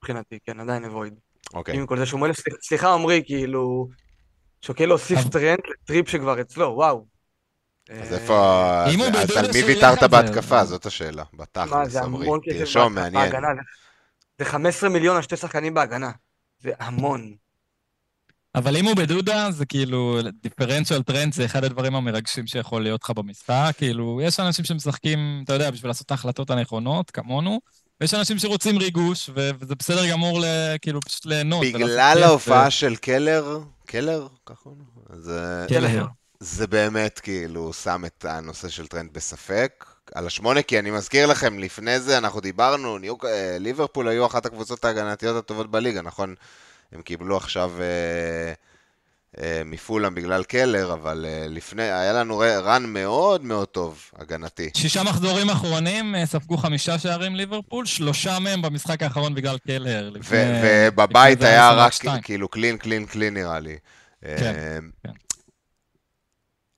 מבחינתי, כן, עדיין avoid. אוקיי. עם כל זה שהוא אומר, "סליח- סליחה עמרי, כאילו, שוקל להוסיף טרנט לטריפ שכבר אצלו, וואו. אז אה, איפה... אם הוא אז על מי ויתרת בהתקפה? אז- זאת השאלה. מה, בתכלס, זה עמרי. המון כסף תרשום, בהתקפה, מעניין. זה- זה 15 מיליון על שתי שחקנים בהגנה. זה המון. אבל אם הוא בדודה, זה כאילו, דיפרנציאל טרנד זה אחד הדברים המרגשים שיכול להיות לך במשחק. כאילו, יש אנשים שמשחקים, אתה יודע, בשביל לעשות את ההחלטות הנכונות, כמונו, ויש אנשים שרוצים ריגוש, ו- וזה בסדר גמור, ל- כאילו, פשוט ליהנות. בגלל ההופעה של קלר, קלר? ככה קוראים זה באמת כאילו שם את הנושא של טרנט בספק. על השמונה, כי אני מזכיר לכם, לפני זה אנחנו דיברנו, ניו... אה, ליברפול היו אחת הקבוצות ההגנתיות הטובות בליגה, נכון? הם קיבלו עכשיו אה, אה, מפולאם בגלל קלר, אבל אה, לפני, היה לנו run מאוד מאוד טוב, הגנתי. שישה מחזורים אחרונים, אה, ספגו חמישה שערים ליברפול, שלושה מהם במשחק האחרון בגלל קלהר. ו- לפני- ובבית היה רק שתיים. כאילו קלין, קלין, קלין נראה לי. כן, אה, כן.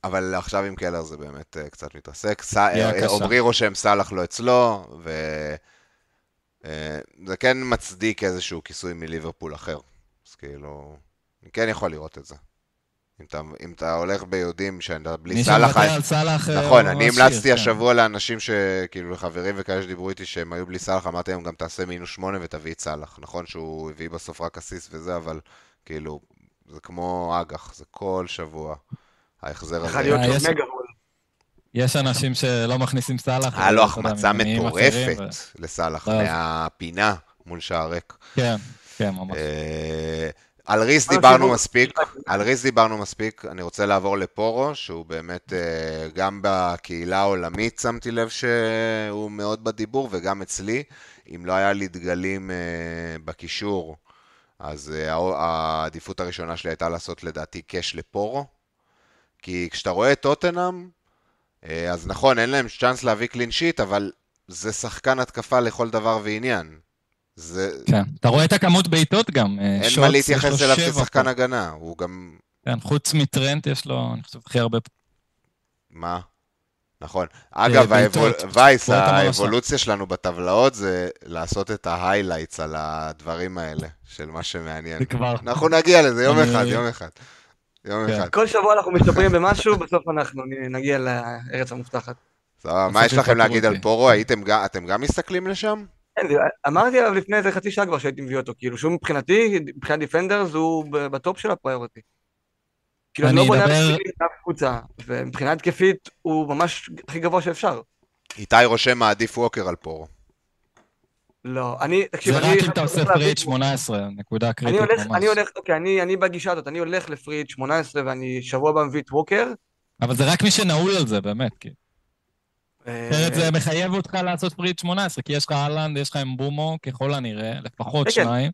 אבל עכשיו עם קלר זה באמת אה, קצת מתרסק. אה. עמרי רושם סאלח לא אצלו, וזה כן מצדיק איזשהו כיסוי מליברפול אחר. אז כאילו, אני כן יכול לראות את זה. אם אתה, אם אתה הולך ביודעים שאתה בלי מי סאלח... שמוותר על סאלח... אה, נכון, אני המלצתי כן. השבוע לאנשים שכאילו לחברים וכאלה שדיברו איתי שהם היו בלי סאלח, אמרתי להם גם תעשה מינוס שמונה ותביא את סאלח. נכון שהוא הביא בסוף רק אסיס וזה, אבל כאילו, זה כמו אג"ח, זה כל שבוע. ההחזר הזה. להיות אה, לו יש- מגה רול. יש אנשים שלא מכניסים סאלח. היה לו אבל, אתה יודע, החמצה מטורפת לסאלח לא, מהפינה מול שער ריק. כן, כן, ממש. אה, על ריס דיברנו מספיק, על ריס דיברנו מספיק, אני רוצה לעבור לפורו, שהוא באמת אה, גם בקהילה העולמית שמתי לב שהוא מאוד בדיבור, וגם אצלי, אם לא היה לי דגלים אה, בקישור, אז אה, העדיפות הראשונה שלי הייתה לעשות לדעתי קאש לפורו, כי כשאתה רואה את טוטנאם, אה, אז נכון, אין להם צ'אנס להביא קלין שיט, אבל זה שחקן התקפה לכל דבר ועניין. זה, כן. אתה רואה את הכמות בעיטות גם. אה, אין מה להתייחס אליו כשחקן. הגנה, הוא גם... כן, חוץ מטרנט יש לו, אני חושב, הכי הרבה... מה? נכון. אגב, בעיטות. האבול... וייס, האבולוציה שלנו בטבלאות זה לעשות את ה highlights על הדברים האלה, של מה שמעניין. זה כבר... אנחנו נגיע לזה יום אחד, יום אחד. יום כן. אחד. כל שבוע אנחנו משתפרים במשהו, בסוף אנחנו נגיע לארץ המובטחת. סבבה, מה יש לכם להגיד על. פורו? הייתם גם- אתם גם מסתכלים לשם? כן, אמרתי עליו לפני איזה חצי שעה כבר שהייתי מביא אותו, כאילו שהוא מבחינתי, מבחינת defenders הוא ב- ב top של ה priority. כאילו אני לא בונה על אף קבוצה, ומבחינה התקפית הוא ממש הכי גבוה שאפשר. איתי רושם מעדיף ווקר על פורו. לא, אני, תקשיב, זה אני... רק אם אני אתה עושה פריט 18, נקודה אני קריטית הולך, ממש. אני הולך, אוקיי, אני, אני בגישה הזאת, אני הולך לפריט 18 ואני שבוע הבא מביא את ווקר. אבל זה רק מי שנעול על זה, באמת. כי אה, אחרת זה מחייב אותך לעשות פריט 18, כי יש לך אהלנד, יש לך אמבומו, ככל הנראה, לפחות כן, כן. שניים.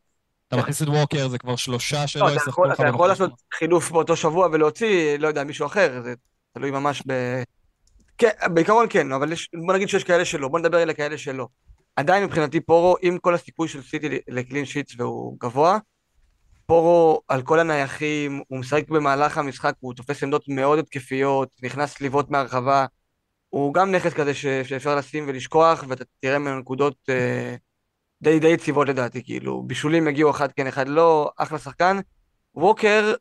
אתה כן. מכניס את ווקר, זה כבר שלושה לא, שלא אתה ישחקו לך אתה יכול. לעשות חילוף באותו שבוע ולהוציא, לא יודע, מישהו אחר, זה תלוי ממש ב... כן, בעיקרון כן, אבל בוא נגיד שיש כאלה שלא, בוא נדבר על כאלה שלא. עדיין מבחינתי פורו, עם כל הסיכוי של סיטי לקלין שיטס והוא גבוה, פורו על כל הנייחים, הוא משחק במהלך המשחק, הוא תופס עמדות מאוד התקפיות, נכנס לבעוט מהרחבה, הוא גם נכס כזה ש, שאפשר לשים ולשכוח, ואתה תראה ממנו נקודות אה, די די יציבות לדעתי, כאילו, בישולים יגיעו אחד כן אחד לא, אחלה שחקן. ווקר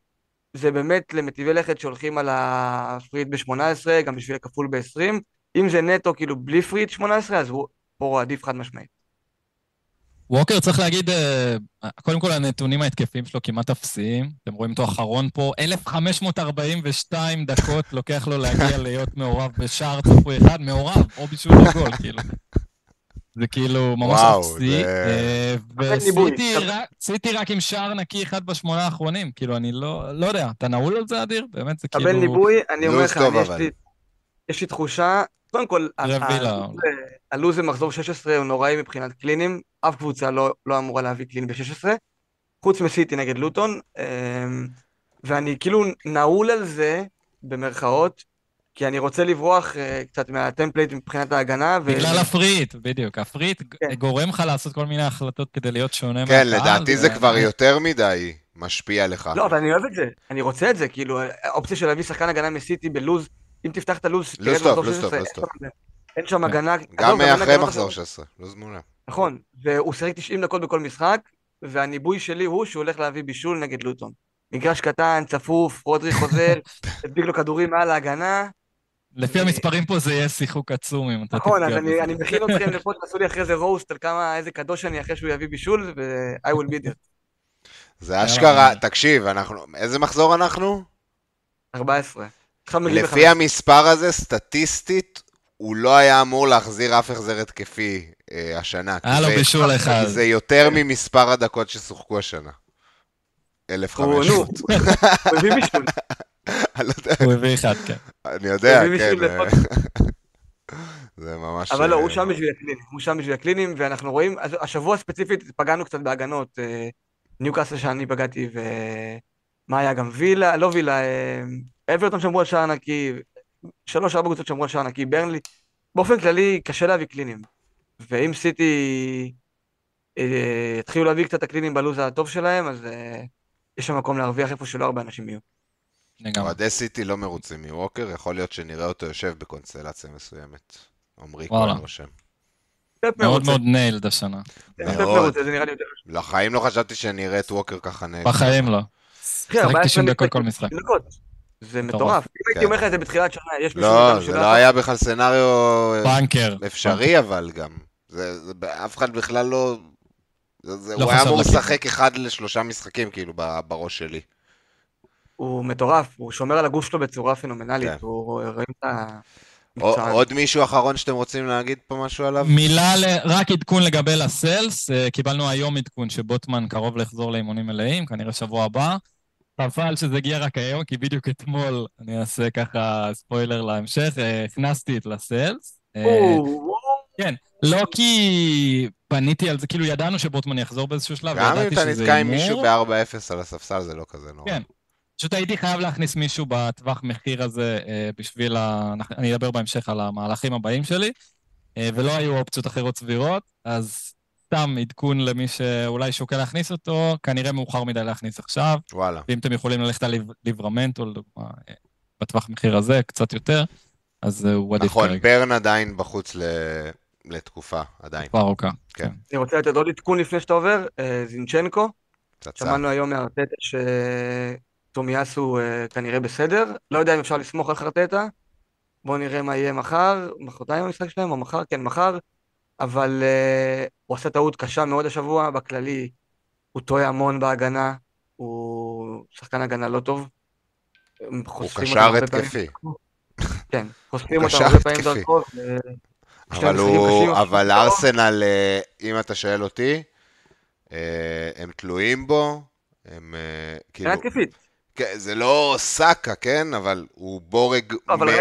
זה באמת למטיבי לכת שהולכים על הפריט ב-18, גם בשביל הכפול ב-20. אם זה נטו כאילו בלי פריט 18, אז פורו עדיף חד משמעית. ווקר, צריך להגיד, אה, קודם כל הנתונים ההתקפיים שלו כמעט אפסיים. אתם רואים אותו אחרון פה, 1,542 דקות לוקח לו להגיע להיות מעורב בשער צפוי אחד, מעורב, או בישול או גול, כאילו. זה כאילו ממש אפסי. אה. וסיטי רק- עם שער נקי אחד בשמונה האחרונים. כאילו, אני לא לא יודע, אתה נעול על זה, אדיר? באמת, זה קבל כאילו... ניבוי, אני אומר לך, יש. לי- תחושה, קודם כל. הלוז- במחזור 16 הוא נוראי מבחינת קלינים, אף קבוצה לא לא אמורה להביא קלין ב-16, חוץ מסיטי נגד לוטון, אמ, ואני כאילו נעול על זה, במרכאות, כי אני רוצה לברוח אה, קצת מה template מבחינת ההגנה, ו- בגלל הפריט, בדיוק. הפריט כן. גורם לך לעשות כל מיני החלטות כדי להיות שונה כן, מהקהל, לדעתי זה כבר יותר מדי משפיע לך. לא, אבל אני אוהב את זה, אני רוצה את זה, כאילו, האופציה של להביא שחקן הגנה מסיטי בלוז, אם תפתח את הלוז, תראה את טוב, לוז טוב, 16, לוז טוב. אין שם כן. הגנה. גם אחרי מחזור אחרות. 16, לא זמונה. נכון, והוא שיחק 90 דקות בכל משחק, והניבוי שלי הוא שהוא הולך להביא בישול נגד לוטון. מגרש קטן, צפוף, רודרי חוזר, הדביק לו כדורים מעל ההגנה. לפי המספרים פה זה יהיה שיחוק עצום אם אתה נכון, אז תפגע אני, מכין אתכם לפה, תעשו לי אחרי זה רוסט על כמה, איזה קדוש אני אחרי שהוא יביא בישול, ו-I will be there. זה אשכרה, תקשיב, אנחנו, איזה מחזור אנחנו? 14. עכשיו מגיעים לפי המספר הזה, סטטיסטית, הוא לא היה אמור להחזיר אף החזר התקפי אה, השנה. היה לו בישול אחד. כי זה יותר ממספר הדקות ששוחקו השנה. הוא, 1,500. נו, הוא הביא בישול. אני לא יודע, הוא הביא אחד, כן. אני יודע, הוא הביא כן. אה, לפחות. זה ממש... אבל לא, אה, הוא שם בשביל הקלינים, הוא שם בשביל הקלינים, ואנחנו רואים, אז השבוע ספציפית פגענו קצת בהגנות, אה, ניוקאסל שאני פגעתי, ומה היה גם וילה, לא וילה, אה, אברטון שמרו על שער נקי, שלוש ארבע קבוצות שמרו על שער נקי, ברנלי, באופן כללי קשה להביא קלינים, ואם סיטי אה, יתחילו להביא קצת הקלינים בלו"ז הטוב שלהם, אז אה, יש שם מקום להרוויח איפה שלא הרבה אנשים יהיו. לגמרי. אוהדי סיטי לא מרוצים מווקר, יכול להיות שנראה אותו יושב בקונסטלציה מסוימת. עמרי. כהן רושם. מאוד מאוד ניילד השנה. מאוד. לחיים לא חשבתי שאני אראה את ווקר ככה נהנה. בחיים לא. שחק 14 90 דקות כל משחק. זה מטורף. אם הייתי כן. אומר לך את זה בתחילת שנה, יש מישהו לא, זה לא היה בכלל סצנריו אה, בנקר. אפשרי, אבל גם. זה, זה, אף אחד בכלל לא... זה, זה, לא הוא היה אמור. לשחק אחד לשלושה משחקים, כאילו, בראש שלי. הוא מטורף, הוא שומר על הגוף שלו בצורה פנומנלית, כן. הוא רואים את המקצוען. עוד מישהו אחרון שאתם רוצים להגיד פה משהו עליו? מילה, רק עדכון לגבי לסלס, אה, קיבלנו היום עדכון שבוטמן קרוב לחזור לאימונים מלאים, כנראה שבוע הבא. חבל שזה הגיע רק היום, כי בדיוק אתמול, אני אעשה ככה ספוילר להמשך, אה, הכנסתי את לסלס. אה, כן, לא כי פניתי על זה, כאילו ידענו שבוטמן יחזור באיזשהו שלב, גם אם אתה שזה נתקע עם הימור. מישהו ב-4-0 על הספסל, זה לא כזה נורא. כן. פשוט הייתי חייב להכניס מישהו בטווח מחיר הזה אה, בשביל ה... אני אדבר בהמשך על המהלכים הבאים שלי, ולא היו אופציות אחרות סבירות, אז סתם עדכון למי שאולי שוקל להכניס אותו, כנראה מאוחר מדי להכניס עכשיו, וואלה. ואם אתם יכולים ללכת על ליב- ליברמנטו, לדוגמה, אה, בטווח מחיר הזה, קצת יותר, אז אה, הוא עדיף נכון, כרגע. ברן עדיין בחוץ ל- לתקופה, עדיין. תקופה ארוכה. כן. אני רוצה לתת עוד עדכון לפני שאתה עובר, אה, זינצ'נקו, פצצה. שמענו היום מארטטה שטומיאסו אה, כנראה בסדר, לא יודע אם אפשר לסמוך על חרטטה, בואו נראה מה יהיה מחר, מחרתיים המשחק שלהם, או מחר, כן, מחר, אבל אה, הוא עשה טעות קשה מאוד השבוע, בכללי הוא טועה המון בהגנה, הוא שחקן הגנה לא טוב. הוא קשר. התקפי. כן, חושפים קשר הרבה פעמים. דרכו. אבל הוא, אבל ארסנל, אה, אם אתה שואל אותי, אה, הם תלויים בו, הם כאילו. כן, זה לא סאקה, כן? אבל הוא בורג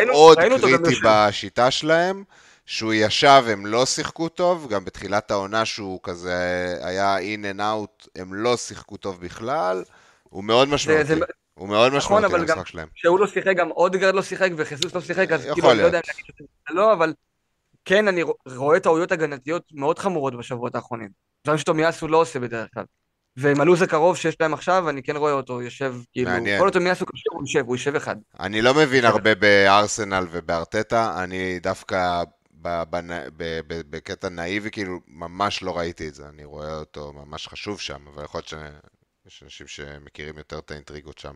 מאוד קריטי. בשיטה שלהם. שהוא ישב, הם לא שיחקו טוב, גם בתחילת העונה שהוא כזה היה in and out, הם לא שיחקו טוב בכלל. הוא מאוד משמעותי, זה- הוא מאוד נכון, משמעותי אבל גם- למשחק שלהם. כשהוא לא שיחק, גם אודגרד לא שיחק וחיסוס לא שיחק, אז כאילו, אני לא. יודע אם להגיד שזה לא, אבל כן, אני רואה טעויות הגנתיות מאוד חמורות בשבועות האחרונים. דברים שטומיאסו לא עושה בדרך כלל. ועם הלו"ז הקרוב שיש להם עכשיו, אני כן רואה אותו יושב, כאילו, מעניין. כל טומיאסו קשור, הוא יושב, הוא יושב אחד. אני לא מבין. הרבה בארסנל ובארטטה, אני דווקא בקטע נאיבי, כאילו, ממש לא ראיתי את זה, אני רואה אותו ממש חשוב שם, אבל יכול להיות שיש אנשים שמכירים יותר את האינטריגות שם.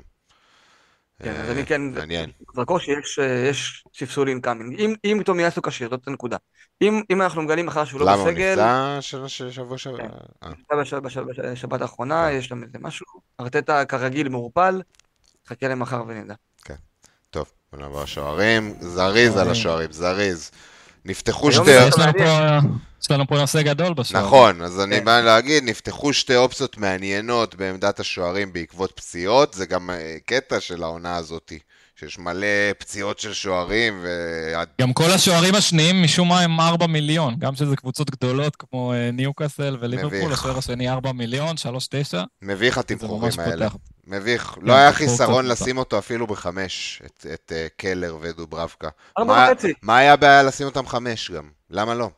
כן, אז אה, אני כן, מעניין. זרקור שיש אה, ספסול אינקאמינג. אם- טומיאסו כשיר, זאת הנקודה. אם אנחנו מגלים מחר שהוא לא למה, הוא בסגל, נפצע שבוע שעבר? כן. אה, בשבת האחרונה, יש שם איזה משהו. ארטטה כרגיל מעורפל, חכה למחר ונדע. טוב, בוא נעבור לשוערים, זריז על השוערים, זריז. נפתחו שתי... יש לנו. פה- יש לנו פה נושא גדול בשוער. נכון, אז אני כן. בא להגיד, נפתחו שתי אופציות מעניינות בעמדת השוערים בעקבות פציעות, זה גם אה, קטע של העונה הזאתי, שיש מלא פציעות של שוערים, ו... גם כל השוערים השניים משום מה הם 4 מיליון, גם שזה קבוצות גדולות כמו אה, ניוקאסל וליברפול, מביך. השוער השני 4 מיליון, 3-9, מביך התמחורים האלה. מביך. כן, לא היה חיסרון לשים אותו אפילו בחמש, את, את אה, קלר ודוברבקה. ארבע מה- וחצי. מה היה הבעיה לשים אותם חמש גם? למה לא?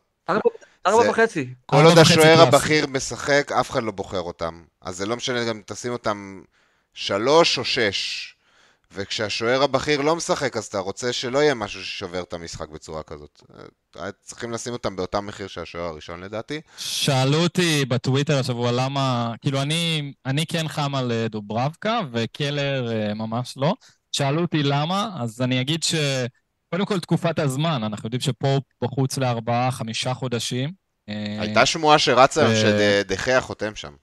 ארבע וחצי. כל עוד השוער. הבכיר משחק, אף אחד לא בוחר אותם. אז זה לא משנה גם אם תשים אותם שלוש או שש. וכשהשוער הבכיר לא משחק, אז אתה רוצה שלא יהיה משהו ששובר את המשחק בצורה כזאת. צריכים לשים אותם באותם מחיר של השוער הראשון לדעתי. שאלו אותי בטוויטר השבוע למה, כאילו אני, אני כן חם על אה, דוברבקה וקלר אה, ממש לא. שאלו אותי למה, אז אני אגיד ש... קודם כל תקופת הזמן, אנחנו יודעים שפה בחוץ לארבעה, חמישה חודשים. אה, הייתה שמועה שרצה היום שדחיה חותם שם.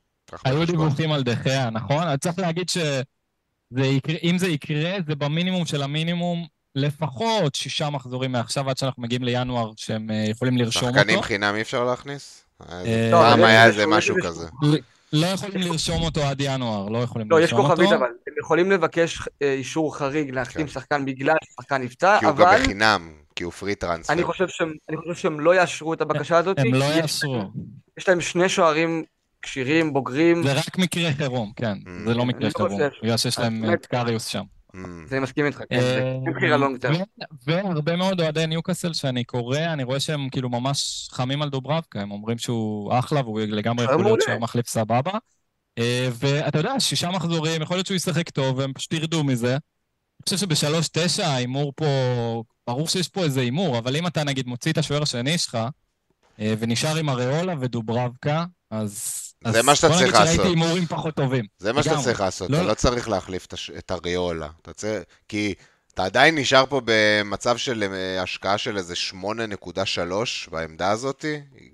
היו דיווחים על דחיה, נכון? אז צריך להגיד שאם זה יקרה, זה במינימום של המינימום לפחות שישה מחזורים מעכשיו עד שאנחנו מגיעים לינואר שהם אה, יכולים לרשום אותו. שחקנים חינם אי אפשר להכניס? אה, פעם היה איזה משהו כזה. לא יכולים לרשום אותו עד ינואר, לא יכולים לרשום אותו. לא, יש כוכבית אבל, הם יכולים לבקש אה, אישור חריג להחתים כן. שחקן בגלל ששחקן נפצע, אבל... כי הוא גם בחינם, כי הוא פרי טרנספר. אני חושב שהם לא יאשרו את הבקשה הזאת. הם לא יאשרו. יש להם שני שוערים כשירים, בוגרים. זה רק מקרה חירום, כן. Mm. זה לא מקרה לא חירום, בגלל שיש להם את קריוס שם. Mm. זה אני מסכים איתך, כן, זה בחירה לא טרם. והרבה מאוד אוהדי ניוקאסל שאני קורא, אני רואה שהם כאילו ממש חמים על דוברבקה, הם אומרים שהוא אחלה והוא לגמרי יכול להיות שהוא מחליף סבבה. אה, ואתה יודע, שישה מחזורים, יכול להיות שהוא ישחק טוב, והם פשוט ירדו מזה. אני חושב שבשלוש תשע ההימור פה, ברור שיש פה איזה הימור, אבל אם אתה נגיד מוציא את השוער השני שלך, אה, ונשאר עם אריולה ודוברבקה, אז... זה מה שאתה צריך לעשות. בוא נגיד שראיתי הימורים פחות טובים. זה מה שאתה צריך לעשות, לא- אתה לא צריך להחליף את אריולה. כי אתה עדיין נשאר פה במצב של אה, השקעה של איזה 8.3 בעמדה הזאת,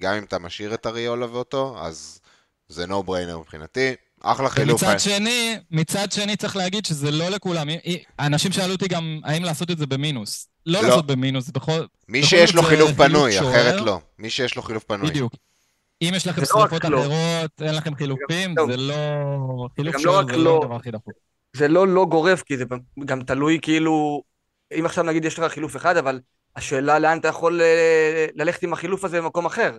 גם אם אתה משאיר את אריולה ואותו, אז זה no brainer מבחינתי. אחלה חילוף. מצד שני, מצד שני צריך להגיד שזה לא לכולם. אנשים שאלו אותי גם האם לעשות את זה במינוס. לא, לא. לעשות במינוס, בכל... מי שיש לו חילוף פנוי, אחרת לא. מי שיש לו חילוף פנוי. בדיוק. אם יש לכם לא שריפות לא. אחרות, אין לכם חילופים, זה לא... חילוף שוער זה לא, לא הדבר הכי דחוף. זה לא לא גורף, כי זה גם תלוי כאילו... אם עכשיו נגיד יש לך חילוף אחד, אבל השאלה לאן אתה יכול אה, ללכת עם החילוף הזה במקום אחר.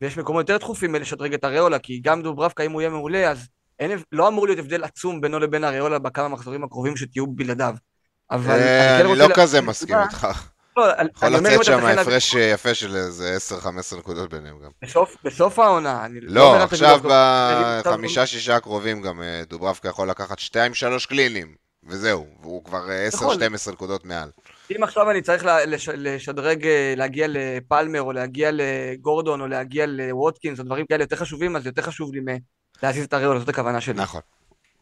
ויש מקומות יותר דחופים לשדרג את הריאולה, כי גם דוברבקה, אם הוא יהיה מעולה, אז אין, לא אמור להיות הבדל עצום בינו לבין הריאולה בכמה מחזורים הקרובים שתהיו בלעדיו. אבל אה, אני כן לא כזה מסכים איתך. לא, יכול לצאת שם הפרש יפה של איזה 10-15 נקודות ביניהם גם. בסוף העונה. לא, עכשיו בחמישה-שישה הקרובים גם אה, דוברבקה יכול לקחת 2-3 קלינים, וזהו, והוא כבר 10-12 אה, נקודות מעל. אם עכשיו אני צריך לשדרג, להגיע לפלמר, או להגיע לגורדון, או להגיע לווטקינס, או דברים כאלה יותר חשובים, אז יותר חשוב לי להזיז את הריאולה, זאת הכוונה שלי. נכון,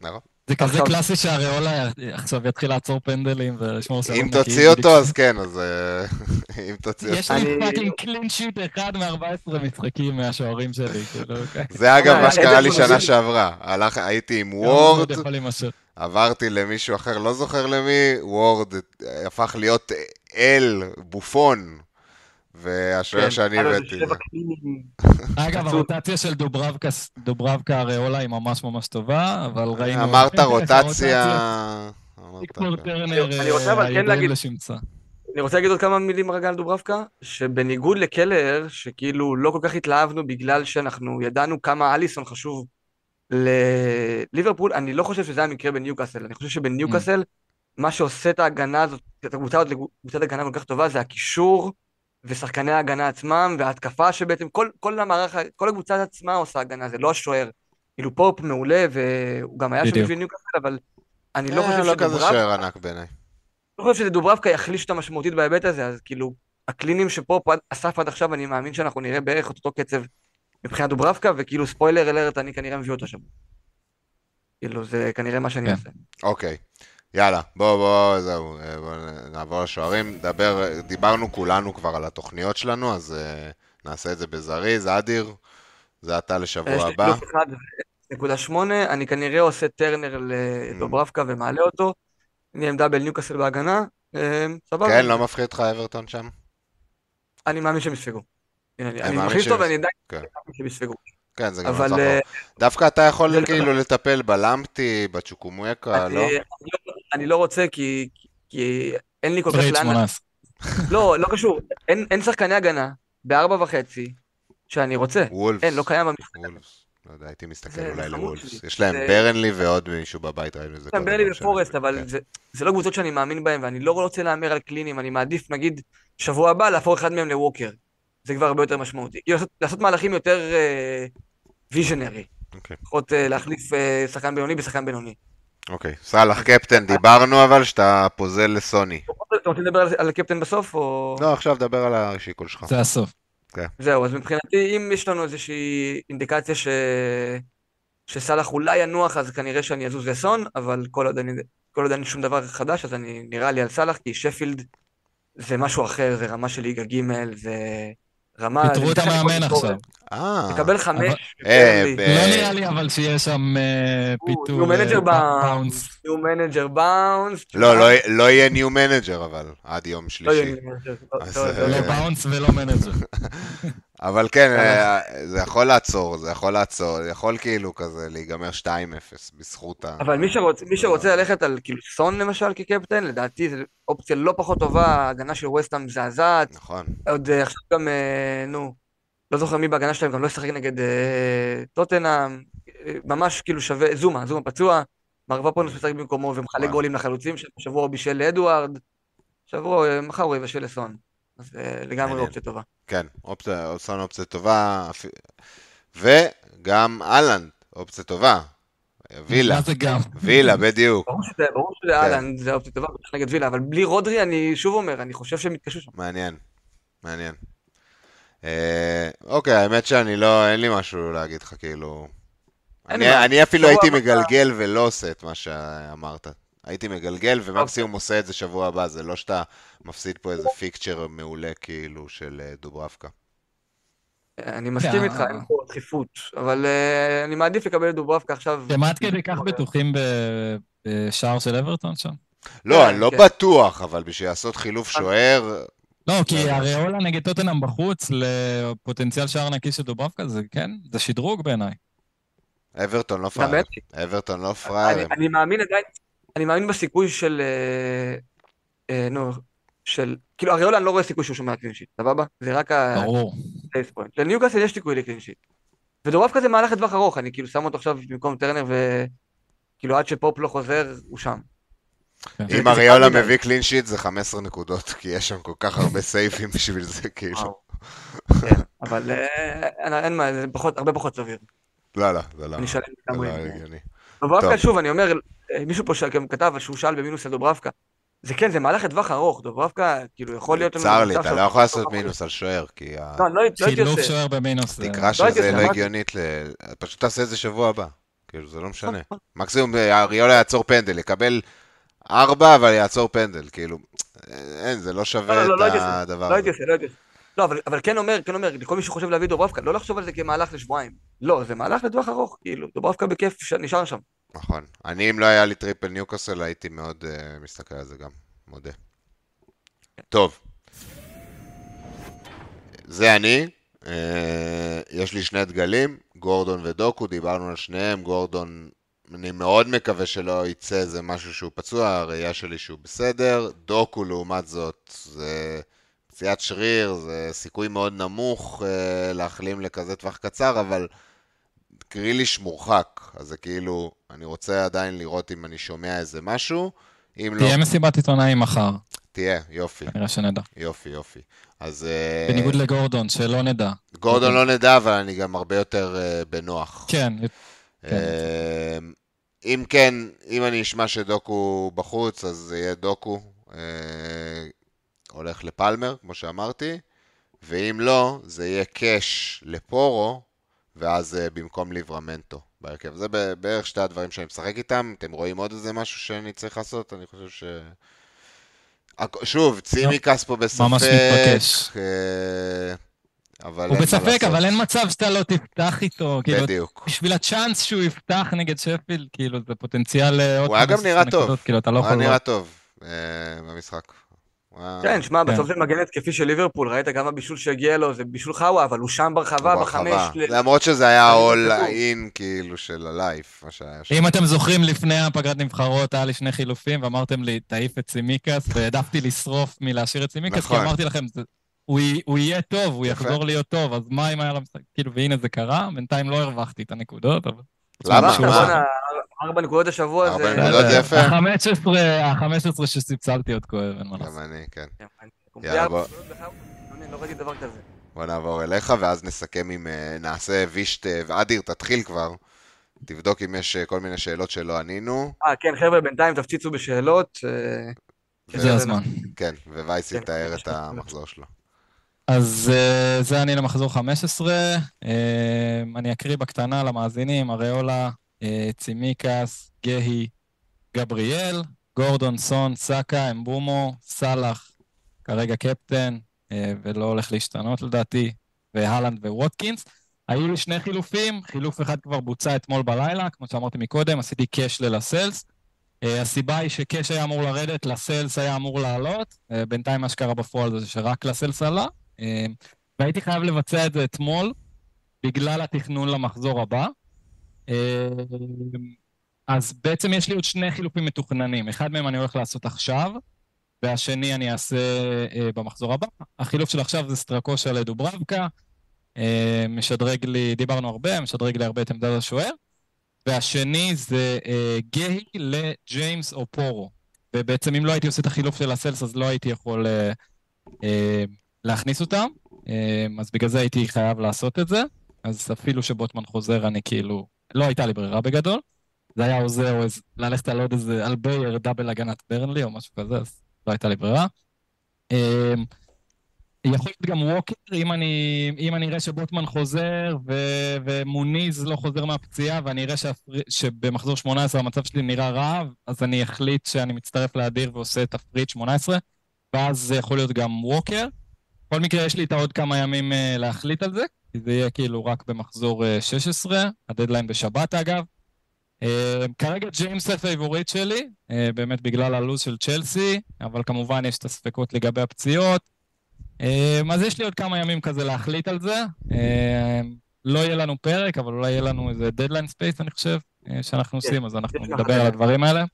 נכון. זה כזה קלאסי שהריאולה עכשיו יתחיל לעצור פנדלים ולשמור סרון אם תוציא אותו, אז כן, אז אה, אם תוציא אותו. יש לי fucking clean sheet אחד מ-14 משחקים מהשוערים שלי. כאילו, אוקיי. זה אגב מה שקרה לי שנה שעברה. הייתי עם וורד, עברתי למישהו אחר, לא זוכר למי, וורד הפך להיות אל, בופון. והשוער כן, שאני הבאתי. אגב, הרוטציה של דוברבקה אריולה היא ממש ממש טובה, אבל ראינו... אמרת רוטציה... אני רוצה אבל כן להגיד... אני רוצה להגיד עוד כמה מילים רגע על דוברבקה, שבניגוד לקלר, שכאילו לא כל כך התלהבנו בגלל שאנחנו ידענו כמה אליסון חשוב לליברפול, אני לא חושב שזה המקרה בניוקאסל. אני חושב שבניוקאסל, מה שעושה את ההגנה הזאת, את הקבוצה הזאת לקבוצת הגנה כל כך טובה, זה הקישור ושחקני ההגנה עצמם, וההתקפה שבעצם כל, כל המערך, כל הקבוצה עצמה עושה הגנה, זה לא השוער. כאילו פופ מעולה, והוא גם היה שם בשביל ניוקאסל, אבל אני לא אה, חושב לא כזה שוער ענק בעיניי. לא חושב שדוברבקה יחליש אותה משמעותית בהיבט הזה, אז כאילו, הקלינים שפופ אסף עד עכשיו, אני מאמין שאנחנו נראה בערך את אותו קצב מבחינת דוברבקה, וכאילו spoiler alert, אני כנראה מביא אותו שם. כאילו, זה כנראה מה שאני כן. אעשה. אוקיי. יאללה, בוא, בוא, זהו, אה, בוא נעבור לשוערים. דבר, דיברנו כולנו כבר על התוכניות שלנו, אז uh, נעשה את זה בזריז. אדיר, זה אתה לשבוע הבא. יש לי נקודה שמונה, אני כנראה עושה טרנר לדוברבקה ומעלה אותו. אני עם דאבל ניוקאסל בהגנה, אה, סבבה. כן, לא מפחיד אותך אברטון שם? אני מאמין שהם יספגו. אני מכניס אותו ואני עדיין כן. מאמין שהם יספגו. כן, זה גם אבל... לא דווקא אתה יכול כאילו לטפל בלמפטי, בצ'וקומואקה, לא? אני לא רוצה כי, כי אין לי כל כך לאן... לא, לא קשור. אין, אין שחקני הגנה בארבע וחצי שאני רוצה. וולפס. אין, לא קיים במשחק הזה. לא יודע, הייתי מסתכל אולי לוולפס. יש להם ברנלי ועוד מישהו בבית, ראינו את זה קודם. ברנלי ופורסט, אבל כן. זה, זה לא קבוצות שאני מאמין בהן, ואני לא רוצה להמר על קלינים, אני מעדיף, נגיד, שבוע הבא להפוך אחד מהם לווקר. זה כבר הרבה יותר משמעותי. כאילו, לעשות, לעשות מהלכים יותר ויז'נרי. Uh, okay. לפחות uh, להחליף uh, שחקן בינוני בשחקן בינוני. אוקיי, סאלח קפטן, דיברנו אבל שאתה פוזל לסוני. אתה רוצה לדבר על- הקפטן בסוף, או... לא, עכשיו דבר על השיקול שלך. זה הסוף. זהו, אז מבחינתי, אם יש לנו איזושהי אינדיקציה ש... שסאלח אולי ינוח, אז כנראה שאני אזוז לסון, אבל כל עוד אני... כל עוד אין שום דבר חדש, אז אני נראה לי על סאלח, כי שפילד זה משהו אחר, זה רמה של ליגה ג', זה רמה... פיטרו את המאמן. עכשיו. אה, תקבל חמש, אה, לא נראה לי אבל שיהיה שם אה, פיטור. ניו manager אה, bounce. bounce. new manager bounce. לא, לא- לא יהיה new manager אבל, עד יום לא שלישי. יהיה new manager. לא- אז, לא- אה, לא- לא באונס ולא מנג'ר. אבל כן, אה, זה יכול לעצור, זה יכול לעצור, זה יכול כאילו כזה להיגמר 2-0 בזכות ה... אבל מי שרוצ- מי שרוצה ללכת על כאילו סון למשל כקפטן, לדעתי זו אופציה לא פחות טובה, ההגנה של ווסטהאם מזעזעת, נכון. עוד אה, עכשיו גם, אה, נו, לא זוכר מי בהגנה שלהם, גם לא ישחק נגד אה, טוטנאם, אה, ממש כאילו שווה, זומה, זומה פצוע, מרווה משחק במקומו ומחלק וואו. גולים לחלוצים, שבוע בישל לאדוארד, שבוע, אה, מחר הוא יבשל לסון, אז אה, לגמרי. אופציה טובה. כן, אופציה, אופציה אופציה טובה, אפ- וגם אהלנד, אופציה טובה. וילה, מה זה גם? וילה, בדיוק. ברור שזה, ברור שזה כן. אהלנד, זה אופציה טובה, בטח נגד וילה, אבל בלי רודרי, אני שוב אומר, אני חושב שהם יתקשו שם. מעניין, מעניין. אה, אוקיי, האמת שאני לא, אין לי משהו להגיד לך, כאילו... אני, אפילו הייתי מגלגל ולא עושה את מה שאמרת. הייתי מגלגל ומקסימום עושה את זה שבוע הבא, זה לא שאתה מפסיד פה איזה פיקצ'ר מעולה כאילו של אה, דוברבקה. אני מסכים כן. איתך, אין פה דחיפות, אבל אה, אני מעדיף לקבל את דוברבקה עכשיו. אתם עד כדי כך בטוחים בשער של אברטון שם? לא, כן, אני לא כן. בטוח, אבל בשביל לעשות חילוף שוער, לא, כי יודע. אריולה נגד טוטנאם בחוץ לפוטנציאל שער נקי של דוברבקה, זה כן, זה שדרוג בעיניי. אברטון לא פראייר. אברטון לא פראייר. אני מאמין עדיין, אני מאמין בסיכוי של, אה, אה, נו, של, כאילו אריולה אני לא רואה סיכוי שהוא שומר clean sheet, סבבה? זה רק ברור. ה-base point. לניוקאסל יש סיכוי ל clean sheet. ודוברבקה זה מהלך לטווח ארוך, אני כאילו שם אותו עכשיו במקום טרנר וכאילו עד שפופ לא חוזר, הוא שם. כן. אם זה אריולה קל מדי. מביא קלין שיט זה 15 נקודות, כי יש שם כל כך הרבה סייפים בשביל זה, כאילו. כן, אבל אה, אין- מה, זה פחות, הרבה פחות סביר. לא, לא, זה לא אני שלם זה לא לגמרי. הגיוני. דוברבקה, טוב. שוב, אני אומר, אה, מישהו פה שגם כתב שהוא שאל במינוס על דוברבקה. זה כן, זה מהלך לטווח ארוך, דוברבקה, כאילו, יכול להיות. צר לי, אתה לא יכול לעשות מינוס על שוער, כי לא, לא לא הייתי חילוף עושה. שוער במינוס. זה- התקרה של הייתי זה עושה, לא אמרתי. הגיונית, פשוט תעשה את זה שבוע הבא. כאילו, זה לא משנה. מקסימום אה, אריולה יעצור פנדל, יקבל ארבע, אבל יעצור פנדל, כאילו, אין, זה לא לא, שווה לא, לא, לא את הדבר לא הייתי הזה. עושה, לא הייתי עושה. לא, אבל, אבל כן אומר, כן אומר, לכל מי שחושב להביא דוברבקה, לא לחשוב על זה כמהלך לשבועיים. לא, זה מהלך לטווח ארוך, כאילו, דוברבקה בכיף ש- נשאר שם. נכון. אני, אם לא היה לי triple ניוקאסל, הייתי מאוד אה, מסתכל על זה גם, מודה. טוב. זה אני. אה, יש לי שני דגלים, גורדון ודוקו, דיברנו על שניהם. גורדון, אני מאוד מקווה שלא יצא איזה משהו שהוא פצוע, הראייה שלי שהוא בסדר. דוקו, לעומת זאת, זה פציעת שריר, זה סיכוי מאוד נמוך אה, להחלים לכזה טווח קצר, אבל גריליש מורחק, אז זה כאילו, אני רוצה עדיין לראות אם אני שומע איזה משהו, אם לא, תהיה מסיבת עיתונאים מחר, תהיה, יופי, נראה שנדע. יופי, יופי. אז אה, בניגוד לגורדון, שלא נדע. גורדון לא נדע, אבל אני גם הרבה יותר אה, בנוח. כן, אה, אם כן, אם אני אשמע שדוקו בחוץ, אז זה יהיה דוקו, אה, הולך לפלמר, כמו שאמרתי, ואם לא, זה יהיה קאש לפורו, ואז במקום ליברמנטו בהרכב. זה בערך שתי הדברים שאני משחק איתם. אתם רואים עוד איזה משהו שאני צריך לעשות? אני חושב ש... שוב, צימקס פה בספק. ממש מתבקש. אה, אבל הוא בספק. אבל אין מצב שאתה לא תפתח איתו. כאילו, בדיוק. בשביל הצ'אנס שהוא יפתח נגד שפילד, כאילו, זה פוטנציאל אה, הוא היה גם 15 נראה טוב. כאילו, אתה לא הוא היה יכול... נראה טוב אה, במשחק. כן, שמע, כן. בסוף זה מגן התקפי של ליברפול, ראית גם הבישול שהגיע לו, זה בישול חאווה, אבל הוא שם ברחבה, בחמש. למרות שזה היה בטוח. in כאילו של הלייף, מה שהיה שם. אם אתם זוכרים, לפני הפגרת נבחרות היה לי שני חילופים, ואמרתם לי, תעיף את סימיקס, והעדפתי לשרוף מלהשאיר את סימיקס, כי נכון. אמרתי לכם, זה- הוא יהיה טוב, הוא. יחזור להיות טוב, אז מה אם היה לו משחק? כאילו, והנה זה קרה, בינתיים לא הרווחתי את הנקודות, אבל... למה? ארבע נקודות השבוע ארבע זה... נקודות בסדר. יפה. ה-15, ה-15 שספסלתי עוד כואב, אין מה לעשות. גם אני, כן. כן, אני- יאללה, בוא. לא ראיתי דבר כזה. בוא נעבור אליך, ואז נסכם עם... אה, נעשה וישט... אה, ואדיר, תתחיל כבר. תבדוק אם יש אה, כל מיני שאלות שלא ענינו. אה, כן, חבר'ה, בינתיים תפציצו בשאלות. אה, זה זה הזמן. כן, ווייס כן, יתאר את לך- המחזור שלו. אז אה, זה אני למחזור 15. אה, אני אקריא בקטנה למאזינים, אריולה, אה, צימיקס, גהי, גבריאל, גורדון, סון, סאקה, אמבומו, סאלח, כרגע קפטן, אה, ולא הולך להשתנות לדעתי, והלנד וווטקינס. היו לי שני חילופים, חילוף אחד כבר בוצע אתמול בלילה, כמו שאמרתי מקודם, עשיתי קאש ללסלס. אה, הסיבה היא שקאש היה אמור לרדת, לסלס היה אמור לעלות. אה, בינתיים מה שקרה בפועל זה שרק לסלס עלה. אה, והייתי חייב לבצע את זה אתמול, בגלל התכנון למחזור הבא. אה, אז בעצם יש לי עוד שני חילופים מתוכננים. אחד מהם אני הולך לעשות עכשיו, והשני אני אעשה אה, במחזור הבא. החילוף של עכשיו זה סטרקושה לדוברבקה. אה, משדרג לי, דיברנו הרבה, משדרג לי הרבה את עמדת השוער. והשני זה אה, גהי לג'יימס או פורו. ובעצם אם לא הייתי עושה את החילוף של הסלס, אז לא הייתי יכול להכניס אותם. אז בגלל זה הייתי חייב לעשות את זה. אז אפילו שבוטמן חוזר, אני כאילו... לא הייתה לי ברירה בגדול. זה היה עוזר או איזה, ללכת על עוד איזה, על בייר דאבל הגנת ברנלי או משהו כזה, אז לא הייתה לי ברירה. אה, יכול להיות גם ווקר, אם אני, אם אני אראה שבוטמן חוזר ו, ומוניז לא חוזר מהפציעה ואני אראה שהפר... שבמחזור 18 המצב שלי נראה רע, אז אני אחליט שאני מצטרף לאדיר ועושה תפריט 18, ואז זה יכול להיות גם ווקר. בכל מקרה, יש לי את העוד כמה ימים uh, להחליט על זה, זה יהיה כאילו רק במחזור uh, 16, הדדליין בשבת אגב. Uh, כרגע ג'יימס ה favorite שלי, uh, באמת בגלל הלו"ז של צ'לסי, אבל כמובן יש את הספקות לגבי הפציעות. אז יש לי עוד כמה ימים כזה להחליט על זה. לא יהיה לנו פרק, אבל אולי יהיה לנו איזה דדליין space, אני חושב, אה, שאנחנו כן, עושים, אז אנחנו נדבר על. הדברים האלה.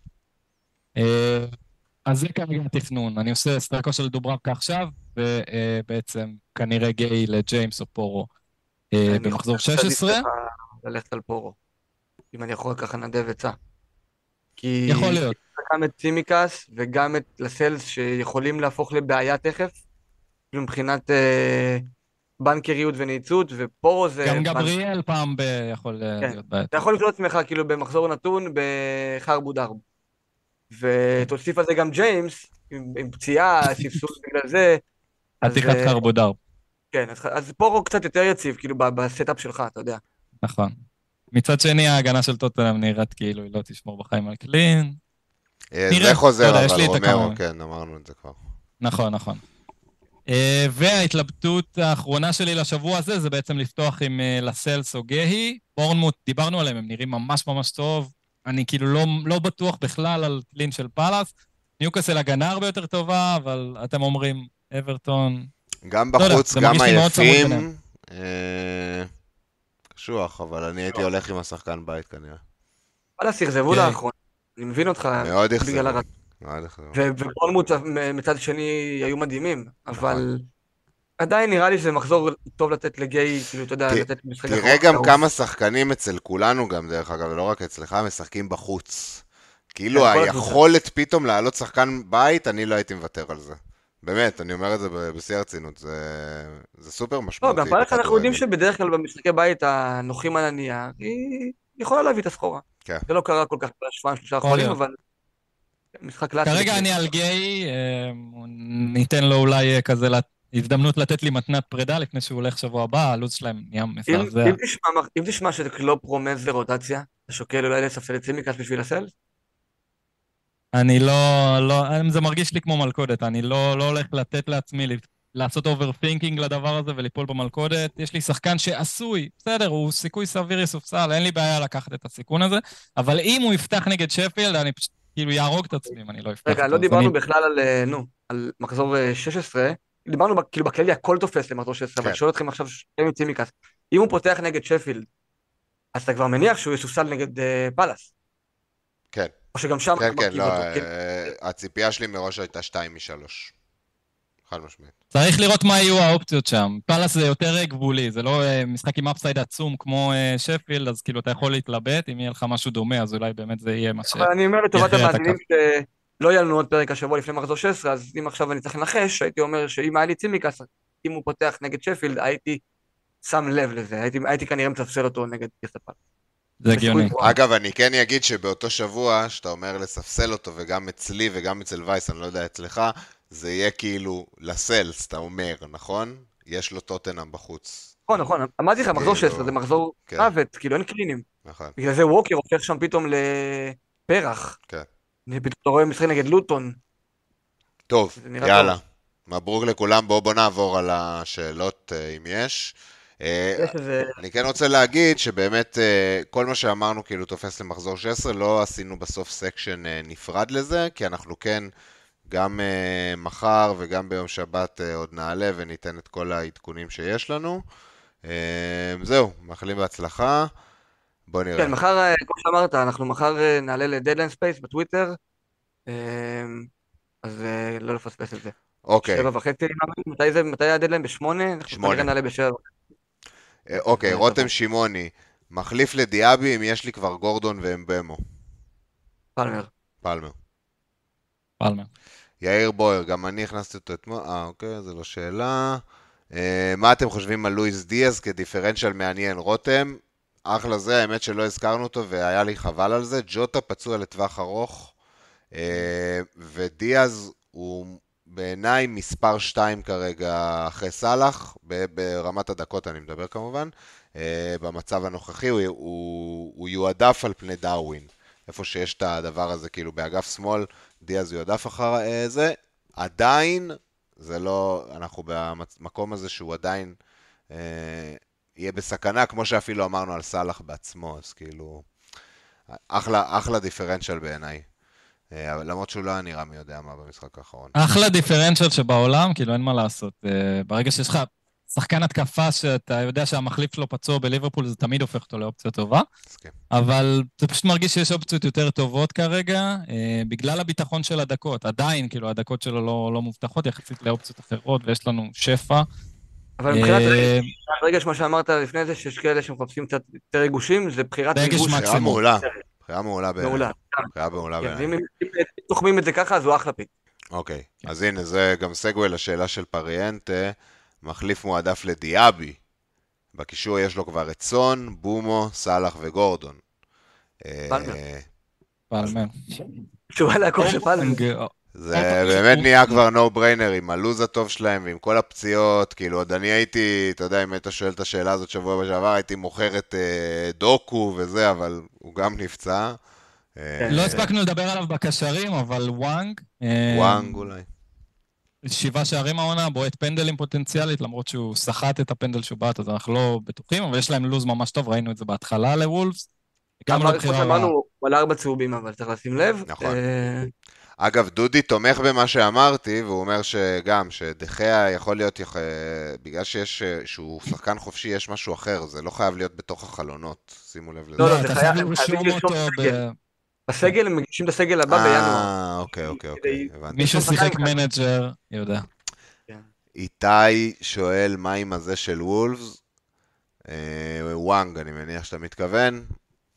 אז זה כרגע התכנון. אני עושה סטרקו של דוברבקה עכשיו, ובעצם כנראה גיי לג'יימס או פורו אה, אני במחזור חושב שעדיף 16. לך ללכת על פורו. אם אני יכול ככה לנדב עצה. כי יכול להיות. גם את צימקס וגם את לסלס שיכולים להפוך לבעיה תכף. מבחינת אה, בנקריות ונעיצות, ופורו זה... גם בנק- גבריאל פעם ב... יכול אה, כן. להיות בעייתי. אתה יכול לקלוט עצמך כאילו במחזור נתון בחרבו דרבו. ותוסיף על זה גם ג'יימס, עם, עם פציעה, ספסול בגלל זה. אז, חתיכת אה, חרבודר, כן, אז, אז פורו קצת יותר יציב, כאילו ב setup שלך, אתה יודע. נכון. מצד שני, ההגנה של טוטנאם נראית כאילו היא לא תשמור בחיים על clean. אה, זה לא חוזר, יש אבל רומרו. כן, אמרנו את זה כבר. נכון, נכון. Uh, וההתלבטות האחרונה שלי לשבוע הזה זה בעצם לפתוח עם uh, לסלס או גהי. בורנמוט, דיברנו עליהם, הם נראים ממש ממש טוב. אני כאילו לא, לא בטוח בכלל על קלין של פאלאס. ניוקאסל הגנה הרבה יותר טובה, אבל אתם אומרים, אברטון... גם לא יודע, בחוץ, זה גם עייפים. אה, קשוח, אבל אני הייתי הולך עם השחקן בית כנראה. וואלה, סרזבו כן. לאחרונה. אני מבין אותך. מאוד אכזבו. ובורנמוט מצד שני היו מדהימים, אבל עדיין נראה לי שזה מחזור טוב לתת לגיי, כאילו, אתה יודע, לתת משחק תראה. גם כמה שחקנים אצל כולנו גם, דרך אגב, ולא רק אצלך, משחקים בחוץ. כאילו כן. היכולת פתאום לעלות שחקן בית, אני לא הייתי מוותר על זה. באמת, אני אומר את זה בשיא הרצינות, זה, זה סופר לא, משמעותי. גם פאלאס אנחנו יודעים. שבדרך כלל במשחקי בית הנוחים על הנייר, היא יכולה להביא את הסחורה. כן. זה לא קרה כל כך בשבועיים שלושה האחרונים, להיות. אבל משחק קלאסי. כרגע אני על גיי, אה, ניתן לו אולי אה, כזה לה- הזדמנות לתת לי מתנת פרידה לפני שהוא הולך שבוע הבא, הלו"ז שלהם נהיה מזעזע. אם, תשמע, תשמע שקלופ רומז לרוטציה, אתה שוקל אולי לספסל את צימקס בשביל לסלס? אני לא, לא, זה מרגיש לי כמו מלכודת, אני לא, לא הולך לתת לעצמי לעשות overthinking לדבר הזה וליפול במלכודת. יש לי שחקן שעשוי, בסדר, הוא סיכוי סביר יסופסל, אין לי בעיה לקחת את הסיכון הזה, אבל אם הוא יפתח נגד שפילד, אני פשוט כאילו יהרוג את עצמי אם אני לא אפתח רגע. לא דיברנו אני- בכלל על, אה, נו, על מחזור אה, 16, דיברנו ב- כאילו בכללי הכל תופס למחזור 16, אבל כן. אני שואל אתכם עכשיו שניהם עם צימקס, אם הוא פותח נגד שפילד, אז אתה כבר מניח שהוא יסופסל נגד אה, פאלאס, כן, או שגם שם כן, כן, לא, כאילו, אה, הציפייה שלי מראש הייתה 2 מ-3. חד משמעית. צריך לראות מה יהיו האופציות שם. פאלאס זה יותר גבולי, זה לא אה, משחק עם upside עצום כמו אה, שפילד, אז כאילו אתה יכול להתלבט, אם יהיה לך משהו דומה, אז אולי באמת זה יהיה מה ש... אבל אני אומר לטובת המאזינים שלא יהיה לנו עוד פרק השבוע לפני מחזור 16, אז אם עכשיו אני צריך לנחש, הייתי אומר שאם היה לי צימקס, אם הוא פותח נגד שפילד, הייתי שם לב לזה, הייתי, הייתי כנראה מספסל אותו נגד קריסטל פאלאס. זה הגיוני. אגב, אני כן אגיד שבאותו שבוע, שאתה אומר לספסל אותו, וגם אצלי וגם אצל וייס, אני לא יודע אצלך, זה יהיה כאילו לסלס, אתה אומר, נכון? יש לו טוטנאם בחוץ. נכון, נכון, אמרתי לך, מחזור כאילו, 16 זה מחזור כן. מוות, כאילו אין קלינים. נכון. בגלל זה ווקר הופך שם פתאום לפרח. כן. פתאום אתה רואה משחק נגד לוטון. טוב, יאללה. מברוק לכולם, בואו בוא נעבור על השאלות, אה, אם יש. אה. אני כן רוצה להגיד שבאמת אה, כל מה שאמרנו כאילו תופס למחזור 16, לא עשינו בסוף section אה, נפרד לזה, כי אנחנו כן גם מחר וגם ביום שבת עוד נעלה וניתן את כל העדכונים שיש לנו. זהו, מאחלים בהצלחה. בוא נראה. כן, מחר, כמו שאמרת, אנחנו מחר נעלה לדדליין space בטוויטר. אז לא לפספס את זה. אוקיי, שבע וחצי. מתי זה, מתי הדדליין? בשמונה? אנחנו שמונה. כנראה נעלה בשבע. אה, אוקיי, רותם. שמעוני, מחליף לדיאבי אם יש לי כבר גורדון ואמבמו. פלמר. פלמר. פלמר. יאיר בויר, גם אני הכנסתי אותו אתמול, אה אוקיי, זו לא שאלה. אה, מה אתם חושבים על לואיס דיאז כדיפרנציאל מעניין? רותם, אחלה זה, האמת שלא הזכרנו אותו והיה לי חבל על זה. ג'וטה פצוע לטווח ארוך, אה, ודיאז הוא בעיניי מספר 2 כרגע אחרי סאלח, ברמת הדקות אני מדבר כמובן. אה, במצב הנוכחי הוא, הוא, הוא יועדף על פני דרווין. איפה שיש את הדבר הזה, כאילו באגף שמאל, דיאז יועדף אחר אה, זה. עדיין, זה לא, אנחנו במקום הזה שהוא עדיין אה, יהיה בסכנה, כמו שאפילו אמרנו על סאלח בעצמו, אז כאילו, אחלה, אחלה דיפרנציאל בעיניי. אה, למרות שהוא לא היה נראה מי יודע מה במשחק האחרון. אחלה דיפרנציאל שבעולם, כאילו אין מה לעשות. אה, ברגע שיש לך שחקן התקפה שאתה יודע שהמחליף שלו פצוע בליברפול, זה תמיד הופך אותו לאופציה טובה. אבל זה פשוט מרגיש שיש אופציות יותר טובות כרגע, אה, בגלל הביטחון של הדקות. עדיין, כאילו, הדקות שלו לא, לא מובטחות יחסית לאופציות אחרות, ויש לנו שפע. אבל מבחינת רגש, מה שאמרת לפני זה, שיש כאלה שמחפשים קצת יותר ריגושים, זה בחירת ריגוש. בחירה מעולה. בחירה מעולה. מעולה. בחירה מעולה כן, בעיניי. ואם אם תוחמים את זה ככה, אז הוא אחלה פיק. אוקיי, כן. אז הנה, זה גם סגווי לשאלה של פריאנטה, מחליף מועדף לדיאבי. בקישור יש לו כבר את סון, בומו, סאלח וגורדון. אה, פלמר. פלמר. תשובה להכל של פלמר. זה באמת הוא- נהיה כבר נו בריינר עם הלו"ז הטוב שלהם ועם כל הפציעות, כאילו עוד אני הייתי, אתה יודע, אם היית שואל את השאלה הזאת שבוע שעבר, הייתי מוכר את אה, דוקו וזה, אבל הוא גם נפצע. אה, כן. לא הספקנו לדבר עליו בקשרים, אבל וואנג. אה, וואנג אולי. שבעה שערים העונה, בועט פנדלים פוטנציאלית, למרות שהוא סחט את הפנדל שהוא בעט, אז אנחנו לא בטוחים, אבל יש להם לו"ז ממש טוב, ראינו את זה בהתחלה לוולפס. גם לא בחירה רעה. שאמרנו, הוא על ארבע צהובים, אבל צריך לשים לב. נכון. אה, אגב, דודי תומך במה שאמרתי, והוא אומר שגם, שדחיה יכול להיות, יכ- בגלל שיש, שהוא שחקן חופשי, יש משהו אחר, זה לא חייב להיות בתוך החלונות, שימו לב לזה. לא, לא, זה אתה חייב- חייב הם חייבים לרשום אותו. ב... בסגל, הם מגישים את הסגל הבא בינואר. אה, אוקיי, אוקיי, אוקיי, הבנתי. מי אחד. manager, יודע. איתי שואל מה עם הזה של וולפס? אה, וואנג, אני מניח שאתה מתכוון.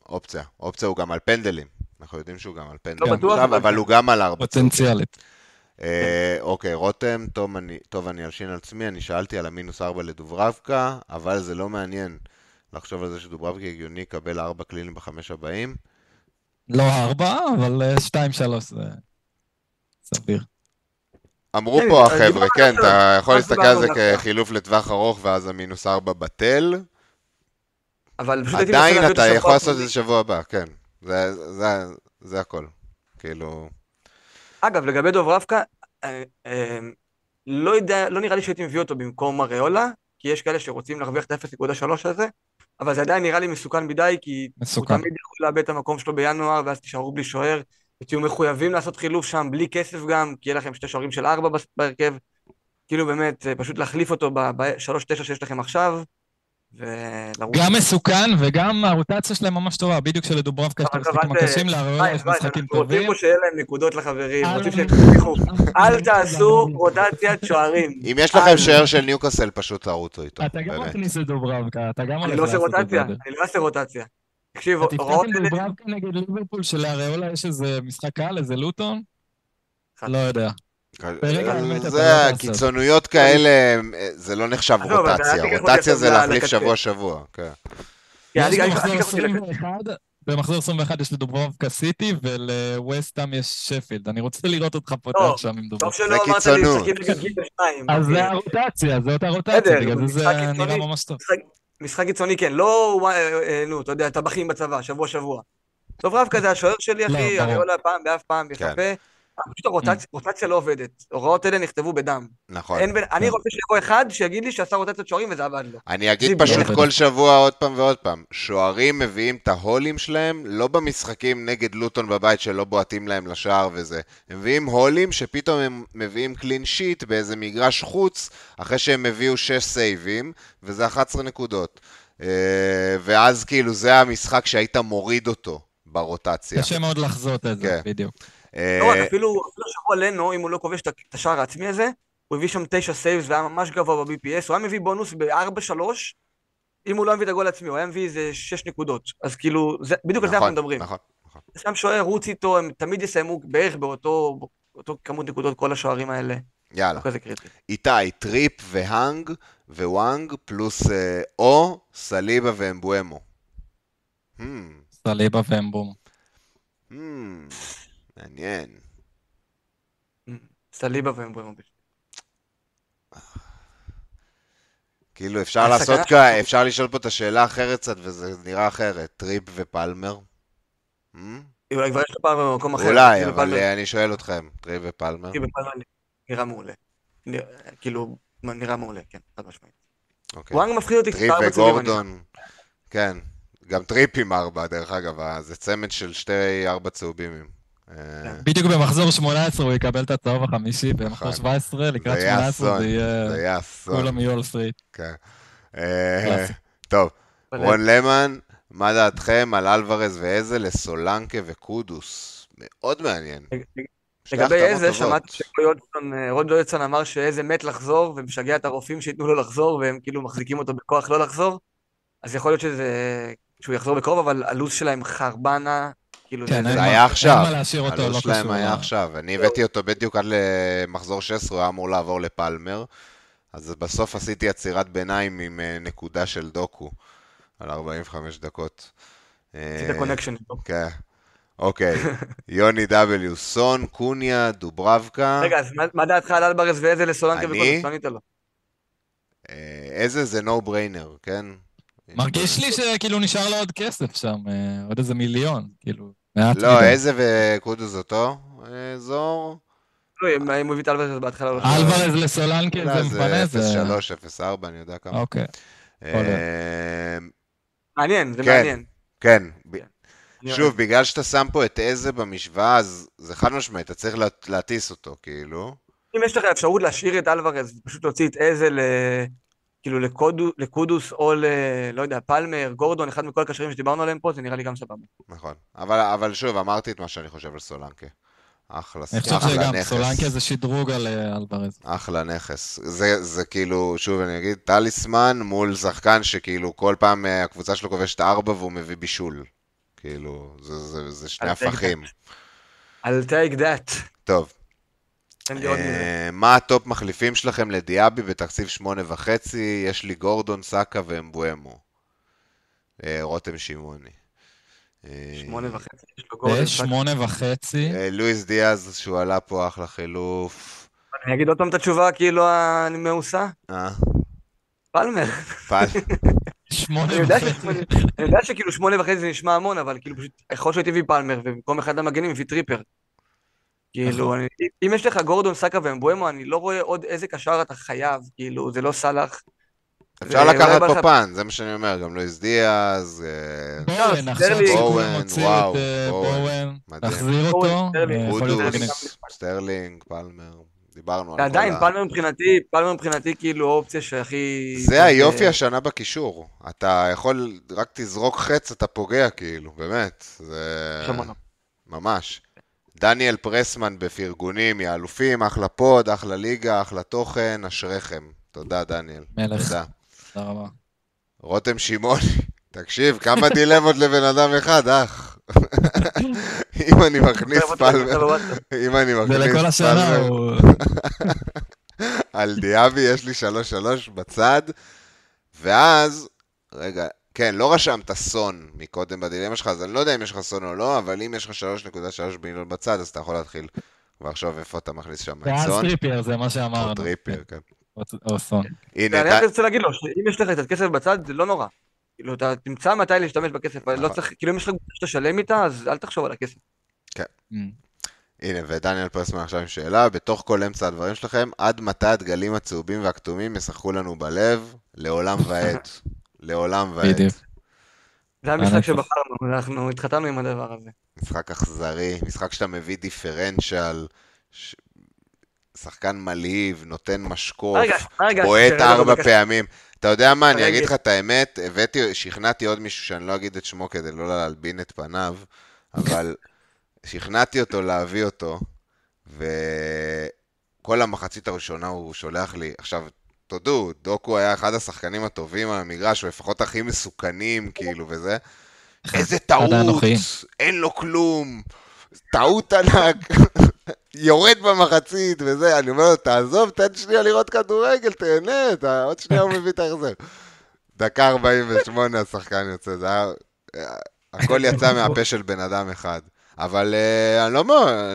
אופציה. אופציה הוא גם על פנדלים. אנחנו יודעים שהוא גם על פנדלים. לא בטוח, עכשיו, אבל כן. הוא גם על ארבע. פוטנציאלית. אה, אוקיי, רותם, טוב אני, טוב, אני אלשין על עצמי, אני שאלתי על המינוס ארבע לדוברבקה, אבל זה לא מעניין לחשוב על זה שדוברבקה הגיוני יקבל ארבע קלינים בחמש הבאים. לא ארבע, אבל אה, שתיים, שלוש זה סביר. אמרו כן, פה אז החבר'ה, כן. אתה יכול להסתכל על זה. כחילוף לטווח ארוך, ואז המינוס ארבע בטל. אבל פשוט הייתי מנסה עדיין אתה יכול לעשות את. זה שבוע הבא, כן. זה, זה, זה הכל. כאילו, אגב, לגבי דוברבקה, אה, אה, לא יודע, לא נראה לי שהייתי מביא אותו במקום אריולה, כי יש כאלה שרוצים להרוויח את ה-0.3 הזה, אבל זה עדיין נראה לי מסוכן מדי, כי הוא מסוכן. תמיד יכול לאבד את המקום שלו בינואר, ואז תישארו בלי שוער, ותהיו מחויבים לעשות חילוף שם, בלי כסף גם, כי יהיה לכם שתי שוערים של ארבע בהרכב. כאילו באמת, אה, פשוט להחליף אותו בשלוש תשע שיש לכם עכשיו, ולרוץ. גם מסוכן וגם הרוטציה שלהם ממש טובה, בדיוק שלדוברבקה יש את המשחקים הקשים, וייס, יש משחקים אנחנו רוצים טובים. פה שיהיה להם נקודות לחברים, אל- רוצים שהם יצליחו. אל תעשו רוטציית שוערים. אם יש לכם. שוער של ניוקאסל, פשוט תרוצו איתו. אתה גם. מכניס את דוברבקה, אתה גם אני הולך לא עושה לעשות את רוטציה, זה. אני לא אעשה רוטציה. תקשיב, אתה אלה... דוברבקה נגד ליברפול שלאריולה יש איזה משחק קל, איזה לוטון? לא יודע. לא זה תעשה. קיצוניות כאלה, זה לא נחשב רוטציה. רוטציה זה להחליף. שבוע-שבוע. כן. כן, במחזור אני ככה חושב. 21, במחזור 21 יש לדוברובקה סיטי ולווסטאם יש שפילד. אני רוצה לראות אותך פותח טוב, שם עם טוב דוברובקה. שלא אמרת לי קיצונות. משחקים נגד גיל. אז. זה הרוטציה, זה אותה רוטציה, בגלל זה זה נראה קיצוני. ממש טוב. משחק- קיצוני, כן, לא, וואי, אה, נו, אתה יודע, טבחים בצבא, שבוע שבוע. דוברבקה זה השוער שלי, לא, אחי. אני עולה פעם באף פעם כן. פשוט הרוטציה רוטציה לא עובדת. הוראות אלה נכתבו בדם. נכון. אני כן. רוצה שיבוא אחד שיגיד לי שעשה רוטציית שוערים וזה עבד לו. אני אגיד פשוט. כל שבוע עוד פעם ועוד פעם, שוערים מביאים את ההולים שלהם, לא במשחקים נגד לוטון בבית שלא בועטים להם לשער וזה. הם מביאים הולים שפתאום הם מביאים קלין שיט באיזה מגרש חוץ, אחרי שהם הביאו 6 סייבים, וזה 11 נקודות. אה, ואז כאילו זה המשחק שהיית מוריד אותו ברוטציה. קשה מאוד לחזות את זה, כן. בדיוק. אה, לא רק, אפילו אפילו השבוע לנו, אם הוא לא כובש את השער העצמי הזה, הוא הביא שם תשע saves והיה ממש גבוה ב-BPS, הוא היה מביא בונוס ב-4-3, אם הוא לא מביא את הגול העצמי, הוא היה מביא איזה 6 נקודות. אז כאילו, זה- בדיוק על זה אנחנו נכון, מדברים. נכון, נכון. שם שוער, רוץ איתו, הם תמיד יסיימו בערך באותו באותו כמות נקודות, כל השוערים האלה. יאללה. כזה קריטי. איתי, טריפ והאנג ווואנג פלוס אה, או סליבה ואמבואמו. Hmm, סליבה ואמבום. מעניין. סליבה ואמבוימו. כאילו אפשר לעשות כ... אפשר לשאול פה את השאלה אחרת קצת וזה נראה אחרת. טריפ ופלמר? אולי כבר יש לו פעם במקום אחר. אולי, אבל אה, אני שואל אתכם. טריפ ופלמר? כאילו, בפלמר נראה מעולה. כאילו, נראה מעולה, כן, חד משמעית. אוקיי. וואנג מפחיד אותי טריפ וגורדון. כן. גם טריפ עם ארבע, דרך אגב. אה, זה צמד של שתי ארבע צהובים. אה. בדיוק במחזור 18 הוא יקבל את הצהוב החמישי, במחזור נכון. 17, לקראת זה יהיה 18 אסון. זה יהיה... כולם יהיו על סטריט. כן. אה. טוב, רון למן, מה דעתכם על אלוורז ואיזה לסולנקה וקודוס? מאוד מעניין. לגבי איזה. שמעתי אודסון, אה, אמר שאיזה מת לחזור, ומשגע את הרופאים שייתנו לו לחזור, והם כאילו מחזיקים אותו בכוח לא לחזור. אז יכול להיות שזה... שהוא יחזור בקרוב, אבל הלו"ז שלהם חרבנה, כאילו כן, זה... זה מה- היה עכשיו. אין מה להשאיר אותו, לא הלו"ז קשור. שלהם היה עכשיו. אני הבאתי אותו בדיוק עד למחזור 16, הוא היה אמור לעבור לפלמר. אז בסוף עשיתי עצירת ביניים עם אה, נקודה של דוקו על 45 דקות. עשית אה, קונקשן. כן. אוקיי. יוני דאבליו, סון, קוניה, דוברבקה. רגע, אז מה- מה דעתך על אלברס ואיזה לסולנקה? לא ענית לו. אה, איזה זה נו בריינר, כן? מרגיש לי שכאילו נשאר לו עוד כסף שם, אה, עוד איזה מיליון, כאילו, מעט לא, מדי. איזה וקודוס אותו אזור? לא, אם הוא הביא את אלברס בהתחלה... אלוורז לסולנקה לא, זה מפנה, זה... 0-3, 0-4, אני יודע כמה. אוקיי. אה. מעניין, זה כן. מעניין. כן, אני שוב, בגלל שאתה שם פה את איזה במשוואה, אז זה חד משמעית, אתה צריך לה- להטיס אותו, כאילו. אם יש לך אפשרות להשאיר את אלוורז, פשוט להוציא את איזה ל... כאילו לקודו- לקודוס או ל... לא יודע, פלמר, גורדון, אחד מכל הקשרים שדיברנו עליהם פה, זה נראה לי גם סבבה. נכון. אבל, אבל שוב, אמרתי את מה שאני חושב על סולנקה. אחלה, אני חושב אחלה שגם נכס. סולנקה זה שדרוג על אה, אלוורז. אחלה נכס. זה, זה כאילו, שוב אני אגיד, טליסמן מול שחקן שכאילו כל פעם אה, הקבוצה שלו כובשת ארבע והוא מביא בישול. כאילו, זה, זה, זה שני הפכים. I'll take that. טוב, תן לי עוד מזה. אה, מה ה top מחליפים שלכם לדיאבי בתקציב שמונה וחצי? יש לי גורדון, סאקה ואמבואמו. אה, רותם שמעוני. אה, שמונה וחצי, יש לו גורדון. שמונה וחצי. לואיס דיאז שהוא עלה פה אחלה חילוף. אני אגיד עוד פעם את התשובה כאילו המאוסה? אה, פלמר. פל... שמונה אני יודע וחצי. אני יודע שכאילו שמונה וחצי זה נשמע המון, אבל כאילו פשוט, יכול שהייתי מביא פלמר, ובמקום אחד המגנים מביא טריפר. כאילו, נכון. אני- אם יש לך גורדון, סאקה ואמבואמו, אני לא רואה עוד איזה קשר אתה חייב, כאילו, זה לא סאלח. אפשר לקחת פה פן, זה מה שאני אומר, גם לואיס דיאז. אה, בואן, עכשיו סטרלינג. שכולם בואן, הוציאו וואו, את אה. להחזיר אותו, סטרלינג. אה. סטרלינג, פלמר, דיברנו על כל ה... פלמר מבחינתי, פלמר מבחינתי כאילו האופציה שהכי... זה היופי השנה בקישור. אתה יכול, רק תזרוק חץ, אתה פוגע כאילו, באמת. זה... ממש. דניאל פרסמן בפרגונים, יא אלופים, אחלה פוד, אחלה ליגה, אחלה תוכן, אשריכם. תודה, דניאל. מלך. תודה. תודה רבה. רותם שמעוני, תקשיב, כמה דילמות לבן אדם אחד, אח. אם אני מכניס פלמר, אם אני מכניס השנה, פלמר הוא... על דיאבי, יש לי שלוש שלוש בצד, ואז, רגע, כן, לא רשמת סון מקודם בדילמה שלך, אז אני לא יודע אם יש לך סון או לא, אבל אם יש לך 3.3 מיליון בצד, אז אתה יכול להתחיל לחשוב איפה אתה מכניס שם את ואז סון. טריפייר, זה מה שאמרנו. או טריפייר, כן. או- סון. הנה, ואני ד- רק רוצה להגיד לו, שאם יש לך קצת כסף בצד, זה לא נורא. כאילו, אתה תמצא מתי להשתמש בכסף, אבל לא נכון. צריך, כאילו, אם יש לך קבוצה שאתה שלם איתה, אז אל תחשוב על הכסף. Mm. הנה, ודניאל פרסמן עכשיו עם שאלה, בתוך כל אמצע הדברים שלכם, עד מתי הדגלים הצהובים והכתומים ישחקו לנו בלב? לעולם ועד. לעולם ועד. בדיוק. זה המשחק. שבחרנו, אנחנו התחתנו עם הדבר הזה. משחק אכזרי, משחק שאתה מביא דיפרנציאל, ש... שחקן מלהיב, נותן משקוף, בועט לו ארבע. פעמים. אתה יודע מה, אני. אגיד לך את האמת, הבאתי, שכנעתי עוד מישהו שאני לא אגיד את שמו כדי לא להלבין את פניו, אבל שכנעתי אותו להביא אותו, וכל המחצית הראשונה הוא שולח לי, עכשיו, תודו, דוקו היה אחד השחקנים הטובים על המגרש, או לפחות הכי מסוכנים, כאילו, וזה. איזה טעות. אין לו כלום, טעות ענק, יורד במחצית וזה, אני אומר לו, תעזוב, תן שנייה לראות כדורגל, תהנה, אתה- עוד שנייה הוא מביא את ההחזר. דקה 48 השחקן יוצא, זה היה... הכל יצא מהפה של בן אדם אחד. אבל אה, אני לא,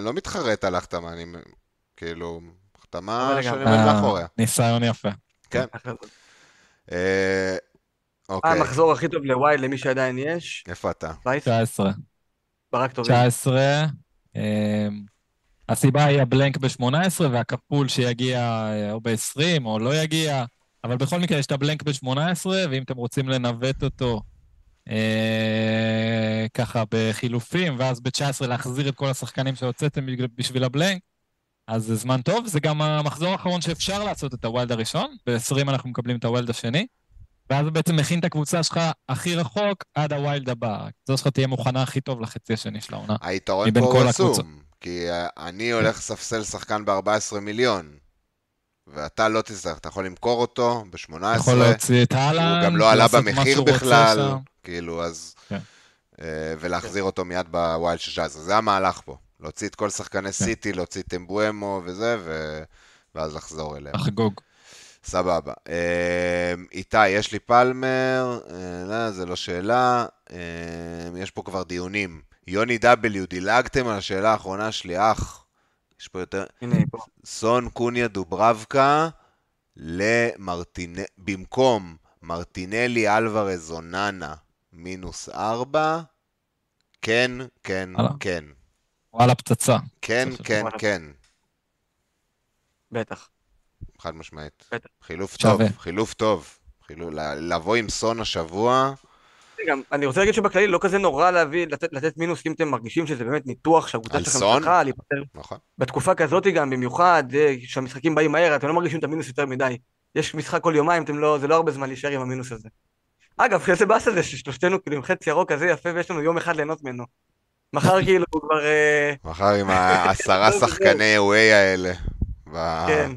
לא מתחרט על ההחתמה, אני כאילו, החתמה שאני אה, עומד מאחוריה. ניסיון יפה. כן. אה, אוקיי, המחזור הכי טוב לווייד, למי שעדיין יש, איפה אתה? וייס, 19. ברק טובים. 19. אמ, הסיבה היא הבלנק ב-18 והכפול שיגיע אה, או ב-20 או לא יגיע, אבל בכל מקרה יש את ה blank ב-18, ואם אתם רוצים לנווט אותו אה, ככה בחילופים, ואז ב-19 להחזיר את כל השחקנים שהוצאתם בשביל ה blank, אז זה זמן טוב. זה גם המחזור האחרון שאפשר לעשות את ה wild הראשון, ב-20 אנחנו מקבלים את ה wild השני. ואז בעצם מכין את הקבוצה שלך הכי רחוק עד ה wild הבא. הקבוצה שלך תהיה מוכנה הכי טוב לחצי השני של העונה. היתרון פה הוא. עצום, כי אה, אני הולך לספסל שחקן ב-14 מיליון, ואתה לא תצטרך, אתה יכול למכור אותו ב-18, אתה יכול להוציא את הוא אהלן, גם לא עלה במחיר בכלל. כאילו, אז... כן. אה, ולהחזיר אותו מיד בווילד של 19, זה המהלך פה. להוציא את כל שחקני כן. סיטי, להוציא את אמבואמו וזה, ו... ואז לחזור אליהם. לחגוג. סבבה. אה, איתי, יש לי פלמר, אה, לא, זה לא שאלה, אה, יש פה כבר דיונים. יוני W, דילגתם על השאלה האחרונה שלי, אח, יש פה יותר... הנה, היא פה. סון קוניה דוברבקה למרטינ... במקום מרטינלי אלוורז אוננה מינוס ארבע, כן, כן, הלאה. כן. וואלה, פצצה. כן, כן. כן. בטח. חד משמעית. בטח. חילוף. טוב, חילוף טוב. לבוא עם סון השבוע, גם, אני רוצה להגיד שבכללי לא כזה נורא להביא, לתת, לתת מינוס אם אתם מרגישים שזה באמת ניתוח שהקבוצה שלכם? צריכה להיפטר. נכון? בתקופה כזאת גם, במיוחד, אה, שהמשחקים באים מהר, אתם לא מרגישים את המינוס יותר מדי. יש משחק כל יומיים, אתם לא, זה לא הרבה זמן להישאר עם המינוס הזה. אגב, איזה באסה זה ששלושתנו כאילו עם חצי ירוק כזה יפה ויש לנו יום אחד ליהנות ממנו. מחר כאילו הוא כבר... אה, מחר עם העשרה זהו. שחקני away האלה. כן.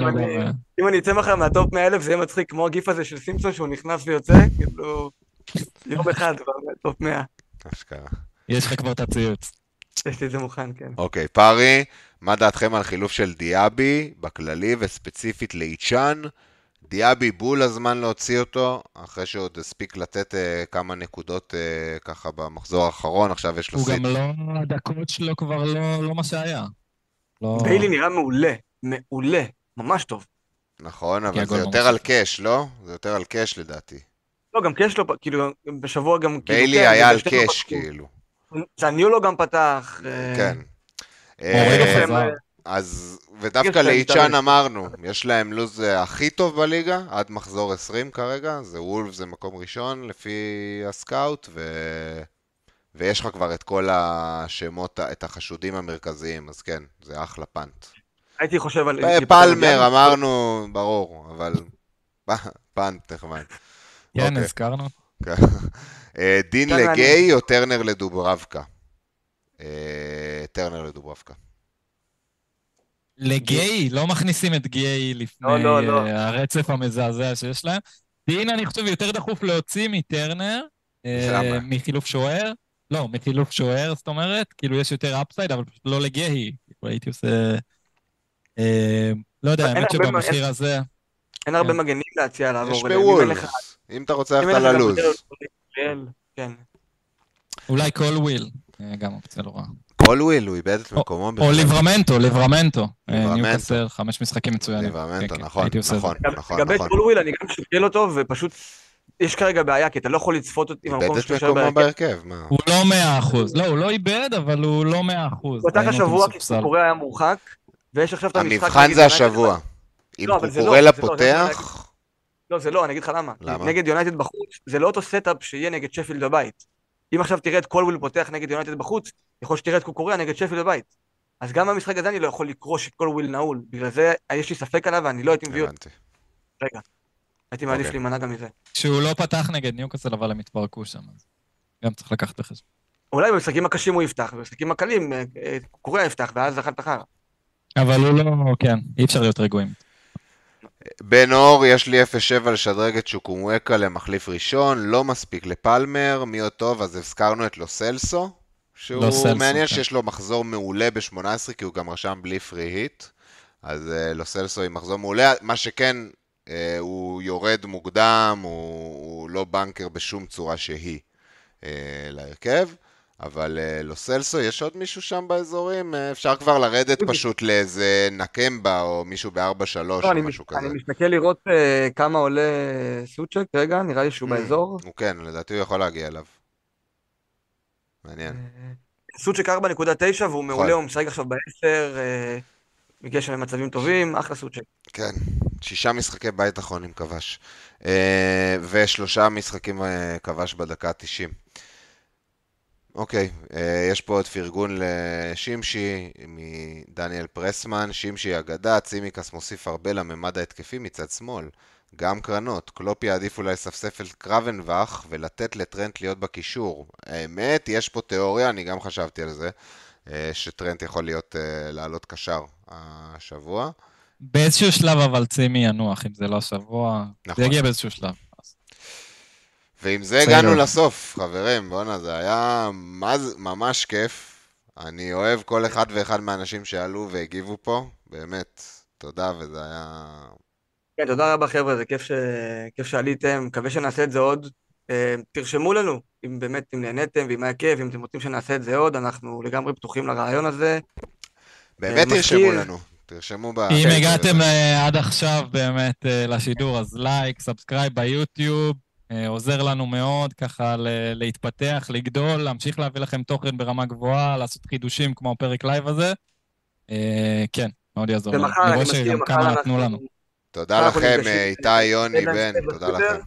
גם... אה, אם אני אצא מחר מה top 100 אלף זה יהיה מצחיק כמו הגיף הזה של סימפסון שהוא נכנס ויוצא, כאילו... יום אחד כבר מה top 100. אשכרה. יש לך כבר את הציוץ. יש לי את זה מוכן, כן. אוקיי, פארי, מה דעתכם על חילוף של דיאבי בכללי וספציפית לאיצ'אן? דיאבי בול הזמן להוציא אותו, אחרי שהוא עוד הספיק לתת אה, כמה נקודות אה, ככה במחזור האחרון, עכשיו יש לו הוא סיט. גם לא, הדקות שלו כבר לא לא מה שהיה. לא... ביילי נראה מעולה, מעולה, ממש טוב. נכון, אבל זה יותר ממש על. קאש, לא? זה יותר על קאש לדעתי. לא, גם קאש לא, כאילו, בשבוע גם, כאילו, ביילי כן, היה על ושנינו קאש. כאילו. זניולו גם פתח. אה, כן. אה. אז, ודווקא לאיצ'אן. אמרנו, יש להם לו"ז אה, הכי טוב בליגה, עד מחזור 20 כרגע, זה וולף זה מקום ראשון לפי הסקאוט, ו... ויש לך כבר את כל השמות, את החשודים המרכזיים, אז כן, זה אחלה פאנט. הייתי חושב על... אה, פלמר אמרנו, ברור, אבל פאנט נחמד. כן. הזכרנו. אה, דין כן, לגי או טרנר לדוברבקה? אה, טרנר לדוברבקה. לגיי, לא מכניסים את גיי לפני לא, לא, לא. הרצף המזעזע שיש להם. דין, אני חושב, יותר דחוף להוציא מטרנר, אה? מחילוף שוער. לא, מחילוף שוער, זאת אומרת, כאילו יש יותר אפסייד, אבל פשוט לא לגיי. כאילו, הייתי עושה... אה, לא יודע, האמת הרבה מה- שבמחיר הזה... אין הרבה כן. מגנים להציע לעבור יש בוולבס. אם אתה רוצה ללכת על הלוז. כן. אולי קולוויל, אה, גם אופציה לא רעה. קולוויל, הוא איבד את מקומו. או. ליברמנטו, ליברמנטו. אה, ליברמנטו. ניוקאסל, חמש משחקים מצוינים. ליברמנטו, כן, כן, נכון, את. נכון, נכון, לגבי נכון. קולוויל אני גם שוקל אותו, ופשוט יש כרגע בעיה, כי אתה לא יכול לצפות אותי איבד במקום את שאתה יושב מקומו בהרכב. בהרכב, מה? הוא לא מאה אחוז. לא, הוא לא איבד, אבל הוא לא מאה אחוז. הוא פתח השבוע כי. קוקוריה היה מורחק, ויש עכשיו את המשחק המבחן זה. השבוע. אם לא, לא, קוקוריה זה לא, זה פותח, לא, זה לא, אני אגיד לך למה. למה? נגד יונייטד בחוץ, זה לא אותו setup שיהיה נגד שפילד בבית. אם עכשיו תראה את קולוויל פותח נגד יונייטד בחוץ, יכול שתראה את קוקוריה נגד שפילד בבית. אז גם במשחק הזה אני לא יכול לקרוא שקולוויל נעול. בגלל זה יש לי ספק עליו ואני לא הייתי מביא אותו. הבנתי. רגע. הייתי מעדיף אוקיי. להימנע גם מזה. שהוא לא פתח נגד ניוקאסל, אבל הם התפרקו שם. אז גם צריך לקחת בחשבון. אולי במשחקים הקשים הוא יפתח, במשחקים הקלים אה, אה, קוקוריה יפתח, ואז אכלת חרא. אבל הוא לא, כן, אי אפשר להיות רגועים. בן אור, יש לי 0-7 לשדרג את שוקומואקה למחליף ראשון, לא מספיק לפלמר, מי עוד טוב, אז הזכרנו את לוסלסו, שהוא לו סלסו, מעניין כן. שיש לו מחזור מעולה ב-18, כי הוא גם רשם בלי פרי היט, אז אה, לוסלסו עם מחזור מעולה, מה שכן, אה, הוא יורד מוקדם, הוא, הוא לא בנקר בשום צורה שהיא אה, להרכב. אבל אה, לוסלסו, יש עוד מישהו שם באזורים? אה, אפשר כבר לרדת פשוט לאיזה נקמבה או מישהו ב-4-3 לא, או אני משהו מש- אני כזה. מסתכל לראות אה, כמה עולה סוצ'ק, רגע, נראה לי שהוא Mm, באזור. הוא כן, לדעתי הוא יכול להגיע אליו. מעניין. סוצ'ק 4.9 והוא מעולה, הוא משחק עכשיו ב-10, אה, מגיע שם למצבים טובים, אחלה סוצ'ק. כן, שישה משחקי בית אחרונים כבש. אה, ושלושה משחקים אה, כבש בדקה ה-90. אוקיי, יש פה עוד פרגון לשימשי מדניאל פרסמן. שימשי אגדה, צימקס מוסיף הרבה לממד ההתקפי מצד שמאל. גם קרנות, קלופ יעדיף אולי לספסף את קרבנבך ולתת לטרנט להיות בקישור. האמת, יש פה תיאוריה, אני גם חשבתי על זה, אה, שטרנט יכול להיות, אה, לעלות קשר השבוע. באיזשהו שלב אבל צימי ינוח, אם זה לא השבוע. נכון. זה יגיע באיזשהו שלב. ועם זה. הגענו לסוף, חברים, בואנה, זה היה מה זה- ממש כיף. אני אוהב כל אחד ואחד מהאנשים שעלו והגיבו פה, באמת, תודה, וזה היה... כן, תודה רבה חבר'ה, זה כיף, ש... כיף שעליתם, מקווה שנעשה את זה עוד. אה, תרשמו לנו, אם באמת, אם נהניתם, ואם היה כיף, אם אתם רוצים שנעשה את זה עוד, אנחנו לגמרי פתוחים לרעיון הזה. באמת מזכיר- תרשמו לנו, תרשמו ב... אם כן, הגעתם זה- אה, עד עכשיו באמת אה, לשידור, אז לייק, subscribe ביוטיוב, אה, עוזר לנו מאוד ככה להתפתח, לגדול, להמשיך להביא לכם תוכן ברמה גבוהה, לעשות חידושים כמו הפרק live הזה. אה, כן, מאוד יעזור לנו. ומחר, אני מזכיר, מחר אנחנו... תודה לכם, אה, איתי, יוני, בן, תודה. לכם.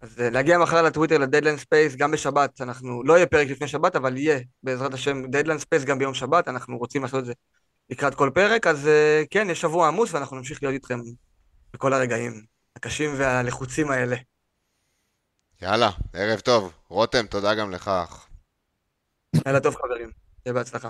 אז אה, להגיע מחר לטוויטר ל deadline space, גם בשבת, אנחנו, לא יהיה פרק לפני שבת, אבל יהיה, בעזרת השם, deadline space גם ביום שבת, אנחנו רוצים לעשות את זה לקראת כל פרק, אז אה, כן, יש שבוע עמוס, ואנחנו נמשיך להיות איתכם בכל הרגעים הקשים והלחוצים האלה. יאללה, ערב טוב. רותם, תודה גם לך. אח. לילה טוב חברים, שיהיה בהצלחה.